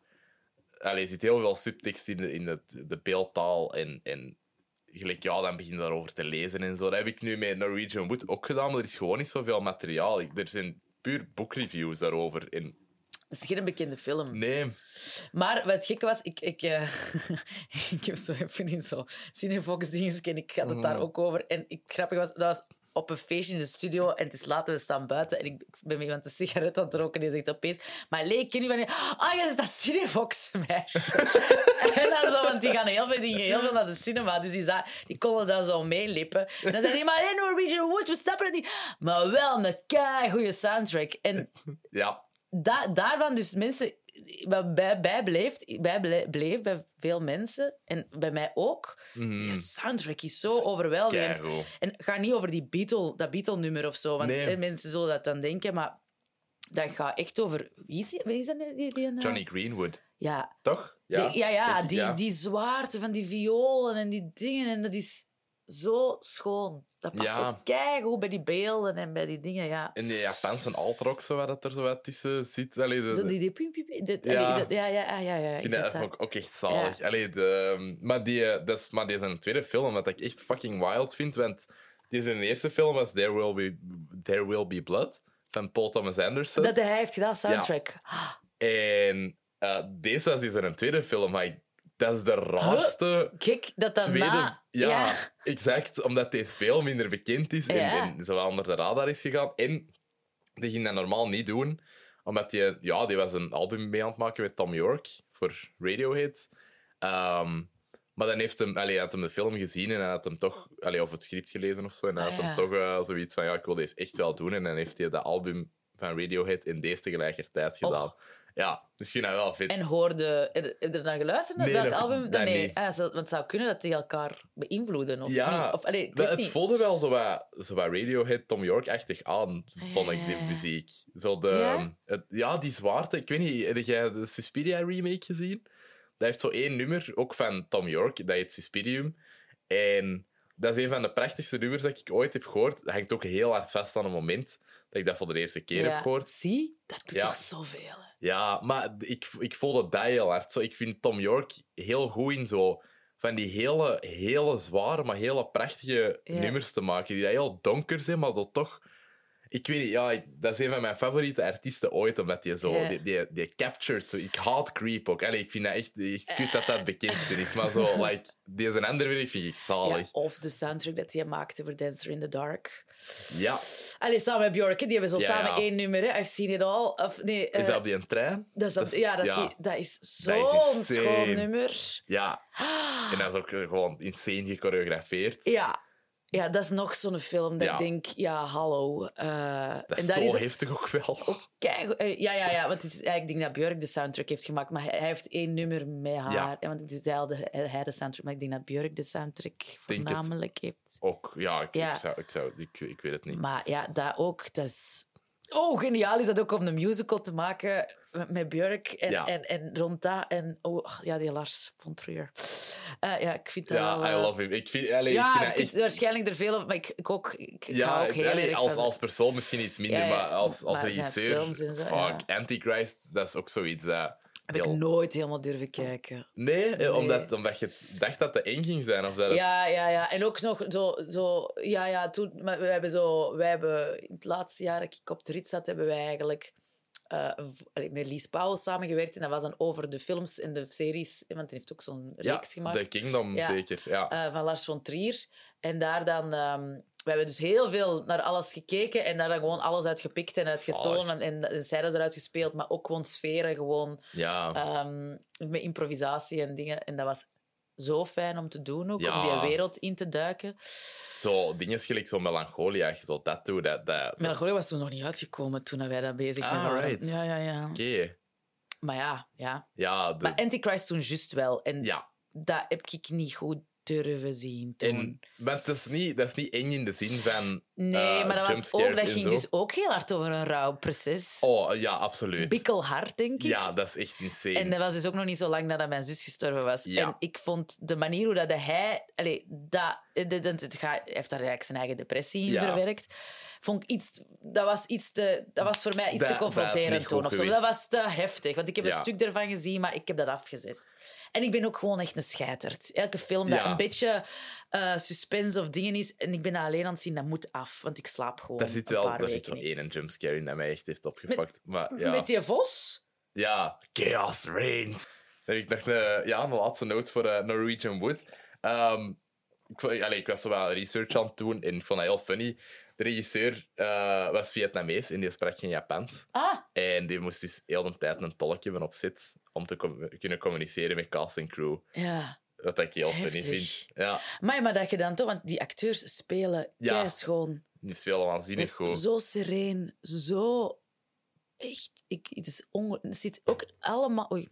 A: Allee, er zit heel veel subtekst in de, in het, de beeldtaal en... en Gelijk, ja, dan begin je daarover te lezen en zo. Dat heb ik nu met Norwegian Wood ook gedaan, maar er is gewoon niet zoveel materiaal. Er zijn puur boekreviews daarover. En
B: Het is geen bekende film.
A: nee,
B: Maar wat gek was, ik, ik, eh, ik heb zo even in zo Cinefox dingen en ik had het daar
A: Mhm.
B: ook over. En ik, grappig was, dat was op een feestje in de studio en het is later, we staan buiten en ik, ben met iemand een sigaret aan het roken en die zegt opeens, maar Lee, ik ken je van... Ah, jij zit dat Cinefox meisje. en dan zo, want die gaan heel veel, dingen, heel veel naar de cinema, dus die, za- die konden daar zo meelippen. En dan zei hij, maar hey, Norwegian Wood, we snappen het niet. Maar wel een kei goede soundtrack. En
A: ja,
B: da daarvan, dus mensen wat bij, bijbleef, bijbleef bij veel mensen, en bij mij ook,
A: Mhm.
B: die soundtrack is zo overweldigend. En gaat niet over die Beatle, dat Beatle-nummer of zo, want
A: Nee.
B: eh, mensen zullen dat dan denken, maar dat gaat echt over... Wie is, die, wie is dat? Die, die, die-
A: Johnny Greenwood,
B: Ja,
A: toch?
B: ja, die, ja, ja, die,
A: ja.
B: die zwaarte van die violen en die dingen, en dat is zo schoon. Dat past
A: Ja.
B: ook keigoed bij die beelden en bij die dingen, ja.
A: En die Japanse alt-rock, zo, wat dat er zo wat tussen zit. Allee, de,
B: Zo die, die pim, pim, pim, dit-
A: Ja.
B: allee, dat- ja, ja, ja, ja, ja.
A: Ik vind dat
B: dat.
A: ook, ook echt zalig. Allee, de, maar, die, eh, dat is, maar die is een tweede film, wat ik echt fucking wild vind. Want die de eerste film was There Will Be, There Will Be Blood van Paul Thomas Anderson.
B: Dat hij heeft gedaan, soundtrack. Ah,
A: En eh, deze was dus een tweede film. Maar ik- dat is de raarste
B: Kijk, dat dan
A: tweede...
B: na...
A: ja, exact. Omdat deze veel minder bekend is en,
B: Ja.
A: en zo wel onder de radar is gegaan. En die ging dat normaal niet doen. Omdat die, ja, die was een album mee aan het maken met Tom York voor Radiohead. Ehm, maar dan heeft hem, allee, hij had hem de film gezien en hij had hem toch, allee, of het script gelezen of zo. En hij
B: Ah,
A: had
B: ja.
A: hem toch eh, zoiets van: ja, ik wil deze echt wel doen. En dan heeft hij dat album van Radiohead in deze tegelijkertijd gedaan. Ja, vind dat wel vet.
B: En hoorde... Heb je er naar geluisterd, naar
A: Nee,
B: dat
A: dat-
B: album?
A: dat
B: nee.
A: niet.
B: Ah, zo- want het zou kunnen dat die elkaar beïnvloeden, of
A: Ja,
B: niet? Of, allee, ik
A: Maar
B: weet
A: het
B: niet.
A: voelde wel zo wat, zo wat Radiohead, Tom York-achtig aan, vond ik, die
B: Ja.
A: muziek. Zo de,
B: Ja?
A: Het, ja, die zwaarte. Ik weet niet, heb jij de Suspiria remake gezien? Dat heeft zo één nummer, ook van Tom York, dat heet Suspirium. En dat is een van de prachtigste nummers dat ik ooit heb gehoord. Dat hangt ook heel hard vast aan een moment dat ik dat voor de eerste keer
B: Ja.
A: heb gehoord.
B: Zie? Dat doet
A: Ja.
B: toch zoveel, hè?
A: Ja, maar ik, ik voelde dat heel hard. Zo, ik vind Tom York heel goed in zo van die hele, hele zware, maar hele prachtige
B: Ja.
A: nummers te maken. Die dat heel donker zijn, maar zo toch... Ik weet niet, ja, ik- dat is een van mijn favoriete artiesten ooit, omdat die zo... Die, die, die captured zo... Ik haat Creep ook. Allee, ik vind dat echt, echt kut dat dat het bekendste is. Maar zo, like, die zijn andere werk vind ik
B: Ja,
A: zalig.
B: of de soundtrack dat hij maakte voor Dancer in the Dark.
A: Ja.
B: Allee, samen met Bjork, die hebben zo
A: Ja,
B: samen
A: ja.
B: één nummer. Hè. I've seen it all. Of, nee,
A: Is
B: eh,
A: dat op die een trein?
B: dat is dat,
A: dat
B: ja, dat,
A: ja.
B: Die, dat is
A: Dat
B: zo'n schoon nummer.
A: Ja. En dat is ook eh, gewoon insane gechoreografeerd.
B: Ja. Ja, dat is nog zo'n film dat
A: Ja.
B: ik denk, ja, hallo. eh,
A: Dat is
B: en
A: zo
B: is
A: heftig ook wel.
B: Eh, ja, ja, ja, want het is, ja, ik denk dat Björk de soundtrack heeft gemaakt, maar hij, heeft één nummer met haar.
A: Ja.
B: Ja, want het is hij de, hij de soundtrack, maar ik denk dat Björk de soundtrack voornamelijk heeft.
A: Ook, ja, ik,
B: Ja.
A: Ik, zou, ik, zou, ik, ik weet het niet.
B: Maar ja, dat ook, dat is... Oh, geniaal is dat ook om een musical te maken met, Björk en,
A: Ja.
B: en, en rond dat. En oh, ja, die Lars von Trier. Eh, ja, ik vind dat
A: Ja,
B: wel...
A: I
B: eh,
A: love him. Ik vind, allee, ik vind
B: ik waarschijnlijk er veel op, maar ik, ik ook. Ik
A: Ja,
B: ook heel
A: allee, als, als persoon misschien iets minder,
B: Ja,
A: maar als, als
B: maar
A: regisseur...
B: films en zo,
A: fuck. Antichrist, dat is ook zoiets dat...
B: Heb ik nooit helemaal durven kijken.
A: Nee, eh,
B: Nee.
A: Omdat, omdat je dacht dat het eng ging zijn. Of dat het...
B: Ja, ja, ja. En ook nog zo... zo ja, ja, toen... Maar we hebben zo... Wij hebben... In het laatste jaar dat ik op de rit zat, hebben wij eigenlijk... allee, met Lies Pauw samengewerkt. En dat was dan over de films en de series. Want hij heeft ook zo'n
A: Ja,
B: reeks gemaakt.
A: The Kingdom,
B: Ja.
A: zeker. Ja.
B: eh, van Lars von Trier. En daar dan... ehm, we hebben dus heel veel naar alles gekeken en daar dan gewoon alles uitgepikt en uitgestolen en, en, scènes eruit gespeeld, maar ook gewoon sferen, gewoon
A: ja.
B: ehm, met improvisatie en dingen. En dat was zo fijn om te doen ook,
A: Ja.
B: om die wereld in te duiken.
A: Zo dingen gelijk zo melancholia, zo dat toe. Dat, dat,
B: Melancholia was toen nog niet uitgekomen toen wij daar bezig
A: Ah,
B: waren.
A: right.
B: Ja, ja, ja.
A: Oké.
B: Maar ja, ja.
A: Ja, de-
B: Maar Antichrist toen juist wel. En
A: ja.
B: dat heb ik niet goed durven zien toen.
A: En, maar dat is, niet, dat is niet eng in de zin van...
B: nee,
A: eh,
B: maar dat, was ook, dat ging
A: zo.
B: dus ook heel hard over een rouwproces.
A: Oh, ja, absoluut.
B: Bikkelhard, denk ik.
A: Ja, dat is echt insane.
B: En dat was dus ook nog niet zo lang nadat mijn zus gestorven was.
A: Ja.
B: En ik vond de manier hoe dat hij... Allee, dat, het, het, hij heeft daar eigenlijk zijn eigen depressie in
A: Ja.
B: verwerkt. Vond ik iets... Dat was, iets te, dat was voor mij iets
A: Dat-
B: te confronterend toen. Of zo. Dat was te heftig. Want ik heb
A: Ja.
B: een stuk ervan gezien, maar ik heb dat afgezet. En ik ben ook gewoon echt een scheiterd. Elke film dat
A: Ja.
B: een beetje eh, suspense of dingen is... En ik ben alleen aan het zien, dat moet af. Want ik slaap gewoon
A: Daar zit
B: een
A: wel
B: paar
A: daar zit één jumpscare in dat mij echt heeft opgepakt. maar ja,
B: Met die vos...
A: ja, Chaos Reigns. Dan heb ik nog een, ja, een laatste noot voor eh, Norwegian Wood. Ik, allee, ik was zo wel research aan het doen en ik vond dat heel funny. De regisseur eh, was Vietnamees en die sprak geen Japans.
B: Ah,
A: En die moest dus heel de tijd een tolk hebben op zit om te com- kunnen communiceren met cast en crew.
B: ja.
A: Wat ik heel funny
B: Heftig.
A: vind. Ja,
B: Maar, maar dat je dan toch... Want die acteurs spelen
A: Ja.
B: schoon.
A: die spelen waanzinnig goed.
B: Zo sereen, zo echt... Ik, het, is onge- het zit ook allemaal... Oei,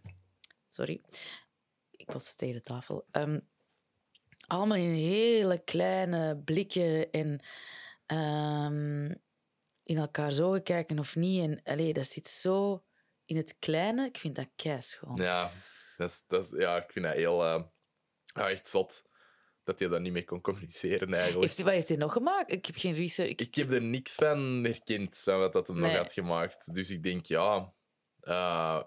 B: sorry. Ik was tegen de tafel. Ehm, allemaal in hele kleine blikken en ehm, in elkaar zo kijken of niet. En allee, dat zit zo in het kleine. Ik vind dat keischoon.
A: Ja, dat is, dat is- ja ik vind dat heel... eh, ja, echt zot dat hij daar niet mee kon communiceren, eigenlijk.
B: Heeft wat heeft hij nog gemaakt? Ik heb geen research. Ik,
A: Ik heb er niks van herkend, van wat dat hem nog had gemaakt. Dus ik denk, ja... eh,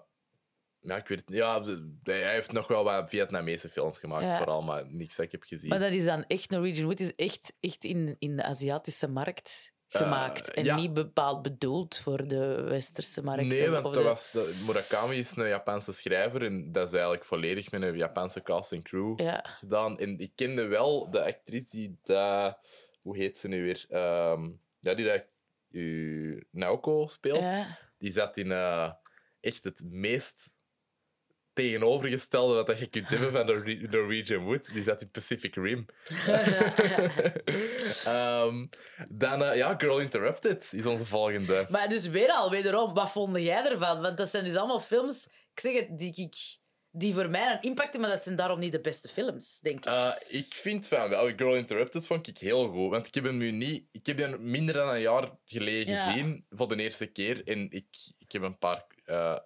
A: ja, ik weet het niet. Ja, hij heeft nog wel wat Vietnamese films gemaakt,
B: Ja.
A: vooral, maar niks dat ik heb gezien.
B: Maar dat is dan echt Norwegian Wood, is echt, echt in, in de Aziatische markt gemaakt. en
A: ja.
B: niet bepaald bedoeld voor de westerse markt.
A: Nee, want dat
B: de-
A: was, Murakami is een Japanse schrijver en dat is eigenlijk volledig met een Japanse cast en crew
B: Ja.
A: gedaan. En ik kende wel de actrice die dat... Hoe heet ze nu weer? Ehm, ja, die dat uh, Naoko speelt.
B: Ja.
A: Die zat in eh, echt het meest tegenovergestelde wat dat je kunt hebben van Norwe- Norwegian Wood. Die zat in Pacific Rim. Ehm, dan, eh, ja, Girl Interrupted is onze volgende.
B: Maar dus weer al, wederom, wat vond jij ervan? Want dat zijn dus allemaal films, ik zeg het, die, ik, die voor mij een impact hebben, maar dat zijn daarom niet de beste films, denk ik.
A: Eh, ik vind van wel, Girl Interrupted vond ik heel goed. Want ik heb hem nu niet... Ik heb hem minder dan een jaar geleden
B: Ja.
A: gezien, voor de eerste keer. En ik, ik heb een paar... eh,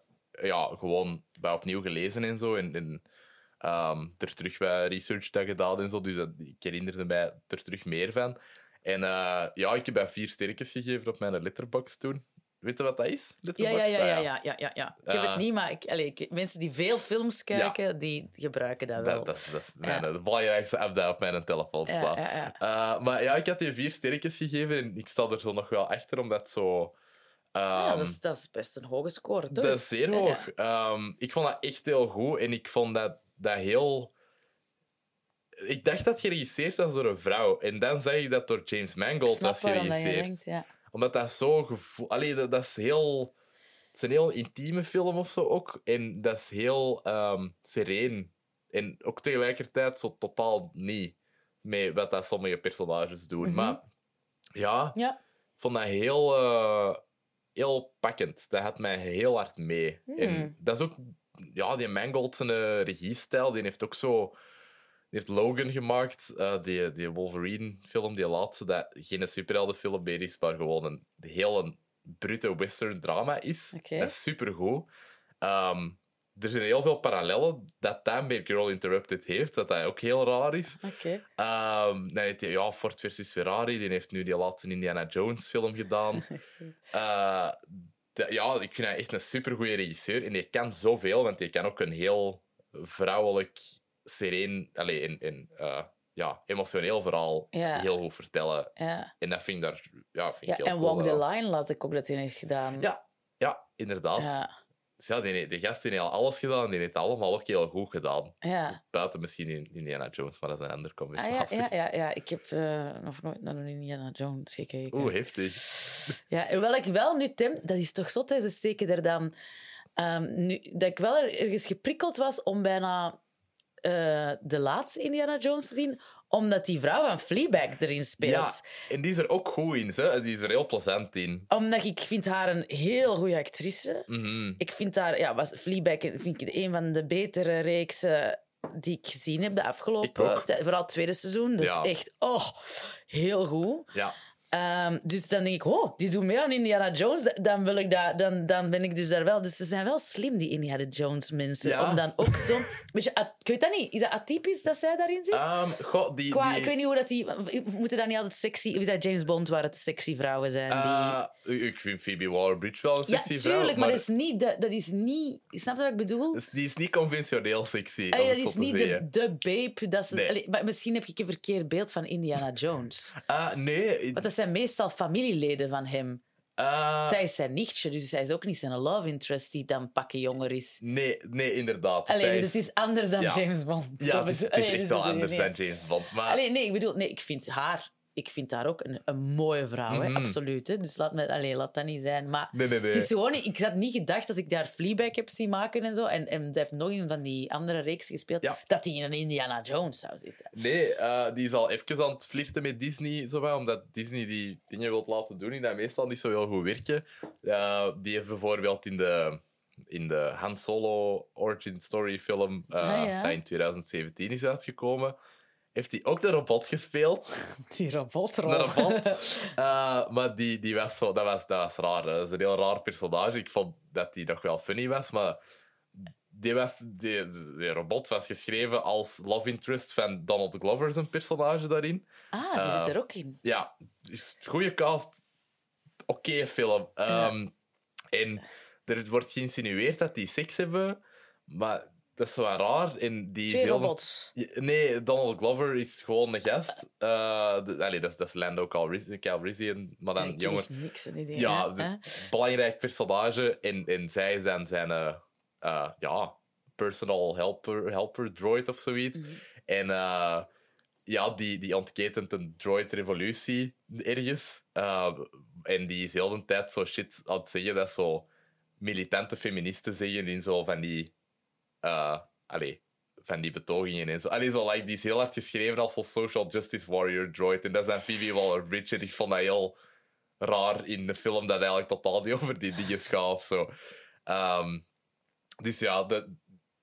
A: ja, gewoon bij opnieuw gelezen en zo. En, en ehm, er terug bij research dat gedaan en zo. Dus dat, ik herinnerde mij er terug meer van. En eh, ja, ik heb bij vier sterretjes gegeven op mijn letterbox toen. Weet je wat dat is?
B: ja, ja, ja,
A: Ah,
B: ja, ja, ja, ja, ja. Ik heb
A: Eh.
B: het niet, maar ik, ik- mensen die veel films kijken, die gebruiken dat wel.
A: Dat, dat is, dat is mijn,
B: Ja.
A: de belangrijkste app die op mijn telefoon staat. Uh, maar ja, ik had die vier sterretjes gegeven en ik sta er zo nog wel achter, omdat zo...
B: Ja,
A: ehm,
B: dat, is, dat is best een hoge score, toch?
A: dat is zeer
B: Ja,
A: hoog. Ehm, ik vond dat echt heel goed en ik vond dat, dat heel... Ik dacht dat het geregisseerd was door een vrouw. En dan zag ik dat door James Mangold was
B: waarom dat je
A: geregisseerd.
B: denkt, ja.
A: Omdat dat zo gevoel... Allee, dat, dat is heel... Het is een heel intieme film of zo ook. En dat is heel ehm sereen. En ook tegelijkertijd zo totaal niet met wat dat sommige personages doen.
B: Mhm.
A: Maar ja,
B: Ja.
A: ik vond dat heel, eh, heel pakkend. Dat had mij heel hard mee.
B: Hmm.
A: En dat is ook... Ja, die Mangold zijn eh, regiestijl, die heeft ook zo... Die heeft Logan gemaakt, eh, die, die Wolverine-film, die laatste, dat geen superheldenfilm meer is, maar gewoon een heel brute western drama is. Dat is supergoed. Ehm, er zijn heel veel parallellen dat dat Girl Interrupted heeft, wat dat ook heel raar is.
B: Oké.
A: Ehm dan heeft hij, ja, Ford versus Ferrari, die heeft nu die laatste Indiana Jones film gedaan. Eh, de- ja, ik vind hij echt een supergoeie regisseur. En die kan zoveel, want die kan ook een heel vrouwelijk, sereen allee, en, en, eh, ja, emotioneel verhaal
B: Ja.
A: heel goed vertellen.
B: Ja.
A: En dat vind ik, daar, ja, vind
B: Ja,
A: ik heel
B: en
A: cool
B: Walk the
A: wel.
B: Line las ik ook dat hij heeft gedaan.
A: Ja, ja, inderdaad.
B: Ja.
A: Dus ja, die, die gast die heeft al alles gedaan, die heeft het allemaal ook heel goed gedaan.
B: Ja.
A: Buiten misschien in Indiana Jones, maar dat is een andere
B: Ah, ja,
A: conversatie.
B: ja, ja, ja, ik heb eh, nog nooit naar een Indiana Jones gekeken.
A: Oeh, heftig.
B: Ja, en wel ik wel nu, Tim, dat is toch zot, hè, ze steken er dan... ehm, nu, dat ik wel er- ergens geprikkeld was om bijna eh, de laatste Indiana Jones te zien, omdat die vrouw van Fleabag erin speelt.
A: Ja, en die is er ook goed in, hè? die is er heel plezant in.
B: Omdat ik vind haar een heel goede actrice.
A: Mhm.
B: Ik vind haar... Ja, was Fleabag vind ik een van de betere reeksen die ik gezien heb de afgelopen... Vooral het tweede seizoen.
A: Ja.
B: is echt... Oh, heel goed.
A: Ja.
B: Ehm, dus dan denk ik, oh, die doen mee aan Indiana Jones. Dan, wil ik dat, dan, dan ben ik dus daar wel. Dus ze zijn wel slim, die Indiana Jones mensen.
A: Ja.
B: Om dan ook zo... Beetje, ik weet dat niet. Is dat atypisch dat zij daarin zit?
A: Ehm, goh, die...
B: Qua,
A: die
B: Ik weet niet hoe dat die... Moeten dat niet altijd sexy... Of is dat James Bond waar het sexy vrouwen zijn? Die...
A: eh, ik vind Phoebe Waller-Bridge wel een
B: ja,
A: sexy
B: tuurlijk,
A: vrouw,
B: maar, dat is niet... Dat, dat is niet snap je wat ik bedoel?
A: Die is niet conventioneel sexy.
B: Allee, dat
A: het
B: is niet de, de babe. Dat ze,
A: Nee.
B: allee, maar misschien heb ik een verkeerd beeld van Indiana Jones.
A: Ah, nee.
B: Want dat zijn meestal familieleden van hem.
A: eh,
B: Zij is zijn nichtje, dus zij is ook niet zijn love interest die dan pakken jonger is.
A: nee, nee, inderdaad.
B: Alleen,
A: Zij
B: dus het is anders dan
A: Ja.
B: James Bond.
A: Ja, het is, het is echt
B: dus
A: wel anders
B: nee.
A: dan James Bond. Maar
B: Allee, nee, ik bedoel, nee, ik vind haar ik vind daar ook een, een mooie vrouw, hè,
A: Mhm.
B: absoluut. Hè. Dus laat, me, allee, laat dat niet zijn. Maar
A: Nee, nee, nee.
B: het is gewoon, ik had niet gedacht als ik daar Fleabag heb zien maken en zo, en, en hij heeft nog een van die andere reeks gespeeld,
A: Ja.
B: dat hij in een Indiana Jones zou zitten.
A: Nee, eh, die is al even aan het flirten met Disney, zo wel, omdat Disney die dingen wil laten doen die dat meestal niet zo heel goed werken. Eh, die heeft bijvoorbeeld in de, in de Han Solo origin story film,
B: Ah, ja.
A: dat in 2017 is uitgekomen, heeft hij ook de robot gespeeld.
B: Die robotrol.
A: Een robot. Eh, maar die, die was zo, dat, was, dat was raar. hè. Dat is een heel raar personage. Ik vond dat die nog wel funny was, maar die, was, die, die robot was geschreven als love interest van Donald Glover, zijn personage daarin.
B: Ah, die
A: Eh,
B: zit er ook in.
A: Ja, is goede cast. Oké film. Ehm, En er wordt geïnsinueerd dat die seks hebben, maar dat is wel raar. En die is heel- Nee, Donald Glover is gewoon een gast. De- allee, dat, is, dat is Lando Calrissian, Calrissian maar dan
B: kreeg niks aan idee.
A: Ja,
B: hè?
A: belangrijk personage. En, en zij is dan zijn eh, eh, ja, personal helper, helper droid of zoiets.
B: Mhm.
A: En ja, die, die ontketent een droid-revolutie ergens. En die is heel de tijd zo shit aan het zeggen dat zo militante feministen zeggen in zo van die... allee, van die betogingen en zo. Allee, zo like, die is heel hard geschreven als zo'n social justice warrior droid. En dat is dan Phoebe Waller-Bridge. En ik vond dat heel raar in de film dat eigenlijk totaal niet over die dingen gaat of zo. Ehm, dus ja, de,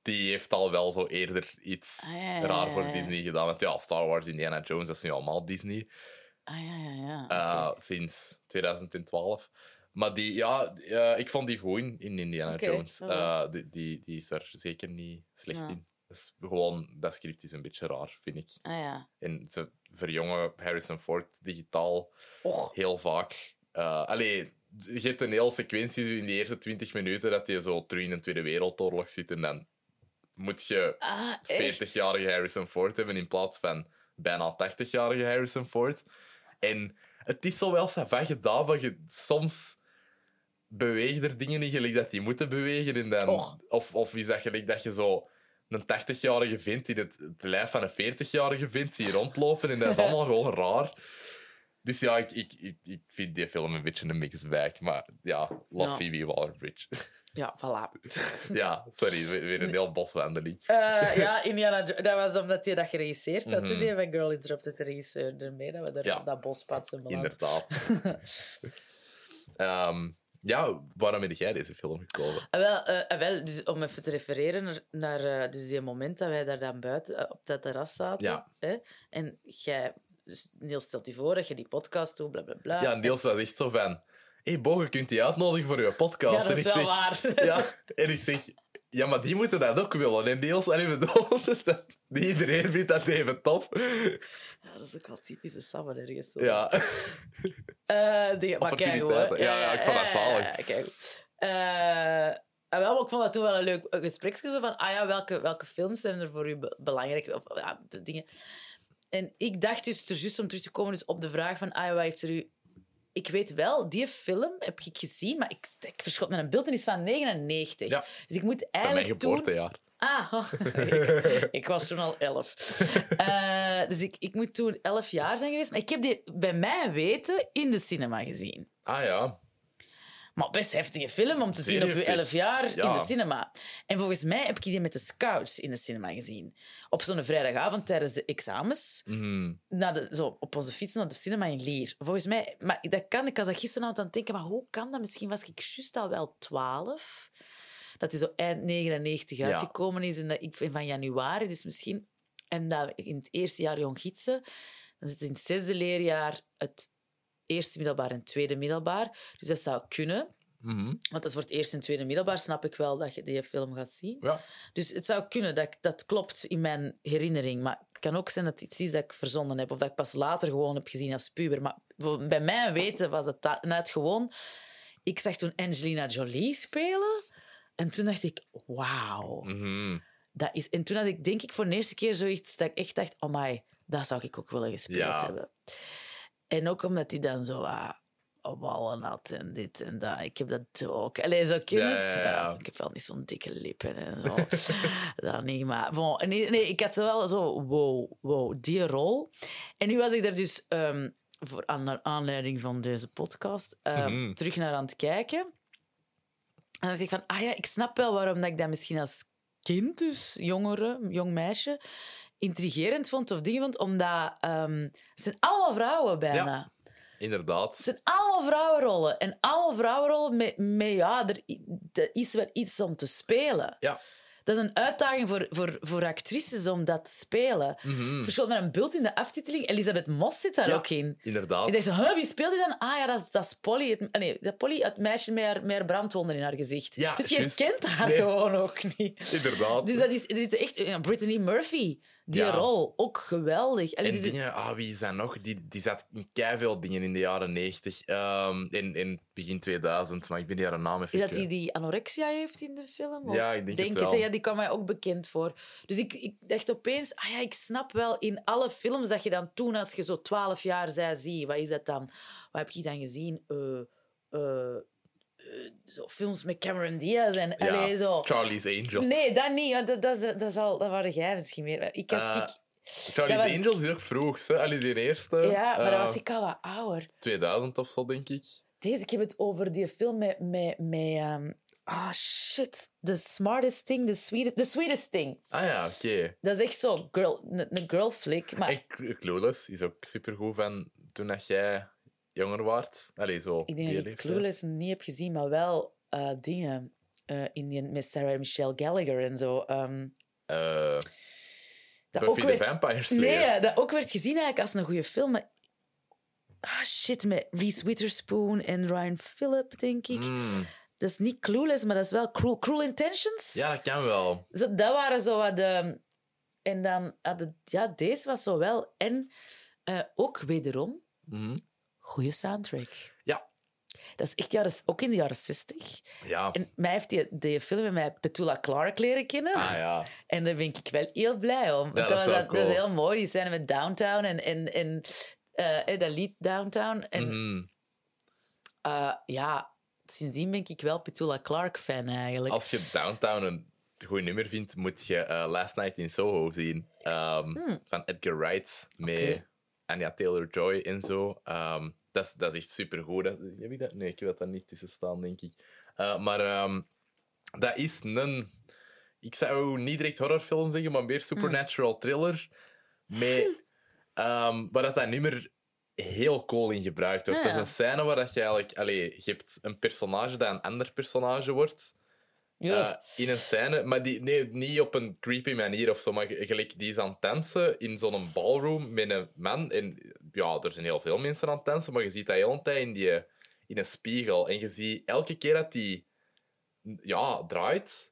A: die heeft al wel zo eerder iets
B: Ah, ja, ja,
A: raar voor
B: ja.
A: Disney gedaan. Want ja, Star Wars, Indiana Jones, dat is nu allemaal Disney.
B: Ah, ja, ja, ja.
A: eh. Sinds 2012. Maar die, ja, ik vond die goed in, in Indiana Jones. Eh, die, die, die is er zeker niet slecht
B: Ja.
A: in. Is gewoon, dat script is een beetje raar, vind ik.
B: Ah, ja.
A: En ze verjongen Harrison Ford digitaal
B: Och,
A: heel vaak. Uh, allee, je hebt een hele sequentie in die eerste 20 minuten dat je zo terug in de Tweede Wereldoorlog zit en dan moet je
B: ah, echt?
A: 40-jarige Harrison Ford hebben in plaats van bijna 80-jarige Harrison Ford. En het is zo wel savant gedaan, maar je, soms beweegt er dingen niet gelijk dat die moeten bewegen. En dan,
B: Och.
A: of, of is dat gelijk dat je zo een 80-jarige vindt in het, het lijf van een 40-jarige vindt, je rondlopen en dat is allemaal gewoon raar. Dus ja, ik, ik, ik, ik vind die film een beetje een mixed bag. Maar ja, love
B: Ja.
A: Phoebe Waller-Bridge.
B: Ja, voilà.
A: ja, sorry, weer een heel boswandeling.
B: Eh, ja, Indiana Jo- dat was omdat hij dat geregisseerd had.
A: Mhm.
B: Die van Girl Interrupted, de regisseur ermee, dat we daar
A: Ja.
B: dat bospad zijn beland.
A: Inderdaad. Ehm, ja, waarom ben jij deze film gekomen?
B: Ah, wel, eh, ah, wel dus om even te refereren naar, naar eh, dus die moment dat wij daar dan buiten eh, op dat terras zaten.
A: Ja.
B: Hè? En jij, dus Niels stelt je voor dat je die podcast doet, bla bla bla.
A: Ja, Niels was echt zo van... Hé, hey, Bo, je kunt die uitnodigen voor je
B: Ja,
A: podcast.
B: dat
A: en
B: is
A: ik
B: wel
A: zeg,
B: waar.
A: Ja, en ik zeg... Ja, maar die moeten dat ook willen. En Niels, en bedoel, dat- iedereen vindt dat even tof.
B: Ja, dat is ook wel typische Sam ergens. Zo.
A: Ja.
B: Eh, die, maar kijk.
A: Opportuniteiten. Ja, ja, ik vond dat zalig.
B: Ja, kijk. Eh, en wel, ik vond dat toen wel een leuk gespreksje. Zo van, ah ja, welke, welke films zijn er voor u be- belangrijk? Of ja, de dingen. En ik dacht dus, er juist om terug te komen, dus op de vraag van, ah ja, wat heeft er u... Ik weet wel, die film heb ik gezien, maar ik, ik verschot met een beeldenis van 99.
A: Ja.
B: Dus ik moet
A: Bij mijn
B: eigenlijk toen...
A: geboortejaar.
B: Ah, ik, ik was toen al elf. Eh, dus ik, ik moet toen elf jaar zijn geweest. Maar ik heb die bij mij weten in de cinema gezien.
A: Ah ja.
B: Maar best heftige film om te
A: Zeer
B: zien op je elf jaar in de cinema. En volgens mij heb ik die met de scouts in de cinema gezien. Op zo'n vrijdagavond tijdens de examens.
A: Mhm.
B: Naar de, zo, op onze fiets naar de cinema in Lier. Volgens mij... Maar dat kan, ik was dat gisteravond aan het denken, maar hoe kan dat? Misschien was ik juist al wel twaalf. Dat hij zo eind 99
A: Ja.
B: uitgekomen is. En dat ik van januari, dus misschien... En dat in het eerste jaar jong gidsen... Dan zit in het zesde leerjaar het eerste middelbaar en tweede middelbaar. Dus dat zou kunnen.
A: Mhm.
B: Want dat is voor het eerste en tweede middelbaar, snap ik wel dat je die film gaat zien.
A: Ja.
B: Dus het zou kunnen, dat, dat klopt in mijn herinnering. Maar het kan ook zijn dat het iets is dat ik verzonnen heb. Of dat ik pas later gewoon heb gezien als puber. Maar bij mijn weten was het net gewoon... Ik zag toen Angelina Jolie spelen. En toen dacht ik, wauw.
A: Mhm.
B: Dat is... En toen had ik denk ik voor de eerste keer zoiets dat ik echt dacht, oh my, dat zou ik ook willen gespeeld
A: Ja.
B: hebben. En ook omdat hij dan zo wallen had en dit en dat. Ik heb dat ook. Allee, zo kind.
A: Ja, ja, ja.
B: Wel, Ik heb wel niet zo'n dikke lippen en zo. dat niet, maar... Bon, nee, nee, ik had wel zo, wow, wow, die rol. En nu was ik er dus... ehm, voor aan aanleiding van deze podcast, eh,
A: Mhm.
B: terug naar aan het kijken. En dan dacht ik van, ah ja, ik snap wel waarom dat ik dat misschien als kind, dus jongere, jong meisje, intrigerend vond of dingen vond, omdat ehm, het zijn allemaal vrouwen bijna.
A: Inderdaad.
B: Het zijn allemaal vrouwenrollen. En allemaal vrouwenrollen met, met ja, er, er is wel iets om te spelen.
A: Ja.
B: Dat is een uitdaging voor, voor, voor actrices om dat te spelen.
A: Mhm.
B: Verschil met een beeld in de aftiteling. Elisabeth Moss zit daar
A: Ja.
B: ook in.
A: Inderdaad.
B: Ik dacht, wie speelt die dan? Ah ja, dat is, dat is Polly. Het, ah, nee, dat Polly, het meisje met haar, met haar brandwonden in haar gezicht.
A: Ja,
B: dus je herkent haar
A: Nee.
B: gewoon ook niet.
A: Inderdaad.
B: Dus dat is, er is echt... ja, Brittany Murphy, die
A: Ja.
B: rol, ook geweldig. Allee,
A: En
B: dus-
A: dingen, ah, wie zijn nog? Die, die zat in veel dingen in de jaren 90. ehm, in, in begin 2000, maar ik ben die haar naam even
B: Is dat die die anorexia heeft in de film? Of
A: Ja, ik denk het?
B: Ja, die kwam mij ook bekend voor. Dus ik, ik dacht opeens, ah ja, ik snap wel in alle films dat je dan toen, als je zo twaalf jaar zei, zie, wat is dat dan? Wat heb je dan gezien? Eh, zo films met Cameron Diaz en
A: Ja,
B: allee, zo.
A: Charlie's Angels.
B: Nee, dat niet. Dat, dat, dat, is al, dat waren jij misschien meer. Ik, als
A: Eh,
B: ik,
A: Charlie's
B: dat was-
A: Angels is ook vroeg. Hè? Allee, die eerste.
B: ja, maar dan
A: eh,
B: was ik al wat ouder.
A: 2000 of zo, denk ik.
B: Deze, ik heb het over die film met... met, met ah, shit. The smartest thing, the sweetest... The sweetest thing.
A: Ah ja, oké.
B: Dat is echt zo girl, een, girl flick. Maar
A: En Cl- Clueless is ook supergoed van toen dat jij jonger waart. Allee, zo.
B: ik denk dat ik. Clueless niet heb gezien, maar wel eh, dingen eh, in die, met Sarah Michelle Gallagher en zo. ehm,
A: Eh,
B: dat
A: Buffy
B: ook
A: the
B: werd,
A: Vampire Slayer.
B: Nee, dat ook werd gezien eigenlijk als een goede film. Maar, ah, shit, met Reese Witherspoon en Ryan Phillip, denk ik.
A: Mm,
B: Dat is niet Clueless, maar dat is wel Cruel, Cruel Intentions.
A: ja, dat kan wel.
B: Zo, dat waren zo wat de... En dan hadden... Ja, deze was zo wel. En ook wederom,
A: Mhm.
B: Goede soundtrack.
A: Ja.
B: Dat is echt jaren, ook in de jaren 60.
A: Ja.
B: En mij heeft die, die film met mij Petula Clark leren kennen.
A: Ah ja.
B: En daar ben ik wel heel blij om.
A: Dat
B: dat,
A: is
B: dat, dat is heel mooi. Die scène met Downtown en, en, en eh, dat lied Downtown. En eh, ja, sindsdien ben ik wel Petula Clark fan eigenlijk.
A: Als je Downtown een goed nummer vindt, moet je Last Night in Soho zien. Ehm, Van Edgar Wright met
B: Hmm.
A: Anya Taylor-Joy en zo. Ehm, dat, is, dat is echt supergoed. Dat, heb ik dat? Nee, ik heb dat daar niet tussen staan, denk ik. Eh, maar ehm, dat is een... Ik zou niet direct horrorfilm zeggen, maar meer supernatural thriller. Met, ehm, waar dat, dat nummer heel cool in gebruikt wordt.
B: Ah,
A: Dat is een scène waar dat je eigenlijk... Allee, je hebt een personage dat een ander personage wordt.
B: Ja.
A: In een scène, maar die, nee, niet op een creepy manier of zo, maar ge- gelijk die is aan het dansen in zo'n ballroom met een man. En ja, er zijn heel veel mensen aan het dansen, maar je ziet dat heel een tijd in, die, in een spiegel. En je ziet elke keer dat die ja, draait,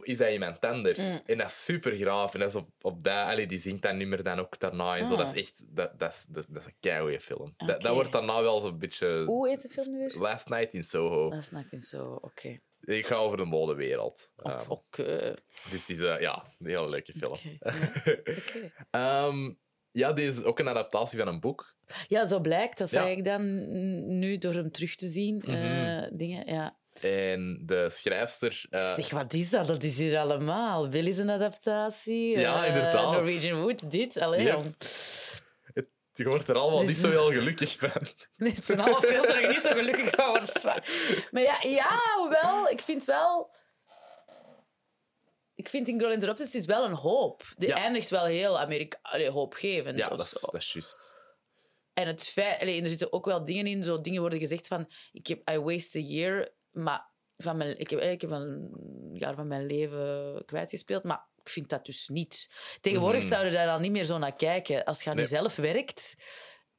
A: is hij iemand anders.
B: Mm.
A: En dat is super graaf. En dat is op, op dat, allee, die zingt dat nummer dan ook daarna. En zo.
B: Ah.
A: Dat is echt dat, dat, is, dat, dat is een keigoeie film. Dat, dat wordt daarna wel zo'n beetje.
B: Hoe heet de film nu?
A: Last Night in Soho.
B: Is net in zo, oké.
A: Ik ga over de modewereld.
B: Oké.
A: Ehm,
B: Oké.
A: dus die is eh, ja, een hele leuke film.
B: Oké, ja.
A: Ehm, ja, dit is ook een adaptatie van een boek.
B: Ja, zo blijkt. Dat
A: Ja.
B: zeg ik dan nu door hem terug te zien. eh,
A: Mhm.
B: dingen, ja.
A: En de schrijfster... eh,
B: zeg, wat is dat? Dat is hier allemaal. Bill is een adaptatie.
A: Ja,
B: eh,
A: inderdaad.
B: Norwegian Wood, dit. Allee,
A: Yep. Je wordt er allemaal
B: Dit
A: niet zo heel gelukkig van.
B: Nee, het zijn allemaal waar ik niet zo gelukkig van word. dat is waar. Maar ja, ja, hoewel, ik vind wel... Ik vind in Girl Interrupted zit wel een hoop. Die
A: Ja.
B: eindigt wel heel Amerika allee, hoopgevend.
A: Ja, dat is,
B: zo.
A: dat is juist.
B: En het feit... allee, en er zitten ook wel dingen in. Zo dingen worden gezegd van... Ik heb... I waste a year. Maar van mijn, ik, heb, ik heb een jaar van mijn leven kwijtgespeeld. Maar ik vind dat dus niet. Tegenwoordig
A: Mhm.
B: zouden we daar dan niet meer zo naar kijken. Als je aan
A: Nee.
B: jezelf werkt...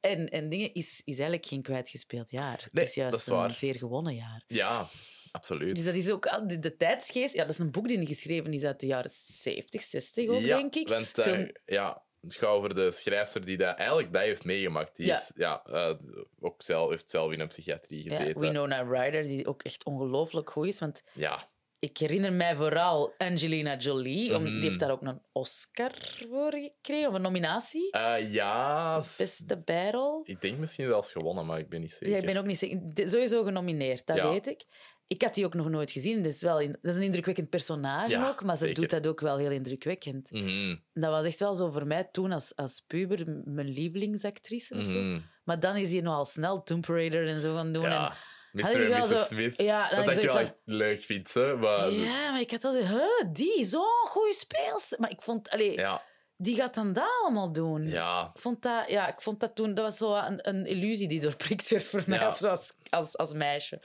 B: En, en dingen is, is eigenlijk geen kwijtgespeeld jaar.
A: Nee,
B: het is juist
A: dat is
B: een
A: waar.
B: zeer gewonnen jaar.
A: Ja, absoluut.
B: Dus dat is ook de, de tijdsgeest. Ja, dat is een boek die geschreven is uit de jaren 70, 60 ook,
A: ja,
B: denk ik.
A: Want, eh, ja, het gaat over de schrijfster die dat, eigenlijk dat heeft meegemaakt. Die
B: Ja.
A: is, ja, eh, ook zelf, heeft zelf in een psychiatrie
B: ja,
A: gezeten.
B: Winona Ryder, die ook echt ongelooflijk goed is. Want
A: Ja,
B: ik herinner mij vooral Angelina Jolie. om-
A: Mhm.
B: Die heeft daar ook een Oscar voor gekregen, of een nominatie.
A: Eh, ja
B: Beste bijrol.
A: ik denk misschien zelfs gewonnen, maar ik ben niet zeker.
B: Ja, ik ben ook niet zeker. Sowieso genomineerd, dat
A: Ja.
B: weet ik. ik had die ook nog nooit gezien. Dat is, wel in- dat is een indrukwekkend personage
A: Ja,
B: ook, maar ze
A: zeker.
B: doet dat ook wel heel indrukwekkend.
A: Mhm,
B: Dat was echt wel zo voor mij toen als, als puber mijn lievelingsactrice of zo.
A: mhm.
B: Maar dan is hij nogal snel Tomb Raider en zo gaan doen.
A: Ja,
B: en,
A: Mr. en Mrs.
B: zo-
A: Smith.
B: Ja, had
A: ik wel echt leuk vind, hè. Maar,
B: ja, maar ik had al zo, huh, die, zo'n goede speelster. Maar ik vond, allee,
A: ja,
B: die gaat dan dat allemaal doen.
A: ja.
B: Ik vond dat, ja, ik vond dat toen, dat was zo een, een illusie die doorprikt werd voor mij
A: Ja.
B: of zo als, als, als meisje.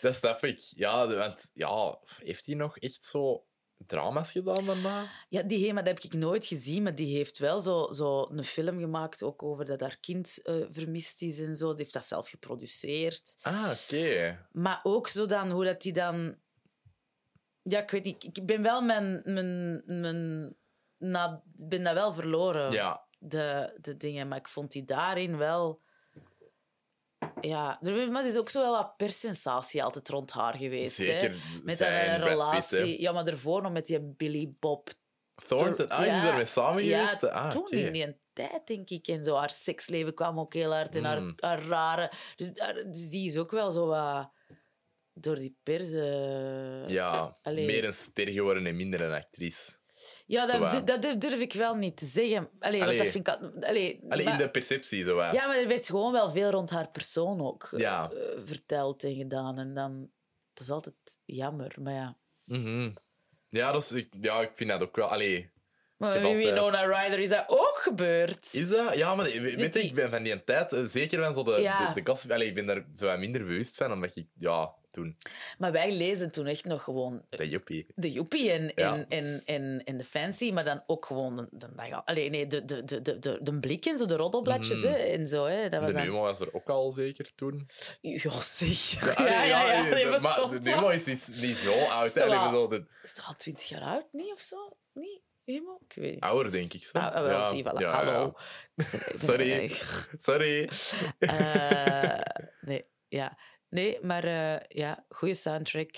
A: Dat snap ik. Ja, want ja, heeft hij nog echt zo drama's gedaan daarna?
B: Ja, die maar dat heb ik nooit gezien, maar die heeft wel zo, zo een film gemaakt ook over dat haar kind eh, vermist is en zo. Die heeft dat zelf geproduceerd.
A: Ah, oké.
B: Maar ook zo dan, hoe dat die dan... Ja, ik weet niet. Ik ben wel mijn... mijn, mijn na, ik ben dat wel verloren,
A: Ja,
B: de, de dingen. Maar ik vond die daarin wel... Ja, maar er is ook zo wel wat persensatie altijd rond haar geweest.
A: zeker.
B: Hè? Met
A: zij en
B: een
A: Pitt,
B: relatie. ja, maar daarvoor nog met die Billy Bob
A: Thornton, ah, die is
B: Ja,
A: daarmee samen
B: ja,
A: geweest? Ah,
B: toen in die tijd, denk ik. En zo, haar seksleven kwam ook heel hard. En haar,
A: Mm.
B: haar rare... Dus, dus die is ook wel zo wat... Door die pers...
A: Ja,
B: Allee.
A: meer een ster geworden en minder een actrice.
B: Ja, dat, dat, dat durf ik wel niet te zeggen. Allee, want
A: Allee.
B: dat vind ik... al- Allee,
A: Allee,
B: maar-
A: in de perceptie, zo.
B: Ja, maar er werd gewoon wel veel rond haar persoon ook eh,
A: Ja.
B: eh, verteld en gedaan. En dan... Dat is altijd jammer, maar ja.
A: Mhm. Ja, dat is, ik, ja, ik vind dat ook wel... Allee,
B: Maar met
A: altijd-
B: Winona Ryder is dat ook gebeurd.
A: is dat? Ja, maar weet weet je, ik ben van die tijd, eh, zeker van zo de,
B: Ja.
A: de, de gossip... Allee, ik ben daar zo minder bewust van, omdat ik... Ja, toen...
B: Maar wij lezen toen echt nog gewoon
A: De joepie.
B: de joepie en,
A: Ja.
B: en, en, en, en de fancy, maar dan ook gewoon de, de, de, ja, allee, nee, de, de, de, de, de, blik en zo, de roddelbladjes
A: Mhm.
B: hè, en zo. Hè, dat was
A: De
B: dan...
A: Nemo was er ook al zeker toen.
B: Ja, zeg. Ja, ja, ja.
A: de-
B: nee,
A: de-
B: maar
A: de. Nemo is niet, zo oud.
B: Is toch al twintig jaar oud? Niet of zo? Niet? Ik weet niet.
A: ouder, denk ik. Zo.
B: Ah, wel,
A: ja,
B: zie, voilà.
A: ja,
B: Hallo.
A: ja. Sorry. Sorry.
B: Eh, nee, ja. Nee, maar eh, ja, goede soundtrack.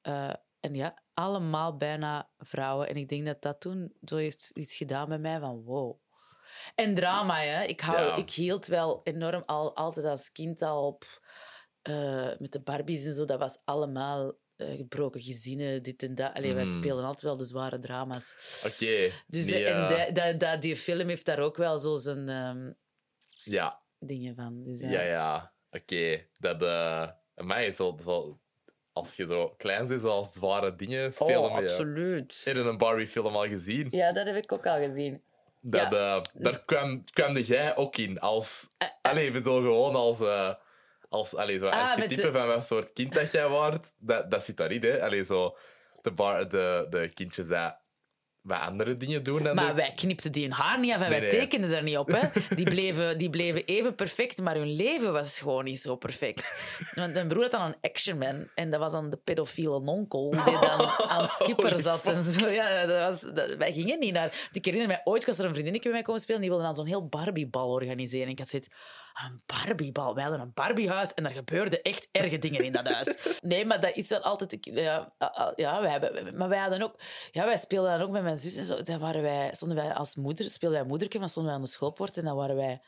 B: Eh, en ja, allemaal bijna vrouwen. En ik denk dat dat toen zo heeft iets gedaan bij mij van wow. En drama, hè. Ik, hou,
A: Ja.
B: ik hield wel enorm al, altijd als kind al op eh, met de Barbies en zo. Dat was allemaal gebroken gezinnen, dit en dat. Allee, wij
A: Mhm.
B: speelden altijd wel de zware drama's.
A: Oké.
B: Dus en dat- die film heeft daar ook wel zo zijn ehm,
A: Ja,
B: dingen van. Dus,
A: ja, ja. Oké. Dat... eh mij zo, zo... Als je zo klein bent, zoals zware dingen spelen
B: Oh, absoluut.
A: Heb je een Barbie-film al gezien?
B: Ja, dat heb ik ook al gezien.
A: Dat,
B: Ja.
A: eh, daar kwam, kwam jij ook in. Als,
B: Eh,
A: allee, ik bedoel gewoon als, eh als allee, zo
B: Ah,
A: archetype
B: de-
A: van wat soort kind dat jij waart. Dat, dat zit daarin, hè. Allee, zo, de, bar, de, de kindjes dat wat andere dingen doen dan
B: Maar
A: de-
B: wij knipten die hun haar niet af en
A: Nee,
B: wij
A: nee.
B: tekenden er niet op. Hè. Die, bleven, die bleven even perfect, maar hun leven was gewoon niet zo perfect. Want mijn broer had dan een actionman en dat was dan de pedofiele onkel die dan aan Schipper
A: Holy
B: zat. En zo. Ja, dat was, dat- wij gingen niet naar... Ik herinner mij, ooit was er een vriendinnetje bij mij komen spelen die wilde dan zo'n heel Barbiebal organiseren. En ik had zoiets... Een Barbiebal? Wij hadden een Barbiehuis en er gebeurden echt erge dingen in dat huis. Nee, maar dat is wel altijd... Ja, ja wij hebben, maar wij hadden ook... Ja, wij speelden dan ook met mijn zus en zo. Dan waren wij, stonden wij als moeder, speelden wij moederke, maar stonden wij aan de schoolpoort en dan waren wij...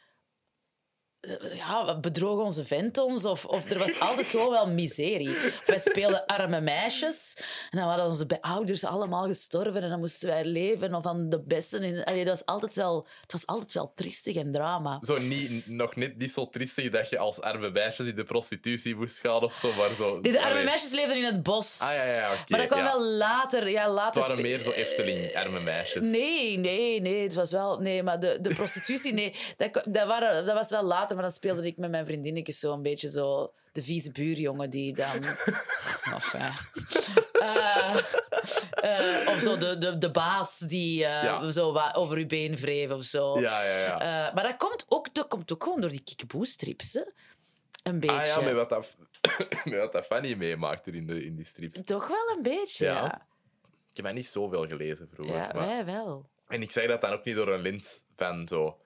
B: eh, Ja, bedrogen onze vent ons? Of, of er was altijd gewoon wel miserie. Of wij speelden arme meisjes. En dan waren onze ouders allemaal gestorven. En dan moesten wij leven van de besten. In, allee, dat was altijd wel, het was altijd wel triestig en drama.
A: Zo niet, nog net niet zo triestig dat je als arme meisjes in de prostitutie moest gaan of zo. Maar zo
B: De arme meisjes leefden in het bos.
A: Ah, ja, ja, oké,
B: maar dat kwam
A: ja.
B: wel later. Ja, later
A: Het waren meer zo Efteling, arme meisjes.
B: Nee, nee, nee. Het was wel... Nee, maar de, de prostitutie, nee. Dat, dat, waren, dat was wel later, maar dan speelde ik met mijn vriendinnetjes zo een beetje zo... De vieze buurjongen die dan... Eh, eh, of zo de, de, de baas die eh,
A: Ja.
B: zo over uw been wreef of zo.
A: Ja, ja, ja.
B: Maar dat komt, ook, dat komt ook gewoon door die kiekeboe-strips, hè. Een beetje.
A: ah ja, met wat, dat, met wat dat Fanny meemaakte in, de, in die strips.
B: Toch wel een beetje,
A: Ja.
B: ja.
A: Ik heb mij niet zoveel gelezen vroeger.
B: Ja,
A: maar...
B: wij wel.
A: En ik zeg dat dan ook niet door een lint van zo...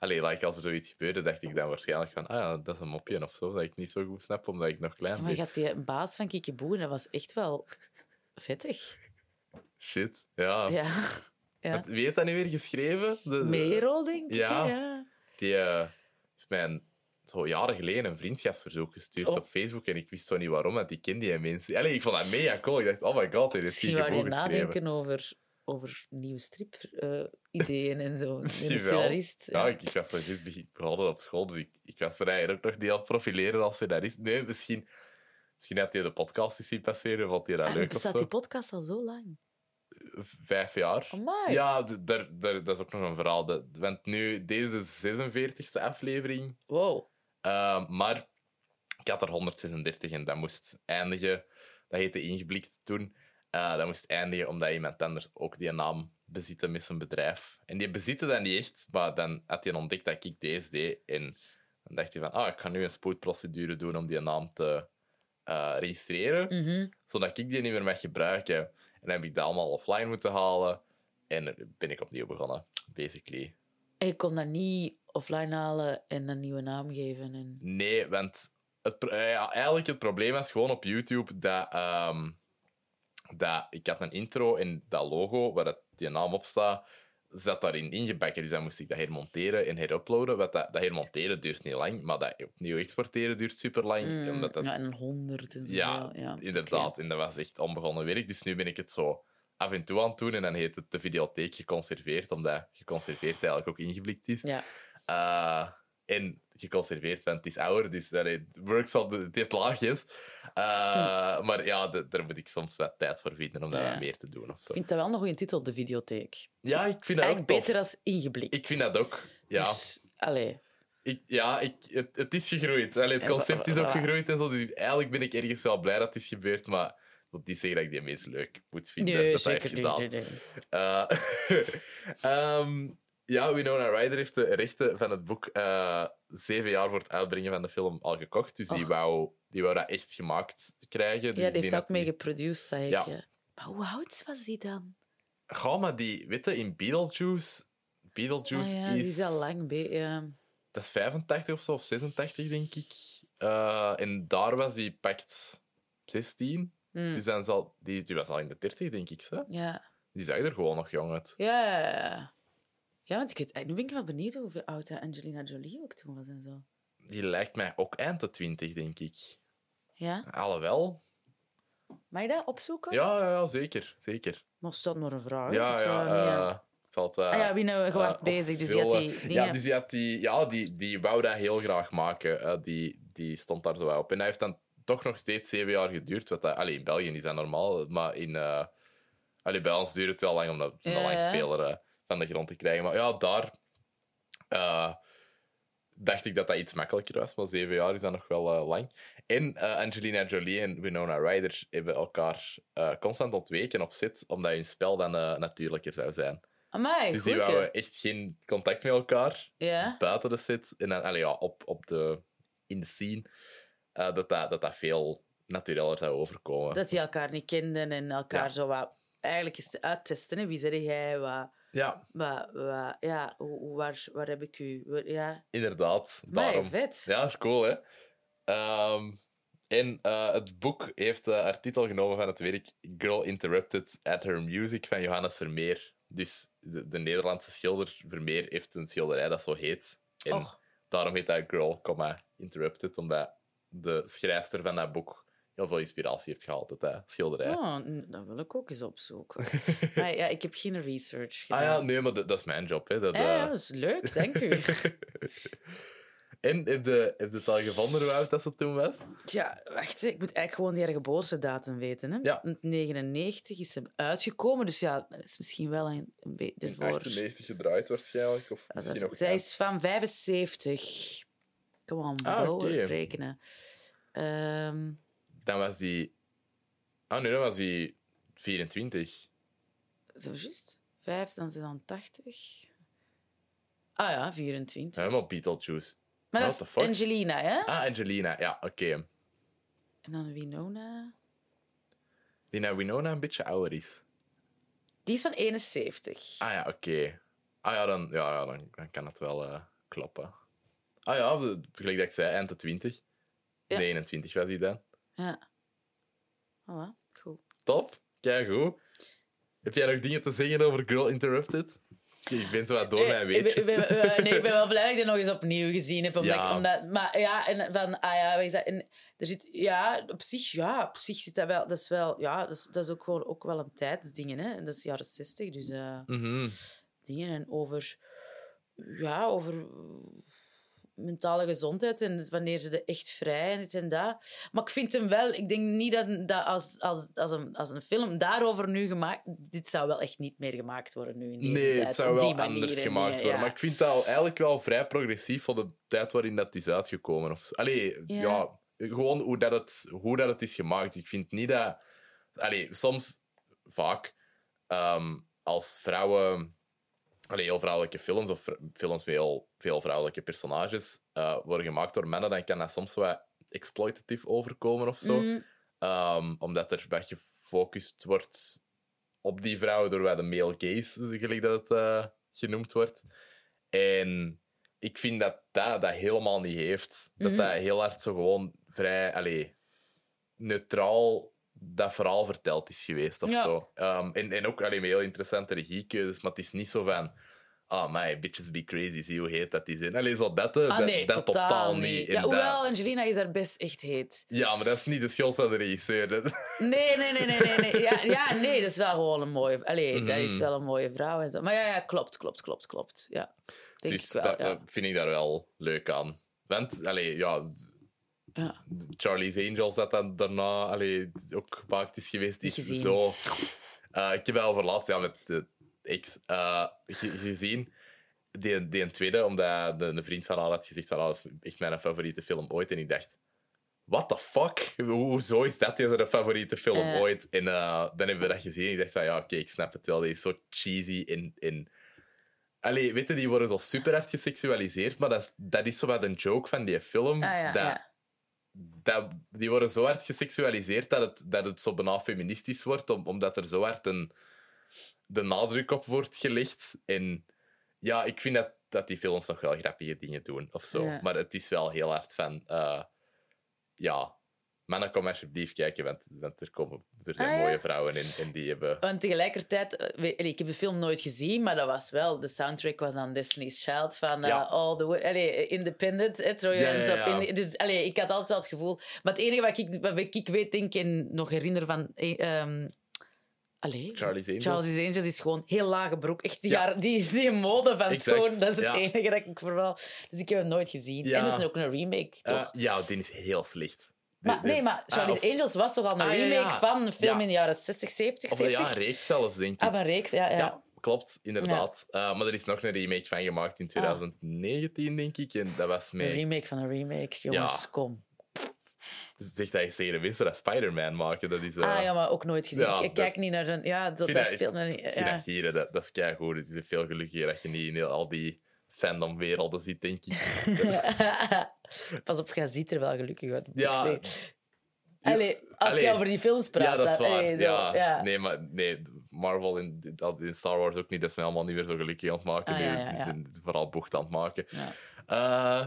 A: Allee, like, als er zoiets gebeurde, dacht ik dan waarschijnlijk van... Ah dat is een mopje of zo, dat ik niet zo goed snap, omdat ik nog klein
B: maar
A: ben.
B: je had die baas van Kiekeboe en dat was echt wel vettig.
A: Shit, ja.
B: Ja. ja.
A: Wie heeft dat nu weer geschreven? De, de-
B: Merel, denk ik.
A: Ja. Die eh, mijn zo jaren geleden een vriendschapsverzoek gestuurd
B: Oh.
A: op Facebook en ik wist zo niet waarom, want ik kende die mensen. Allee, ik vond dat mega cool. Ik dacht, oh my god, dit is gewoon geschreven.
B: nadenken over, over nieuwe strip-ideeën en zo. Een scenarist.
A: Ja, ik, ik was zo juist begin- begonnen op school, dus ik, ik was voor ook nog niet aan het profileren als scenarist. Nee, misschien, misschien had hij de podcast eens zien passeren, vond hij dat
B: En
A: leuk of
B: bestaat
A: zo.
B: die podcast al zo lang?
A: Vijf jaar.
B: Amai.
A: Ja, dat is ook nog een verhaal. Dat- Want nu, deze is de 46e aflevering.
B: Wow.
A: Uh, maar ik had er 136 en dat moest eindigen. Dat heette Ingeblikt toen. Uh, dat moest eindigen omdat iemand anders ook die naam bezitte met zijn bedrijf. En die bezitte dat niet echt, maar dan had hij ontdekt dat ik deze deed. En dan dacht hij van, ah, ik ga nu een spoedprocedure doen om die naam te eh, registreren,
B: Mhm.
A: zodat ik die niet meer mag gebruiken. En dan heb ik dat allemaal offline moeten halen. En ben ik opnieuw begonnen, basically.
B: En je kon dat niet offline halen en een nieuwe naam geven. En...
A: Nee, want het, eh, ja, eigenlijk het probleem was gewoon op YouTube dat, ehm, dat ik had een intro en dat logo waar dat die naam op staat, zat daarin ingebakken. Dus dan moest ik dat hermonteren en heruploaden. Wat dat, dat hermonteren duurt niet lang, maar dat opnieuw exporteren duurt super lang.
B: Mm,
A: omdat dat,
B: Ja, en een honderd en zo.
A: ja,
B: ja,
A: inderdaad. En dat was echt onbegonnen werk. Dus nu ben ik het zo af en toe aan het doen en dan heet het de videotheek geconserveerd, omdat geconserveerd eigenlijk ook ingeblikt is.
B: Ja.
A: Eh, en geconserveerd, want het is ouder, dus allee, het works al, het heeft laagjes. Eh, Maar ja, de- daar moet ik soms wat tijd voor vinden om
B: Ja.
A: wat meer te doen. Of
B: Ik vind dat wel een goede titel, de videotheek.
A: Ja, ik vind dat ook
B: Eigenlijk
A: tof.
B: beter als ingeblikt.
A: Ik vind dat ook. Ja,
B: Dus, allee.
A: ik, ja ik, het, het is gegroeid. Allee, het
B: Ja,
A: concept is ook gegroeid en zo. Dus eigenlijk ben ik ergens wel blij dat het is gebeurd, maar wil niet zeggen dat ik die meest leuk moet vinden.
B: Nee,
A: dat heeft
B: zeker
A: gedaan.
B: niet. nee, nee.
A: Eh, ja, Winona Ryder heeft de rechten van het boek eh, zeven jaar voor het uitbrengen van de film al gekocht. Dus die wou, die wou dat echt gemaakt krijgen. Dus
B: Ja,
A: ik
B: die heeft ook mee geproduced, zei ik.
A: Ja.
B: ja. Maar hoe oud was die dan?
A: Ga maar die, weet je, in Beetlejuice... Beetlejuice
B: Ah ja,
A: is...
B: die is al lang ja.
A: Dat is 85 of zo, of 86, denk ik. Eh, en daar was die pakt 16.
B: Mm.
A: Dus dan zal, die, die was al in de 30, denk ik. Zo.
B: Ja.
A: Die zag er gewoon nog jong uit.
B: Ja, ja, ja. Ja, want ik weet, nu ben ik wel benieuwd hoeveel oud dat Angelina Jolie ook toen was en zo.
A: Die lijkt mij ook eind de 20, denk ik.
B: Ja?
A: Alhoewel.
B: Mag je dat opzoeken?
A: Ja, ja, ja zeker. zeker.
B: Maar stel maar een vraag.
A: Ja, ja. eh, zal het, eh,
B: ah ja, wie nou,
A: eh,
B: bezig, dus die had die.
A: Ja, dus die, had die, ja die, die wou dat heel graag maken. Eh, die, die stond daar zo wel op. En hij heeft dan toch nog steeds zeven jaar geduurd. Wat dat, allee, in België is dat normaal, maar in, eh allee, bij ons duurt het wel lang om dat, dat
B: ja.
A: langspeler eh, van de grond te krijgen. Maar ja, daar eh, dacht ik dat dat iets makkelijker was. Maar zeven jaar is dat nog wel eh, lang. En eh, Angelina Jolie en Winona Ryder hebben elkaar constant ontweken op set, omdat hun spel dan natuurlijker zou zijn.
B: Amai,
A: Dus die wouden echt geen contact met elkaar buiten de set. En dan, allee, ja, op, op de, in de scene. dat, dat, dat dat veel natuureller zou overkomen.
B: Dat die elkaar niet kenden en elkaar
A: Ja.
B: zo wat... Eigenlijk is het uittesten, hè. wie zeg jij, wat...
A: Ja,
B: wat ja, hoe, waar, waar heb ik u... waar- Ja,
A: inderdaad. Daarom.
B: vet.
A: Ja, dat is cool, hè? Ehm, en eh, het boek heeft eh, haar titel genomen van het werk Girl Interrupted at Her Music van Johannes Vermeer. Dus de, de Nederlandse schilder Vermeer heeft een schilderij dat zo heet. En
B: Och.
A: daarom heet dat Girl, comma, Interrupted, omdat de schrijfster van dat boek heel veel inspiratie heeft gehaald uit dat schilderij.
B: Oh, dat wil ik ook eens opzoeken. maar ja, ik heb geen research
A: ah
B: gedaan.
A: ja, nee, maar dat, dat is mijn job. Hè. Dat,
B: Ja, ja,
A: eh,
B: dat is leuk, dank u.
A: en heb je, heb je het al gevonden hoe oud dat ze toen was?
B: Tja, wacht, ik moet eigenlijk gewoon die geboortedatum weten. Hè?
A: Ja.
B: In 99 is ze uitgekomen, dus ja, dat is misschien wel een, een beetje
A: In
B: voor...
A: 98 gedraaid waarschijnlijk. Of
B: Ja,
A: nog
B: is- zij is van 75. Kom on,
A: Ah, oké.
B: rekenen. Ehm,
A: Dan was die... Ah, nee, dan was die 24.
B: zo juist. 5, dan zijn dan 80. Ah ja, 24.
A: Helemaal Beetlejuice.
B: Maar
A: what
B: dat
A: the
B: is
A: fuck?
B: Angelina, hè?
A: Ah, Angelina. Ja, oké.
B: En dan Winona.
A: Die naar Winona een beetje ouder is.
B: Die is van 71.
A: Ah ja, oké. Ah ja, dan, ja, ja, dan, dan kan het wel eh, kloppen. Ah ja, gelijk dat ik zei, eind de 20.
B: Ja.
A: 29 was die dan.
B: Ja. Voilà, goed.
A: Top. Kijk goed. Heb jij nog dingen te zeggen over Girl Interrupted? Ik ben zo wat door
B: Eh,
A: mijn
B: ben-
A: weetjes.
B: ik ben- eh, nee, ik ben wel blij dat ik dit nog eens opnieuw gezien heb. Omdat,
A: Ja.
B: ik- omdat, maar ja, en van, ah ja, wat is dat? En er zit, ja, op zich, ja, op zich zit dat wel, dat is wel, ja, dat is, dat is ook gewoon ook wel een tijdsding, hè. En dat is jaren zestig, dus eh,
A: Mhm.
B: dingen en over, ja, over mentale gezondheid en wanneer ze er echt vrij en dit en dat. Maar ik vind hem wel, ik denk niet dat, dat als, als, als, een, als een film daarover nu gemaakt, dit zou wel echt niet meer gemaakt worden nu in deze
A: Nee,
B: tijd.
A: het zou wel
B: manier
A: anders gemaakt
B: dingen,
A: worden.
B: ja.
A: Maar ik vind dat al eigenlijk wel vrij progressief voor de tijd waarin dat is uitgekomen. Of, allee,
B: Ja.
A: ja. gewoon hoe dat, het, hoe dat het is gemaakt. Ik vind niet dat... Allee, soms, vaak, ehm, als vrouwen... Allee, heel vrouwelijke films of films met heel veel vrouwelijke personages eh, worden gemaakt door mannen, dan kan dat soms wat exploitative overkomen of zo.
B: Mm,
A: Ehm, omdat er wat gefocust wordt op die vrouwen door wat de male gaze, gelijk dat het eh, genoemd wordt. En ik vind dat dat, dat helemaal niet heeft. Dat
B: Mhm.
A: dat heel hard zo gewoon vrij allee, neutraal dat verhaal verteld is geweest of
B: Ja.
A: zo. Ehm, en, en ook allee, met heel interessante regiekeuzes, maar het is niet zo van... Ah, my bitches be crazy, zie hoe heet dat is. Allee, zo dat, eh,
B: Ah,
A: dat,
B: nee,
A: dat
B: totaal,
A: niet.
B: Ja, hoewel, Angelina is daar best echt heet.
A: ja, maar dat is niet de schuld van de regisseur.
B: Nee, nee, nee, nee, nee. nee. Ja, ja, nee, dat is wel gewoon een mooie... Allee, dat is
A: Mhm.
B: wel een mooie vrouw en zo. Maar ja, ja klopt, klopt, klopt, klopt. Ja, denk
A: dus
B: ik wel,
A: dat
B: ja.
A: dat vind ik daar wel leuk aan. Want, allee, ja,
B: ja.
A: Charlie's Angels, dat dan daarna allee, ook gemaakt is geweest, is
B: gezien.
A: zo... Eh, ik heb wel voor laatst ja, met de ex ge- gezien. Die, die een tweede, omdat de, een vriend van haar had gezegd van, dat is echt mijn favoriete film ooit. En ik dacht, what the fuck? Ho- Hoezo is dat deze favoriete film ooit? En eh, dan hebben we dat gezien. Ik dacht van, ja, oké, ik snap het wel. Die is zo cheesy en... en... Allee, weet je, die worden zo super hard geseksualiseerd, maar dat is, dat is zo wat een joke van die film.
B: Ah, ja,
A: dat,
B: ja.
A: Dat, die worden zo hard geseksualiseerd dat het, dat het zo bijna feministisch wordt, om, omdat er zo hard een, de nadruk op wordt gelegd. En ja, ik vind dat, dat die films nog wel grappige dingen doen, of zo.
B: Ja.
A: Maar het is wel heel hard van... eh, ja, mannen, kom alsjeblieft kijken, want, want er, komen, er zijn
B: Ah, ja.
A: mooie vrouwen in en die hebben...
B: Want tegelijkertijd, eh, ik heb de film nooit gezien, maar dat was wel, de soundtrack was aan Destiny's Child van eh. All the Way, allee, Independent, Your
A: Ja.
B: In- dus allee, ik had altijd het gevoel, maar het enige wat ik, wat ik weet, denk en nog herinner van. eh, ehm, allee,
A: Charlie's Angels.
B: Charlie's Angels is gewoon heel lage broek. Echt die,
A: Ja.
B: jaren, die, die mode van toen. Dat is het
A: ja.
B: enige dat ik vooral. Dus ik heb het nooit gezien.
A: Ja.
B: En dat is ook een remake, toch?
A: Eh, ja, die is heel slecht.
B: Maar, nee, maar
A: Ah,
B: Charlie's Angels was toch al een
A: Ah,
B: remake
A: ja.
B: van een film
A: Ja.
B: in de jaren 60, 70,
A: Of ja,
B: 70?
A: een reeks zelfs, denk ik.
B: Ah, van reeks, ja. ja.
A: Klopt, inderdaad. Eh, maar er is nog een remake van gemaakt in 2019, denk ik. En dat was
B: Een remake van een remake, jongens, kom.
A: Dus zegt je tegen de mensen dat Spider-Man maken. Dat is... eh,
B: ah ja, maar ook nooit gezien.
A: ja,
B: ik
A: dat-
B: kijk niet naar een... Ja, dat, speelt me niet.
A: ik
B: Ja.
A: dat dat, dat is keigoed. Het is veel gelukkiger dat je niet in heel, al die fandom-werelden zit, denk ik.
B: Pas op, jij ziet er wel gelukkig uit.
A: Ja.
B: Allee, als
A: Allee.
B: je over die films praat...
A: ja, dat is waar.
B: allee,
A: ja.
B: ja.
A: Nee, maar nee, Marvel in, in Star Wars ook niet. Dat is mij allemaal niet meer zo gelukkig aan het maken.
B: Ah,
A: nu.
B: ja, ja,
A: Het is vooral bocht aan het maken. Eh,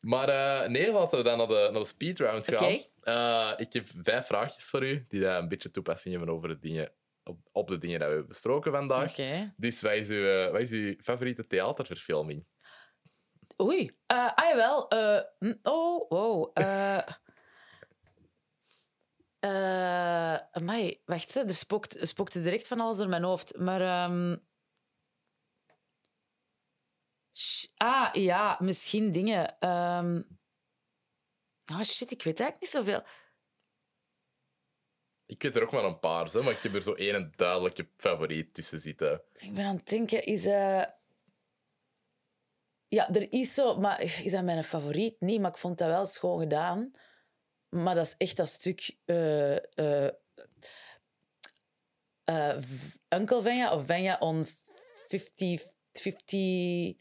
A: maar eh, nee, laten we dan naar de, naar de speedround gaan. Eh, ik heb vijf vraagjes voor u, die daar een beetje toepassing hebben over de dingen, op, op de dingen die we hebben besproken vandaag. Dus wat is, uw, wat is uw favoriete theaterverfilming?
B: Oei. Uh, ah, jawel. eh, hm, oh, wow. eh eh, amai, wacht, hè, er spookt, spookte direct van alles door mijn hoofd. Maar... ehm, sh- ah, ja, misschien dingen. ehm oh shit, ik weet eigenlijk niet zoveel.
A: Ik weet er ook maar een paar, zo, maar ik heb er zo één duidelijke favoriet tussen zitten.
B: Ik ben aan het denken, is... eh Ja, er is zo... Maar is dat mijn favoriet? Nee, maar ik vond dat wel schoon gedaan. Maar dat is echt dat stuk... eh eh eh, V- Uncle Venya of Venya on 50... 50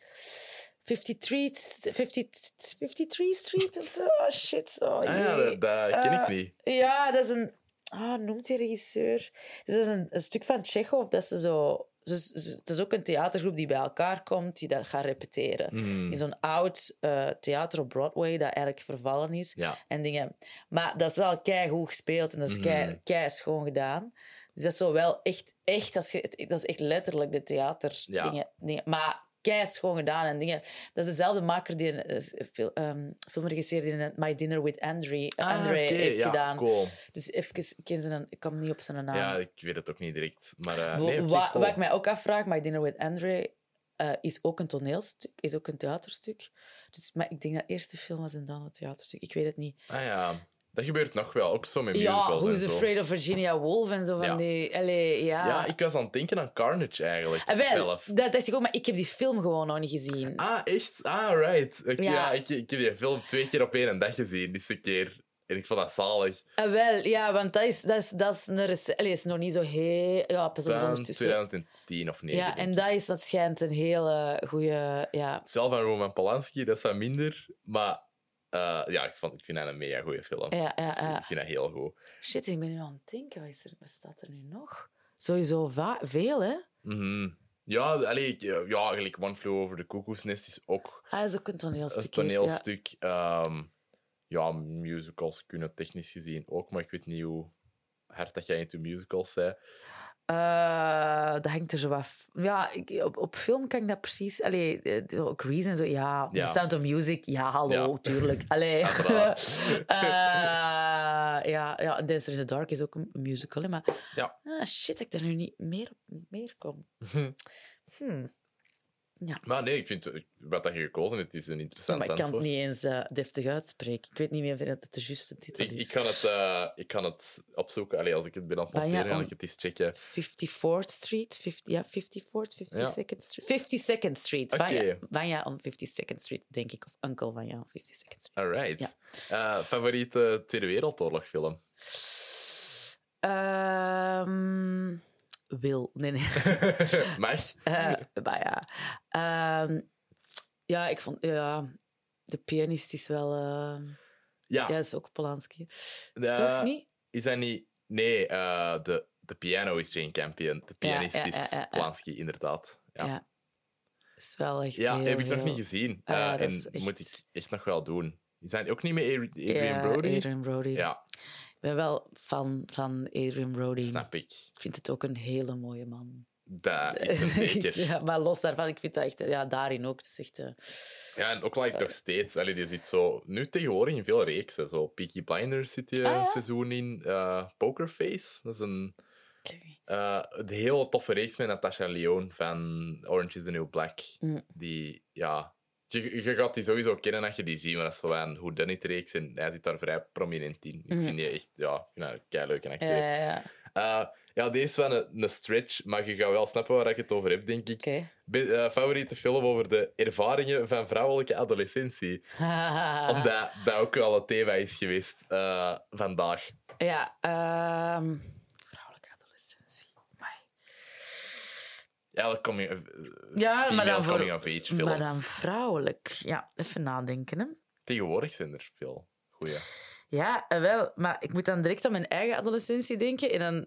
B: 53, 50, 53 Street of zo. Oh, shit. Oh,
A: Ah ja, dat, dat ken ik niet.
B: Ja, dat is een... Ah, noemt die regisseur? Dus dat is een, een stuk van Tsjechov dat ze zo... Dus, dus het is ook een theatergroep die bij elkaar komt, die dat gaat repeteren.
A: Mhm.
B: In zo'n oud eh, theater op Broadway, dat eigenlijk vervallen is.
A: Ja.
B: En dingen. Maar dat is wel keigoed gespeeld en dat is kei,
A: Mhm.
B: kei schoon gedaan. Dus dat is zo wel echt, echt als je, dat is echt letterlijk de theater
A: Ja.
B: dingen, dingen. Maar kei schoon gedaan en dingen. Dat is dezelfde maker die een eh, fil, um, filmregisseur die My Dinner with Andre,
A: Ah,
B: Andre
A: oké,
B: heeft
A: ja,
B: gedaan.
A: Cool.
B: Dus even, ik, ken zijn, ik kom niet op zijn naam.
A: Ja, ik weet het ook niet direct. Maar
B: Wa-
A: nee, cool.
B: Wat ik mij ook afvraag, My Dinner with Andre eh, is ook een toneelstuk, is ook een theaterstuk. Dus, maar ik denk dat eerst de film was en dan het theaterstuk. Ik weet het niet.
A: Ah ja, dat gebeurt nog wel. Ook zo met
B: Ja,
A: musicals
B: Who's
A: en zo.
B: Afraid of Virginia Woolf en zo van
A: Ja.
B: die... Allee, ja.
A: Ja, ik was aan het denken aan Carnage eigenlijk.
B: Ah, wel,
A: zelf.
B: dat dacht ik ook, maar ik heb die film gewoon nog niet gezien.
A: Ah, echt? Ah, right. Ik, ja.
B: Ja.
A: ik, ik heb die film twee keer op één dag gezien, een keer. En ik vond dat zalig.
B: Ah, wel, ja, want dat is, dat is, dat is, een rec- Allee, is nog niet zo heel... Ja, pas op, is
A: Van
B: ondertussen.
A: 2010 of 9.
B: Ja, en dat, is, dat schijnt een hele goede... Ja.
A: Wel van Roman Polanski, dat is wat minder. Maar eh, ja, ik, vond, ik vind dat een mega goede film.
B: Ja, ja, ja.
A: Ik vind dat heel goed.
B: Shit, ik ben nu aan het denken. Wat, is er, wat staat er nu nog? Sowieso va- veel, hè?
A: Mhm. Ja, allee, ik- ja, eigenlijk One Flew Over the Cuckoo's Nest is ook
B: Ah, dat is ook een toneelstuk.
A: een
B: eerst, ja.
A: toneelstuk. Ehm, ja, musicals kunnen technisch gezien ook, maar ik weet niet hoe hard dat jij into musicals zei.
B: Eh, dat hangt er zo af. Ja, ik, op, op film kan ik dat precies. Allee, eh, Grease en zo, ja.
A: Ja.
B: The Sound of Music, ja, hallo,
A: Ja.
B: tuurlijk. Allee. Eh, ja, ja, Dancer in the Dark is ook een musical, hè, maar...
A: Ja.
B: Ah, shit, ik er nu niet meer op meer kom. Hmm.
A: Maar nee, ik vind eh, wat dat je gekozen hebt, is een
B: Ja,
A: interessant
B: maar ik kan het niet eens eh, deftig uitspreken. Ik weet niet meer of het de juiste titel is.
A: ik, kan het, eh, ik kan het opzoeken. Allee, als ik het ben aan het
B: ja,
A: noteren, kan ik het eens checken.
B: 54th Street, 50, ja, 54th, 52nd Street. 52nd Street.
A: Oké.
B: Vanja, on 52nd Street, denk ik. Of Uncle Vanja on 52nd Street.
A: Alright.
B: Ja.
A: Eh, favoriete Tweede Wereldoorlog-film?
B: Ehm Wil, nee, nee. Maar ja. Ehm, ja, ik vond... Ja, de pianist is wel... eh,
A: Ja.
B: ja, is ook Polanski. Toch niet?
A: Is dat niet... Nee, eh, de, de piano is Jane Campion. De pianist
B: ja,
A: is
B: ja, ja, ja.
A: Polanski, inderdaad. Ja,
B: Ja.
A: ja.
B: is wel echt heel
A: heb ik nog niet gezien.
B: Ah,
A: Eh,
B: dat
A: en
B: echt-
A: moet ik echt nog wel doen. Die zijn ook niet Adri- Adrian
B: ja,
A: Brody?
B: Adrian Brody.
A: Ja,
B: ben wel fan van Adrian Brody.
A: snap ik.
B: Ik vind het ook een hele mooie man.
A: Dat is hem zeker.
B: ja, maar los daarvan, ik vind dat echt... Ja, daarin ook. Het is echt... eh,
A: Ja, en ook like nog steeds. Allee, die zit zo... Nu tegenwoordig in veel reeksen. Zo Peaky Blinders zit je
B: Ah, ja?
A: seizoen in. Eh, Pokerface, dat is een... eh een heel toffe reeks met Natasha Lyonne van Orange is the New Black.
B: Mm.
A: Die, ja... Je, je gaat die sowieso kennen als je die ziet, maar dat is zo een Done It reeks en hij zit daar vrij prominent in. Ik
B: Mm.
A: vind die echt, ja, vind dat een keileuke acteur.
B: Ja, ja, ja.
A: Eh, ja, deze is wel een, een stretch, maar je gaat wel snappen waar ik het over heb, denk ik. Be- eh, favoriete film over de ervaringen van vrouwelijke adolescentie. Omdat dat ook wel het thema is geweest eh, vandaag.
B: Ja, ehm, vrouwelijke adolescentie. Amai.
A: Eigenlijk coming,
B: Ja, maar dan voor...
A: coming of age films.
B: Maar dan vrouwelijk. Ja, even nadenken. Hè.
A: Tegenwoordig zijn er veel goeie.
B: Ja, eh, wel. Maar ik moet dan direct aan mijn eigen adolescentie denken. En dan,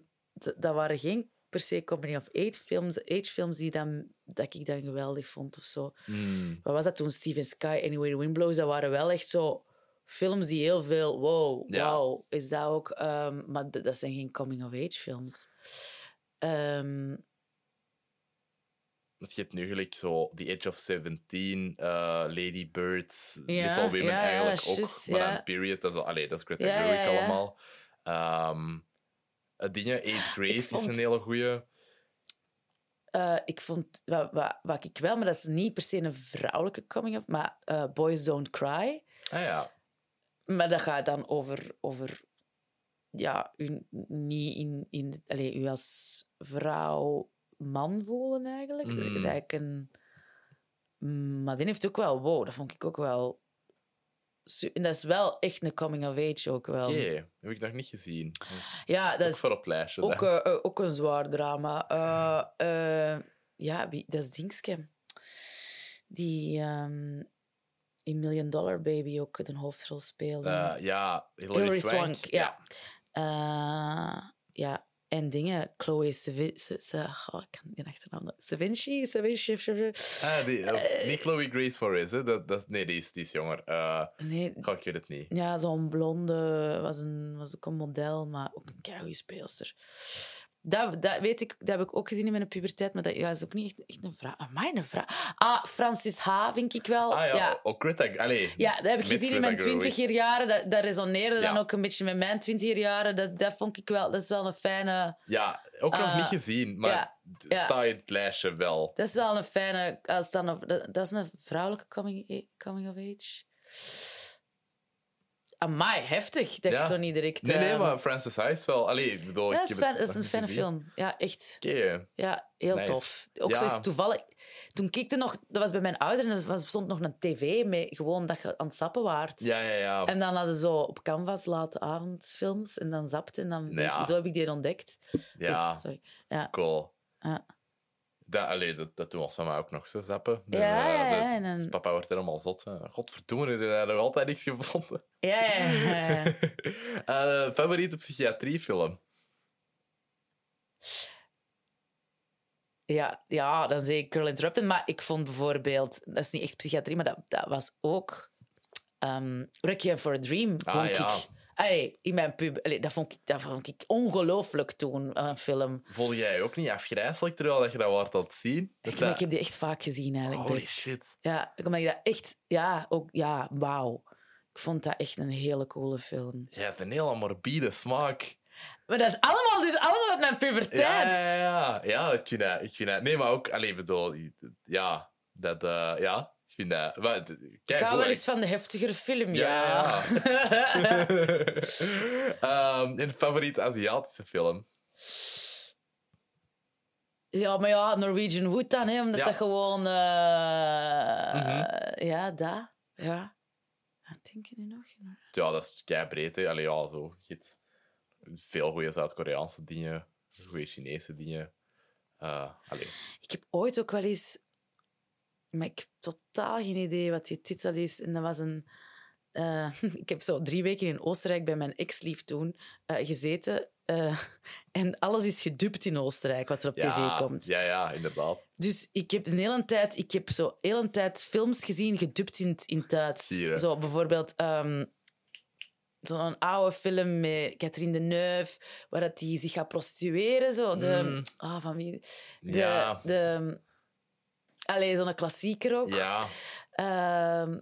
B: dat waren geen per se coming of age films, age films die dan, dat ik dan geweldig vond of zo.
A: Hmm.
B: Wat was dat toen? Steven Sky, Anyway the Wind Blows. Dat waren wel echt zo films die heel veel... Wow,
A: Ja.
B: wow. Is dat ook... ehm, maar dat zijn geen coming of age films. Ehm,
A: Want je hebt nu gelijk zo The Edge of 17, eh, Lady Birds,
B: Ja,
A: Little Women
B: ja,
A: eigenlijk
B: dat
A: ook.
B: is juist,
A: maar dan Period, dat is, al- allee, dat is Greta
B: Ja,
A: Gerwig allemaal. Eh, dingen, Eighth Grade is
B: vond-
A: een hele goeie.
B: eh, ik vond... Wat, wat, wat ik wel... Maar dat is niet per se een vrouwelijke coming of... Maar eh, Boys Don't Cry.
A: Ah ja.
B: Maar dat gaat dan over... over ja, u niet in... in allez, u als vrouw man voelen eigenlijk. Dus het is
A: Mm.
B: eigenlijk een... Maar die heeft ook wel... Wow, dat vond ik ook wel... En dat is wel echt een coming of age ook wel.
A: Oké, heb ik nog niet gezien.
B: Ja, dat
A: Dat
B: is
A: is voor op het lijstje.
B: ook, eh, eh, ook een zwaar drama. Eh, ja, wie, dat is Dingske. Die ehm, in Million Dollar Baby ook de hoofdrol speelde.
A: Ja, Hilary, Swank.
B: Swank, ja. Eh, ja, en dingen. Chloe Savinci. Oh, ik kan die achternaam. Savinci? Savinci?
A: Ah, die, eh, niet Chloe Grace Moretz, hè? Dat, dat, nee, die is, die is jonger. Eh
B: Nee,
A: goh, ik weet het niet.
B: ja, zo'n blonde. Was, een, was ook een model, maar ook een keigoede speelster. Dat, dat weet ik, dat heb ik ook gezien in mijn puberteit, maar dat ja, is ook niet echt, echt een vraag. Amai, een vraag. Ah, Francis H. vind ik wel.
A: Ah ja,
B: ja.
A: ook Crit Allee,
B: Ja, dat heb ik gezien in mijn
A: Greta Gerwig.
B: twintiger jaren. Dat, dat resoneerde dan ook een beetje met mijn twintiger jaren. Dat, dat vond ik wel... Dat is wel een fijne...
A: Ja, ook nog niet gezien, maar
B: ja,
A: staat in het lijstje wel.
B: Dat is wel een fijne... Als dan dat, dat is een vrouwelijke coming, coming of age. Amai, heftig. Dat
A: Ja.
B: ik zo niet direct...
A: Nee, nee,
B: ehm,
A: maar Francis Ha is wel... Allee, ik bedoel,
B: Ja,
A: ik
B: dat is, dat een fijne film. Ja, echt.
A: Oké.
B: Ja, heel
A: Nice.
B: tof. Ook
A: Ja.
B: zo is toevallig. Toen keek er nog, dat was bij mijn ouders, en er was, stond nog een tv met gewoon dat je aan het zappen waart.
A: Ja, ja, ja.
B: En dan hadden ze zo op canvas late avondfilms en dan zapte en dan
A: Ja.
B: zo heb ik die ontdekt.
A: ja,
B: Oei, sorry. Ja.
A: cool.
B: Ja.
A: Dat, allee, dat, dat doen ons van mij ook nog zo, zappen.
B: Ja, ja,
A: de-
B: ja, en dan-
A: dus papa wordt helemaal zot. hè. Godverdomme, er is nog altijd niks gevonden.
B: Ja, ja, ja, ja.
A: Eh, favoriete psychiatriefilm?
B: Ja, ja, dan zeg ik Girl Interrupted. Maar ik vond bijvoorbeeld, dat is niet echt psychiatrie, maar dat, dat was ook ehm Requiem for a Dream, vond
A: Ah, ja.
B: ik. Allee, in mijn pub, allee, dat, vond ik, dat vond ik ongelooflijk toen, een film.
A: Voelde jij ook niet afgrijzelijk terwijl dat je dat aan het zien?
B: Ik,
A: Dat
B: ik heb die echt vaak gezien, eigenlijk.
A: Holy
B: best.
A: shit.
B: Ja, omdat ik dat echt... Ja, ook... Ja, wauw. Ik vond dat echt een hele coole film.
A: Je hebt een hele morbide smaak.
B: Maar dat is allemaal, dus allemaal uit mijn puberteit.
A: Ja, ja, ja. Ja, ik vind dat. Ik vind dat nee, maar ook... Allee, ik bedoel... Ja, dat... eh, ja, vind dat...
B: Ik hou wel eens van de heftigere film, ja.
A: Ja. Ehm, een favoriete Aziatische film?
B: Ja, maar ja, Norwegian Wood dan, hè, omdat
A: Ja.
B: dat gewoon...
A: Mhm.
B: Ja, dat. Ja. Wat denk je nu nog?
A: Ja, dat is kei breed. hè. Allee, ja, zo. Veel goede Zuid-Koreaanse dingen, goede Chinese dingen. Allee.
B: Ik heb ooit ook wel eens... Maar ik heb totaal geen idee wat die titel is. En dat was een... eh, ik heb zo drie weken in Oostenrijk bij mijn ex-lief toen eh, gezeten. eh, en alles is gedubt in Oostenrijk, wat er op
A: Ja,
B: tv komt.
A: ja, ja, inderdaad.
B: Dus ik heb een hele tijd, ik heb zo een hele tijd films gezien gedubt in, in het Duits. Zo bijvoorbeeld ehm, zo'n oude film met Catherine Deneuve, waar dat die zich gaat prostitueren. Zo. De,
A: Mm.
B: ah, van wie? De,
A: Ja.
B: de, allee, zo'n klassieker ook.
A: Ja,
B: Ehm,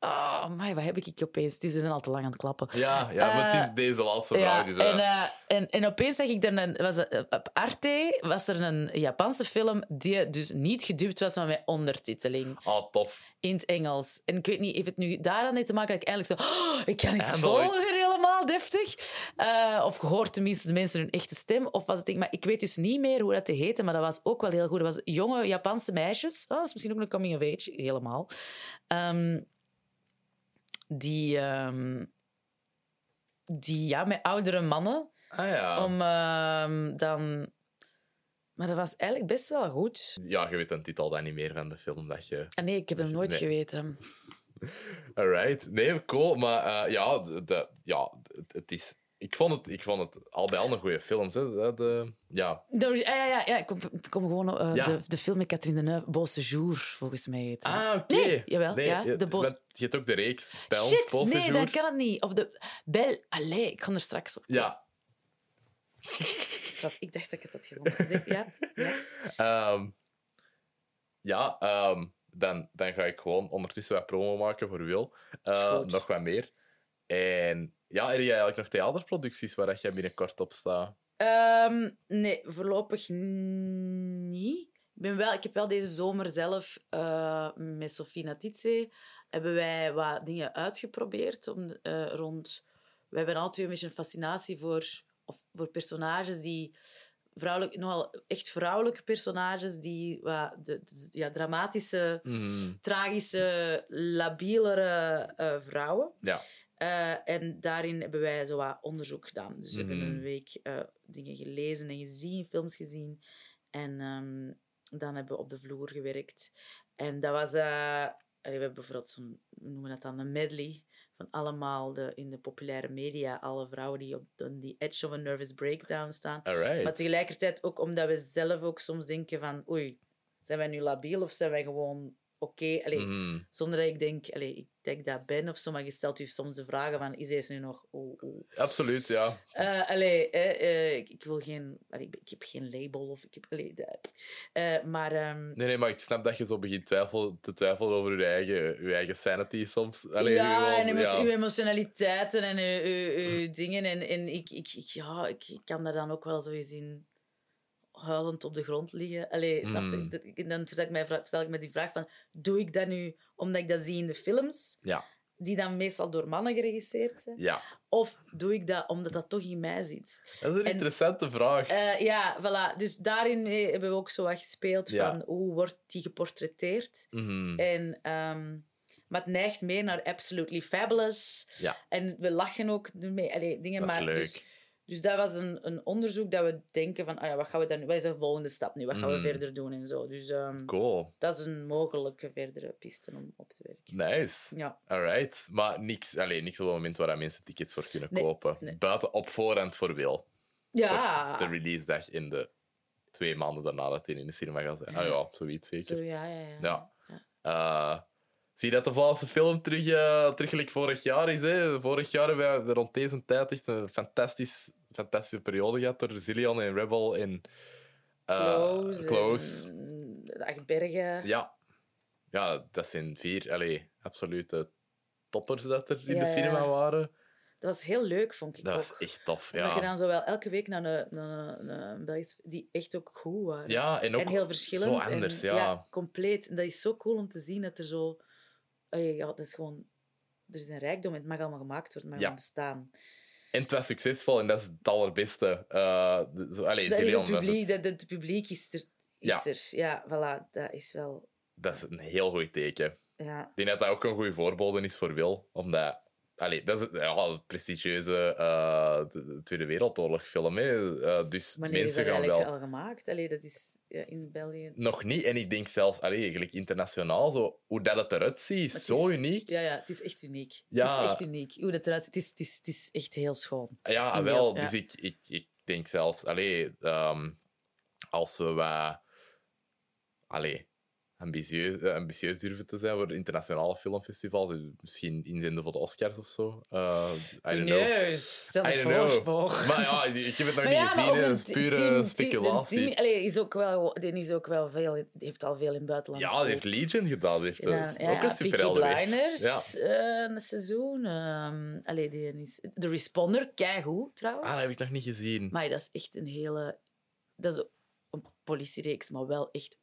B: oh, my, wat heb ik opeens? Het is, we zijn al te lang aan het klappen.
A: ja, ja maar het is
B: Eh,
A: deze laatste vrouw.
B: Ja,
A: zo-
B: en, eh, en, en opeens zag ik er een, was op Arte was er een Japanse film die dus niet gedubt was, maar met ondertiteling
A: Ah, tof.
B: in het Engels. En ik weet niet of het nu daaraan heeft te maken dat ik eigenlijk zo... "Oh, ik kan iets volgen helemaal deftig. Eh, of gehoord tenminste de mensen hun echte stem. Of was het ding, maar ik weet dus niet meer hoe dat te heette, maar dat was ook wel heel goed. Dat was jonge Japanse meisjes. Oh, dat is misschien ook een coming of age, helemaal. Ehm, die... ehm, die ja, met oudere mannen
A: Ah ja.
B: om ehm, dan... Maar dat was eigenlijk best wel goed.
A: Ja, je weet een titel dan niet meer van de film dat je...
B: Ah, nee, ik heb hem nooit
A: Nee.
B: geweten.
A: Alright. Nee, cool. Maar eh, ja, de, ja het, het is... Ik vond, het, ik vond het al bij al een goede films. Hè. De, ja.
B: Ja, ja, ja, ja, ik kom, ik kom gewoon
A: Ja.
B: de, de film met Catherine Deneuve, Beau Séjour, volgens mij heet.
A: Ah, oké.
B: Nee, jawel,
A: Nee,
B: ja,
A: je-
B: de
A: want Je hebt ook de reeks. Ons,
B: Shit, nee, dan kan het niet. Of de Bel... Allee, ik ga er straks op.
A: Ja.
B: Zwat, ik dacht dat ik het had gewoon gezegd. Ja, ja.
A: Ehm, ja, ehm, dan, dan ga ik gewoon ondertussen wat promo maken voor Wil. Eh, nog wat meer. En ja, heb jij eigenlijk nog theaterproducties waar dat jij binnenkort op staat?
B: Ehm, nee, voorlopig niet. Ik, ben wel, ik heb wel deze zomer zelf eh, met Sofie Natitse hebben wij wat dingen uitgeprobeerd om, eh, rond... We hebben altijd een beetje een fascinatie voor, of, voor personages die... Vrouwelijk, nogal echt vrouwelijke personages die wat de, de- ja, dramatische,
A: Mhm.
B: tragische, labielere eh, vrouwen.
A: Ja.
B: Eh, en daarin hebben wij zo wat onderzoek gedaan. Dus we hebben
A: Mhm.
B: een week eh, dingen gelezen en gezien, films gezien. En ehm, dan hebben we op de vloer gewerkt. En dat was... we hebben bijvoorbeeld zo'n, we noemen dat dan een medley, van allemaal de, in de populaire media, alle vrouwen die op de, die edge of a nervous breakdown staan.
A: Alright.
B: Maar tegelijkertijd ook omdat we zelf ook soms denken van... Oei, zijn wij nu labiel of zijn wij gewoon oké. Allee,
A: Mhm.
B: Zonder dat ik denk, allee, ik denk dat ben of zo, maar je stelt je soms de vragen van, is deze nu nog... oeh.
A: Absoluut, ja.
B: Eh, allee, eh, ik, ik wil geen... Allee, ik heb geen label of ik heb... Allee, dat. Maar... ehm,
A: Nee, nee, maar ik snap dat je zo begint twijfel, te twijfelen over je eigen, je eigen sanity soms. Allee,
B: ja,
A: gewoon,
B: en
A: ja.
B: uw emotionaliteiten en uw, uw, uw dingen. En, en ik, ik, ik, ja, ik, ik kan daar dan ook wel zo eens in huilend op de grond liggen. Allee, snap?
A: Mm.
B: Ik- Dan stel ik, mij, stel ik me die vraag van, doe ik dat nu omdat ik dat zie in de films,
A: Ja,
B: die dan meestal door mannen geregisseerd zijn?
A: ja.
B: Of doe ik dat omdat dat toch in mij zit?
A: Dat is een
B: En-
A: interessante vraag.
B: Eh, ja, voilà. Dus daarin eh, hebben we ook zo wat gespeeld
A: Ja.
B: van hoe wordt die geportretteerd?
A: Mhm.
B: En, ehm, maar het neigt meer naar absolutely fabulous.
A: Ja.
B: En we lachen ook mee. Allee, dingen,
A: Dat is
B: maar
A: leuk.
B: Dus, dus dat was een, een onderzoek dat we denken van, ah ja, wat gaan we dan? Wat is de volgende stap nu? Wat gaan we
A: Mhm.
B: verder doen en zo. Dus ehm,
A: Cool.
B: dat is een mogelijke verdere piste om op te werken.
A: Nice.
B: Ja.
A: Alright. Maar niks, allee, niks op het moment waar mensen tickets voor kunnen
B: Nee,
A: kopen.
B: nee.
A: Buiten op voorhand voor wil.
B: Ja.
A: Voor de release dag in de twee maanden daarna dat hij in de cinema gaat zijn. Ah ja, zoiets zeker.
B: Zo, ja, ja, ja.
A: Ja.
B: Ja.
A: Eh, zie je dat de Vlaamse film terug, terug gelijk vorig jaar is? Hè? Vorig jaar hebben we rond deze tijd echt een fantastisch, fantastische periode gehad door Zillion en Rebel en eh,
B: Close.
A: Close.
B: en De Acht Bergen.
A: Ja. ja, dat zijn vier allee, absolute toppers dat er in
B: Ja,
A: de
B: ja.
A: cinema waren.
B: Dat was heel leuk, vond ik
A: Dat
B: ook.
A: was echt tof.
B: Dat je
A: Ja,
B: dan zo wel elke week naar een, naar een, naar een Belgische... Die echt ook goed waren.
A: ja en ook
B: en heel verschillend.
A: zo anders.
B: en,
A: ja.
B: compleet. En dat is zo cool om te zien dat er zo... Allee, ja, dat is gewoon... Er is een rijkdom en het mag allemaal gemaakt worden, maar
A: Ja.
B: gewoon bestaan.
A: En het was succesvol en dat is het allerbeste. De- zo, allee,
B: Dat is
A: Zillion
B: het publiek,
A: het-
B: dat, het publiek is er. Is
A: Ja.
B: er. Ja, voilà. Dat is wel...
A: dat is een heel goed teken.
B: Ja.
A: Ik denk dat dat ook een goede voorbode is voor Wil. Omdat... Allee, dat is het- ja, prestigieuze eh, de- de Tweede Wereldoorlog film. Hè. Eh, dus
B: Wanneer
A: mensen
B: dat
A: gaan wel...
B: al gemaakt? Allee, dat is ja, in België...
A: Nog niet. En ik denk zelfs, allee, eigenlijk internationaal, zo, hoe dat het eruit ziet, is zo
B: is-
A: uniek.
B: Ja, ja, het is echt uniek.
A: Ja.
B: Het is echt uniek. Hoe dat eruit ziet, het is, het is, het is echt heel schoon.
A: Ja, wel. Dus ik, ik, ik denk zelfs, allee, ehm, als we wat, allee, ambitieus, eh, ambitieus durven te zijn voor internationale filmfestivals, eh, misschien inzenden voor de Oscars of zo. Eh, I don't know.
B: Stel je voor.
A: Maar ja, ik heb het nog
B: Maar
A: niet
B: ja,
A: gezien. Dat is pure
B: team-
A: speculatie.
B: team- allee, is ook wel, die is ook wel veel, heeft al veel in het buitenland.
A: ja, die heeft Legion gedaan. Heeft.
B: Ja,
A: ook een.
B: Blinders,
A: Ja.
B: een seizoen. ehm allee, die is, de Responder, keigoed trouwens.
A: Ah, dat heb ik nog niet gezien.
B: Maar dat is echt een hele... Dat is een politiereeks, maar wel echt...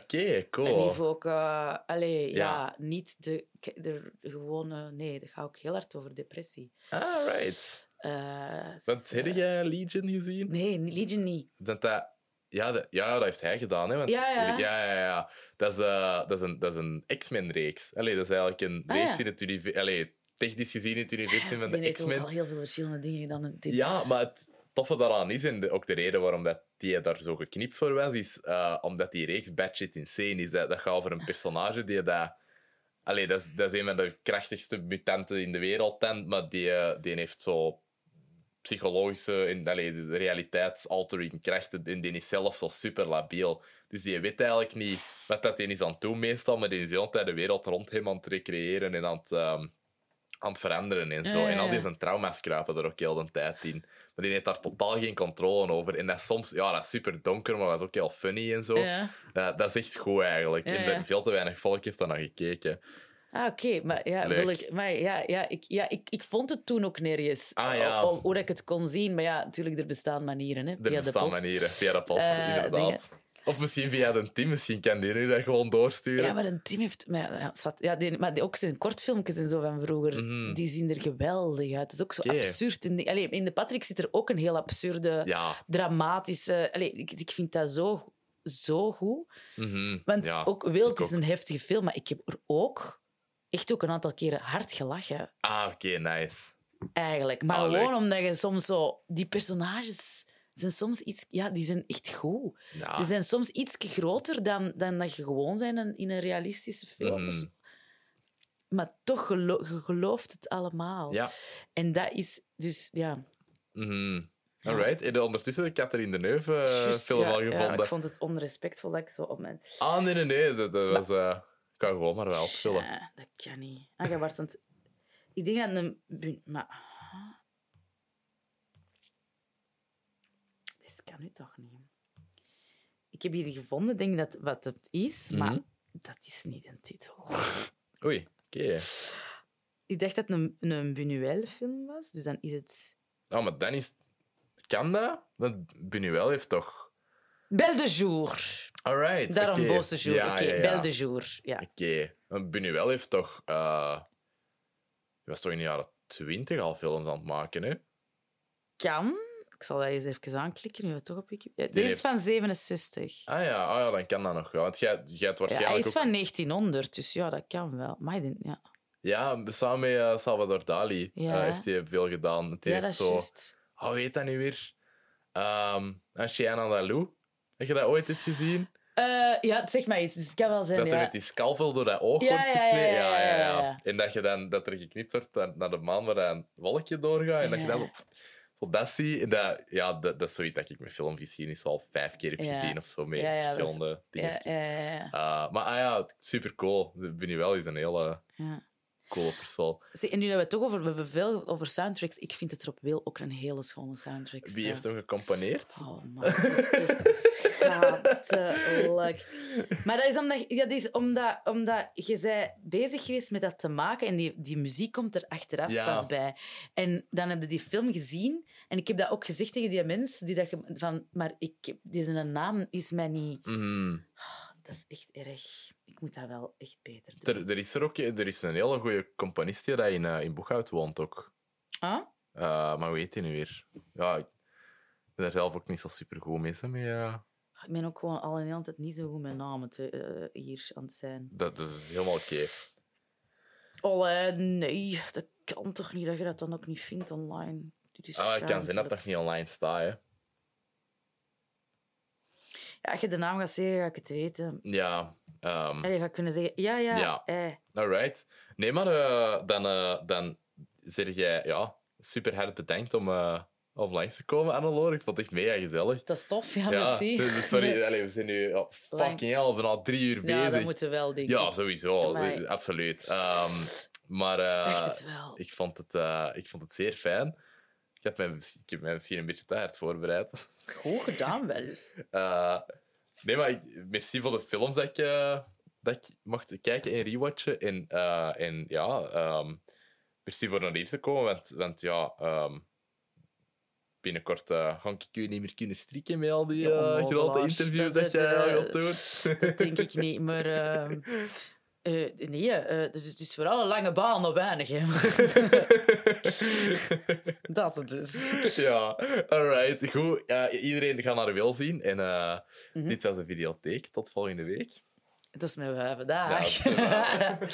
A: Oké,
B: En
A: cool.
B: lief ook... eh, allee, ja.
A: Ja.
B: niet de, de gewone... Nee, dat gaat ook heel hard over depressie.
A: Alright.
B: Eh,
A: Want heb jij Legion gezien?
B: Nee, Legion niet.
A: Dat dat, ja, dat, ja, dat heeft hij gedaan. Hè, want,
B: Ja, ja.
A: ja, ja, ja. Dat, is, eh, dat is een, dat is een X-Men-reeks. Allee, Dat is eigenlijk een
B: Ah,
A: reeks in het universum. Allee, technisch gezien in het universum van
B: Die
A: de
B: ook al
A: X-Men.
B: heel veel verschillende dingen dit.
A: Ja, maar het toffe daaraan is, en de- ook de reden waarom dat die daar zo geknipt voor was, is eh, omdat die reeks batshit insane is. Dat, dat gaat over een personage die dat... Allee, dat is, dat is een van de krachtigste mutanten in de wereld, dan, maar die, eh, die heeft zo psychologische en allee, realiteitsaltering krachten en die is zelf zo super labiel. Dus die weet eigenlijk niet wat dat die is aan het doen meestal, maar die is de hele tijd de wereld rond hem aan het recreëren en aan het, ehm, aan het veranderen en zo.
B: Ja, ja,
A: En al zijn trauma's kruipen er ook heel de tijd in. Maar die heeft daar totaal geen controle over. En dat is soms, ja, dat is super donker, maar dat is ook heel funny en zo.
B: Ja.
A: Dat, dat is echt goed eigenlijk.
B: Ja,
A: en veel te weinig volk heeft daar naar gekeken.
B: Ah, oké. Maar, ja, wil ik, maar ja, ja, ik, ja ik, ik vond het toen ook nergens.
A: Ah, ja.
B: O- hoe ik het kon zien. Maar ja, natuurlijk, er bestaan manieren. Hè,
A: Er
B: via de
A: bestaan
B: post.
A: manieren, via de post,
B: Eh,
A: inderdaad. Of misschien via de team, misschien kan die nu dat gewoon doorsturen.
B: Ja, maar een team heeft... Maar, ja, zwart. ja, die, maar die, ook zijn kortfilmpjes en zo van vroeger,
A: Mhm.
B: die zien er geweldig uit. Het is ook zo absurd. Die, allee, in de Patrick zit er ook een heel absurde,
A: Ja.
B: dramatische... Allee, ik, ik vind dat zo, zo goed.
A: mhm,
B: Want
A: ja,
B: ook Wild is
A: ook.
B: een heftige film, maar ik heb er ook echt ook een aantal keren hard gelachen.
A: Ah, oké, nice.
B: Eigenlijk. Maar
A: Ah,
B: gewoon
A: leuk.
B: omdat je soms zo... Die personages zijn soms iets... Ja, die zijn echt goed.
A: Ja.
B: Die zijn soms iets groter dan, dan dat je gewoon zijn in, in een realistische film.
A: Mhm.
B: Maar toch gelo je gelooft het allemaal.
A: Ja.
B: En dat is dus... Ja,
A: mhm. Alright. En de- ondertussen de Catherine Deneuve uh,
B: juist,
A: film
B: ja,
A: al
B: ja,
A: gevonden.
B: ik vond het onrespectvol dat ik zo op mijn...
A: Ah, nee, nee, nee. Dat, was... eh, ik kan gewoon maar wel opvullen.
B: Ja, dat kan niet. Ah, je wordt aan het- Ik denk dat een... Maar... Kan nu toch niet. Ik heb hier gevonden, denk dat wat het is,
A: Mhm.
B: maar dat is niet een titel.
A: Oei, oké.
B: Ik dacht dat het een, een Buñuel-film was, dus dan is het...
A: Oh, maar dan is... Kan dat? Want Buñuel heeft toch...
B: Belle de Jour.
A: Alright,
B: Daarom
A: oké.
B: Bosse Jour.
A: Ja,
B: Oké,
A: ja, ja.
B: Belle de Jour. Ja.
A: Oké. Want Buñuel heeft toch... die was toch in de jaren twintig al films aan het maken, hè?
B: Kan. Ik zal dat eens even aanklikken, nu we toch op Wikipedia... Dit is van 67.
A: Ah ja, ah, ja dan kan dat nog wel. Want jij, jij hebt
B: Ja, hij
A: waarschijnlijk
B: is
A: ook...
B: van 1900, dus ja, dat kan wel. Maar ik denk- ja,
A: Ja, samen met eh, Salvador Dali
B: Ja.
A: eh, heeft hij veel gedaan. Het
B: ja
A: heeft
B: dat
A: zo... Oh, weet je dat nu weer? Ehm en Andalou. Heb je dat ooit eens gezien?
B: Eh, ja, zeg maar iets. Dus het kan wel zijn,
A: dat er
B: ja.
A: met die scalpel door dat oog
B: Ja,
A: wordt
B: ja, ja,
A: gesneden.
B: ja, ja, ja, ja.
A: En dat, je dan, dat er geknipt wordt naar- de maan waar een wolkje doorgaat. En dat je dan. Dat ziet. En dat, ja, dat, dat is zoiets dat ik met filmgeschiedenis al vijf keer heb gezien of zo. Met verschillende dingen. Uh, maar ah ja, super cool. Buñuel is een hele
B: ja.
A: coole persoon.
B: Zie, en nu dat we het toch over... We hebben veel over soundtracks. Ik vind het erop Wil ook een hele schone soundtrack.
A: Wie heeft hem gecomponeerd?
B: Oh man, dat is echt schatelijk. Maar dat is omdat, dat is omdat, omdat je zei bezig geweest met dat te maken en die, die muziek komt er achteraf
A: Ja.
B: pas bij. En dan heb je die film gezien en ik heb dat ook gezegd tegen die mensen die dat van, maar ik, deze naam is mij niet...
A: Mhm.
B: Dat is echt erg. Ik moet dat wel echt beter doen.
A: Er, er is er ook er is een hele goede componist die in, eh, in Boeghout woont ook.
B: Ah?
A: Uh, maar hoe heet hij nu weer? Ja, ik ben daar zelf ook niet zo super goed mee. Mee eh,
B: Ik ben ook gewoon al een hele tijd niet zo goed met namen te, eh, hier aan het zijn.
A: dat, dat is helemaal oké.
B: Allee, nee, dat kan toch niet dat je dat dan ook niet vindt online. Dit is
A: Ah, ik kan zien dat toch niet online staat, hè?
B: Ja, als je de naam gaat zeggen, ga ik het weten.
A: Ja, ehm,
B: En je gaat kunnen zeggen, ja, ja,
A: Ja.
B: eh.
A: alright. Nee, maar eh, dan, eh, dan zeg jij ja, super hard bedankt om, eh, om langs te komen, Annelore. Ik vond het echt mega gezellig.
B: Dat is tof, ja,
A: Ja,
B: merci.
A: dus sorry, allee, we zijn nu ja, fucking hell, bijna drie uur
B: Ja,
A: bezig.
B: dat moeten we wel, denk ik.
A: Ja, sowieso.
B: Amai.
A: Absoluut. Ehm, maar eh,
B: dacht het wel.
A: ik, vond het, eh, ik vond het zeer fijn. Ik, had mij, ik heb mij misschien een beetje te hard voorbereid.
B: Goed gedaan, wel.
A: Eh, nee, maar ik, merci voor de films dat ik, eh, dat ik mocht kijken en rewatchen. En, eh, en ja, ehm, merci voor naar hier te komen, want, want ja... ehm, Binnenkort ga ik u niet meer kunnen strikken met al die
B: Ja,
A: eh, grote interviews
B: Dat
A: jij gaat doen.
B: Dat denk ik niet, maar... ehm, eh, nee, dus het is vooral een lange baan op weinig, hè. dat dus.
A: ja, alright. Goed. Ja, iedereen gaat naar wil zien. En
B: Mhm.
A: dit was de videotheek. Tot volgende week.
B: Dat is mijn vijf dag.
A: Ja,